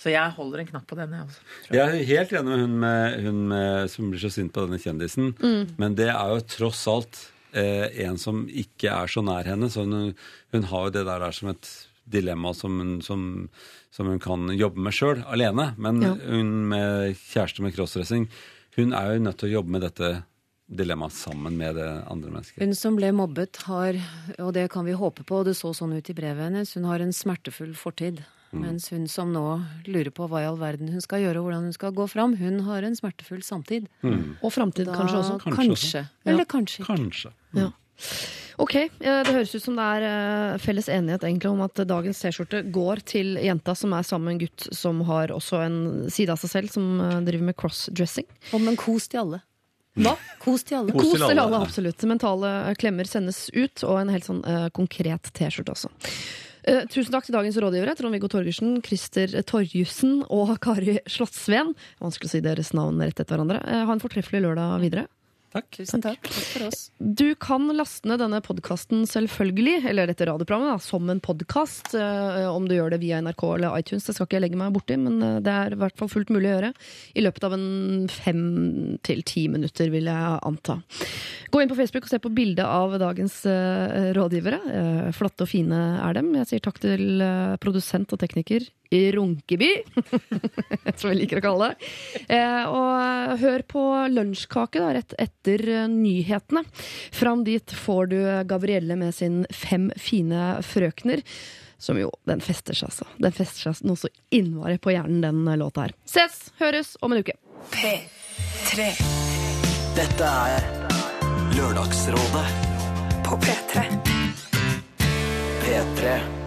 Så jeg holder en knapp på denne. Altså. Jeg er helt enig med hun, med, hun med, som blir så sint på denne kjendisen. Mm. Men det er jo tross alt eh, en som ikke er så nær henne. Så hun, hun har jo det der, der som et dilemma som hun, som, som hun kan jobbe med sjøl, alene. Men Ja. hun med kjæreste med crossdressing, hun er jo nødt til å jobbe med dette dilemmaet sammen med det andre mennesket. Hun som ble mobbet har, og det kan vi håpe på, og det så sånn ut i brevet hennes, hun har en smertefull fortid. Mm. Mens hun som nå lurer på hva i all verden hun skal gjøre, og hvordan hun skal gå fram, hun har en smertefull samtid. Og framtid, kanskje også. Kanskje Kanskje. også. Eller kanskje ikke. Kanskje. Ja. Ok, eh, Det høres ut som det er eh, felles enighet egentlig om at dagens T-skjorte går til jenta som er sammen med en gutt som har også en side av seg selv som eh, driver med crossdressing. Og men kos til alle. Hva? Kos til alle. Kos til til alle, alle, absolutt. Mentale klemmer sendes ut, og en helt sånn uh, konkret T-skjorte også. Uh, tusen takk til dagens rådgivere, Trond-Viggo Torgersen, Christer Torjussen og Kari Slottsveen. Vanskelig å si deres navn rett etter hverandre. Uh, ha en fortreffelig lørdag videre. Takk. Tusen takk. Takk for oss. Du kan laste ned denne podkasten selvfølgelig, eller dette radioprogrammet, da, som en podkast. om du gjør det via NRK eller iTunes, det skal ikke jeg legge meg borti, men eh, det er i hvert fall fullt mulig å gjøre. I løpet av en fem til ti minutter, vil jeg anta. Gå inn på Facebook og se på bildet av dagens eh, rådgivere. Eh, flotte og fine er dem. Jeg sier takk til eh, produsent og tekniker Runkeby, <laughs> som jeg liker å kalle det. Eh, og hør på Lunsjkake da, rett etter eh, nyhetene. Fram dit får du Gabrielle med sin Fem fine frøkner. Som jo, den fester seg, altså. Den fester seg noe så innmari på hjernen, den eh, låta her. Ses, høres om en uke. P3 Dette er Lørdagsrådet på P3. P3.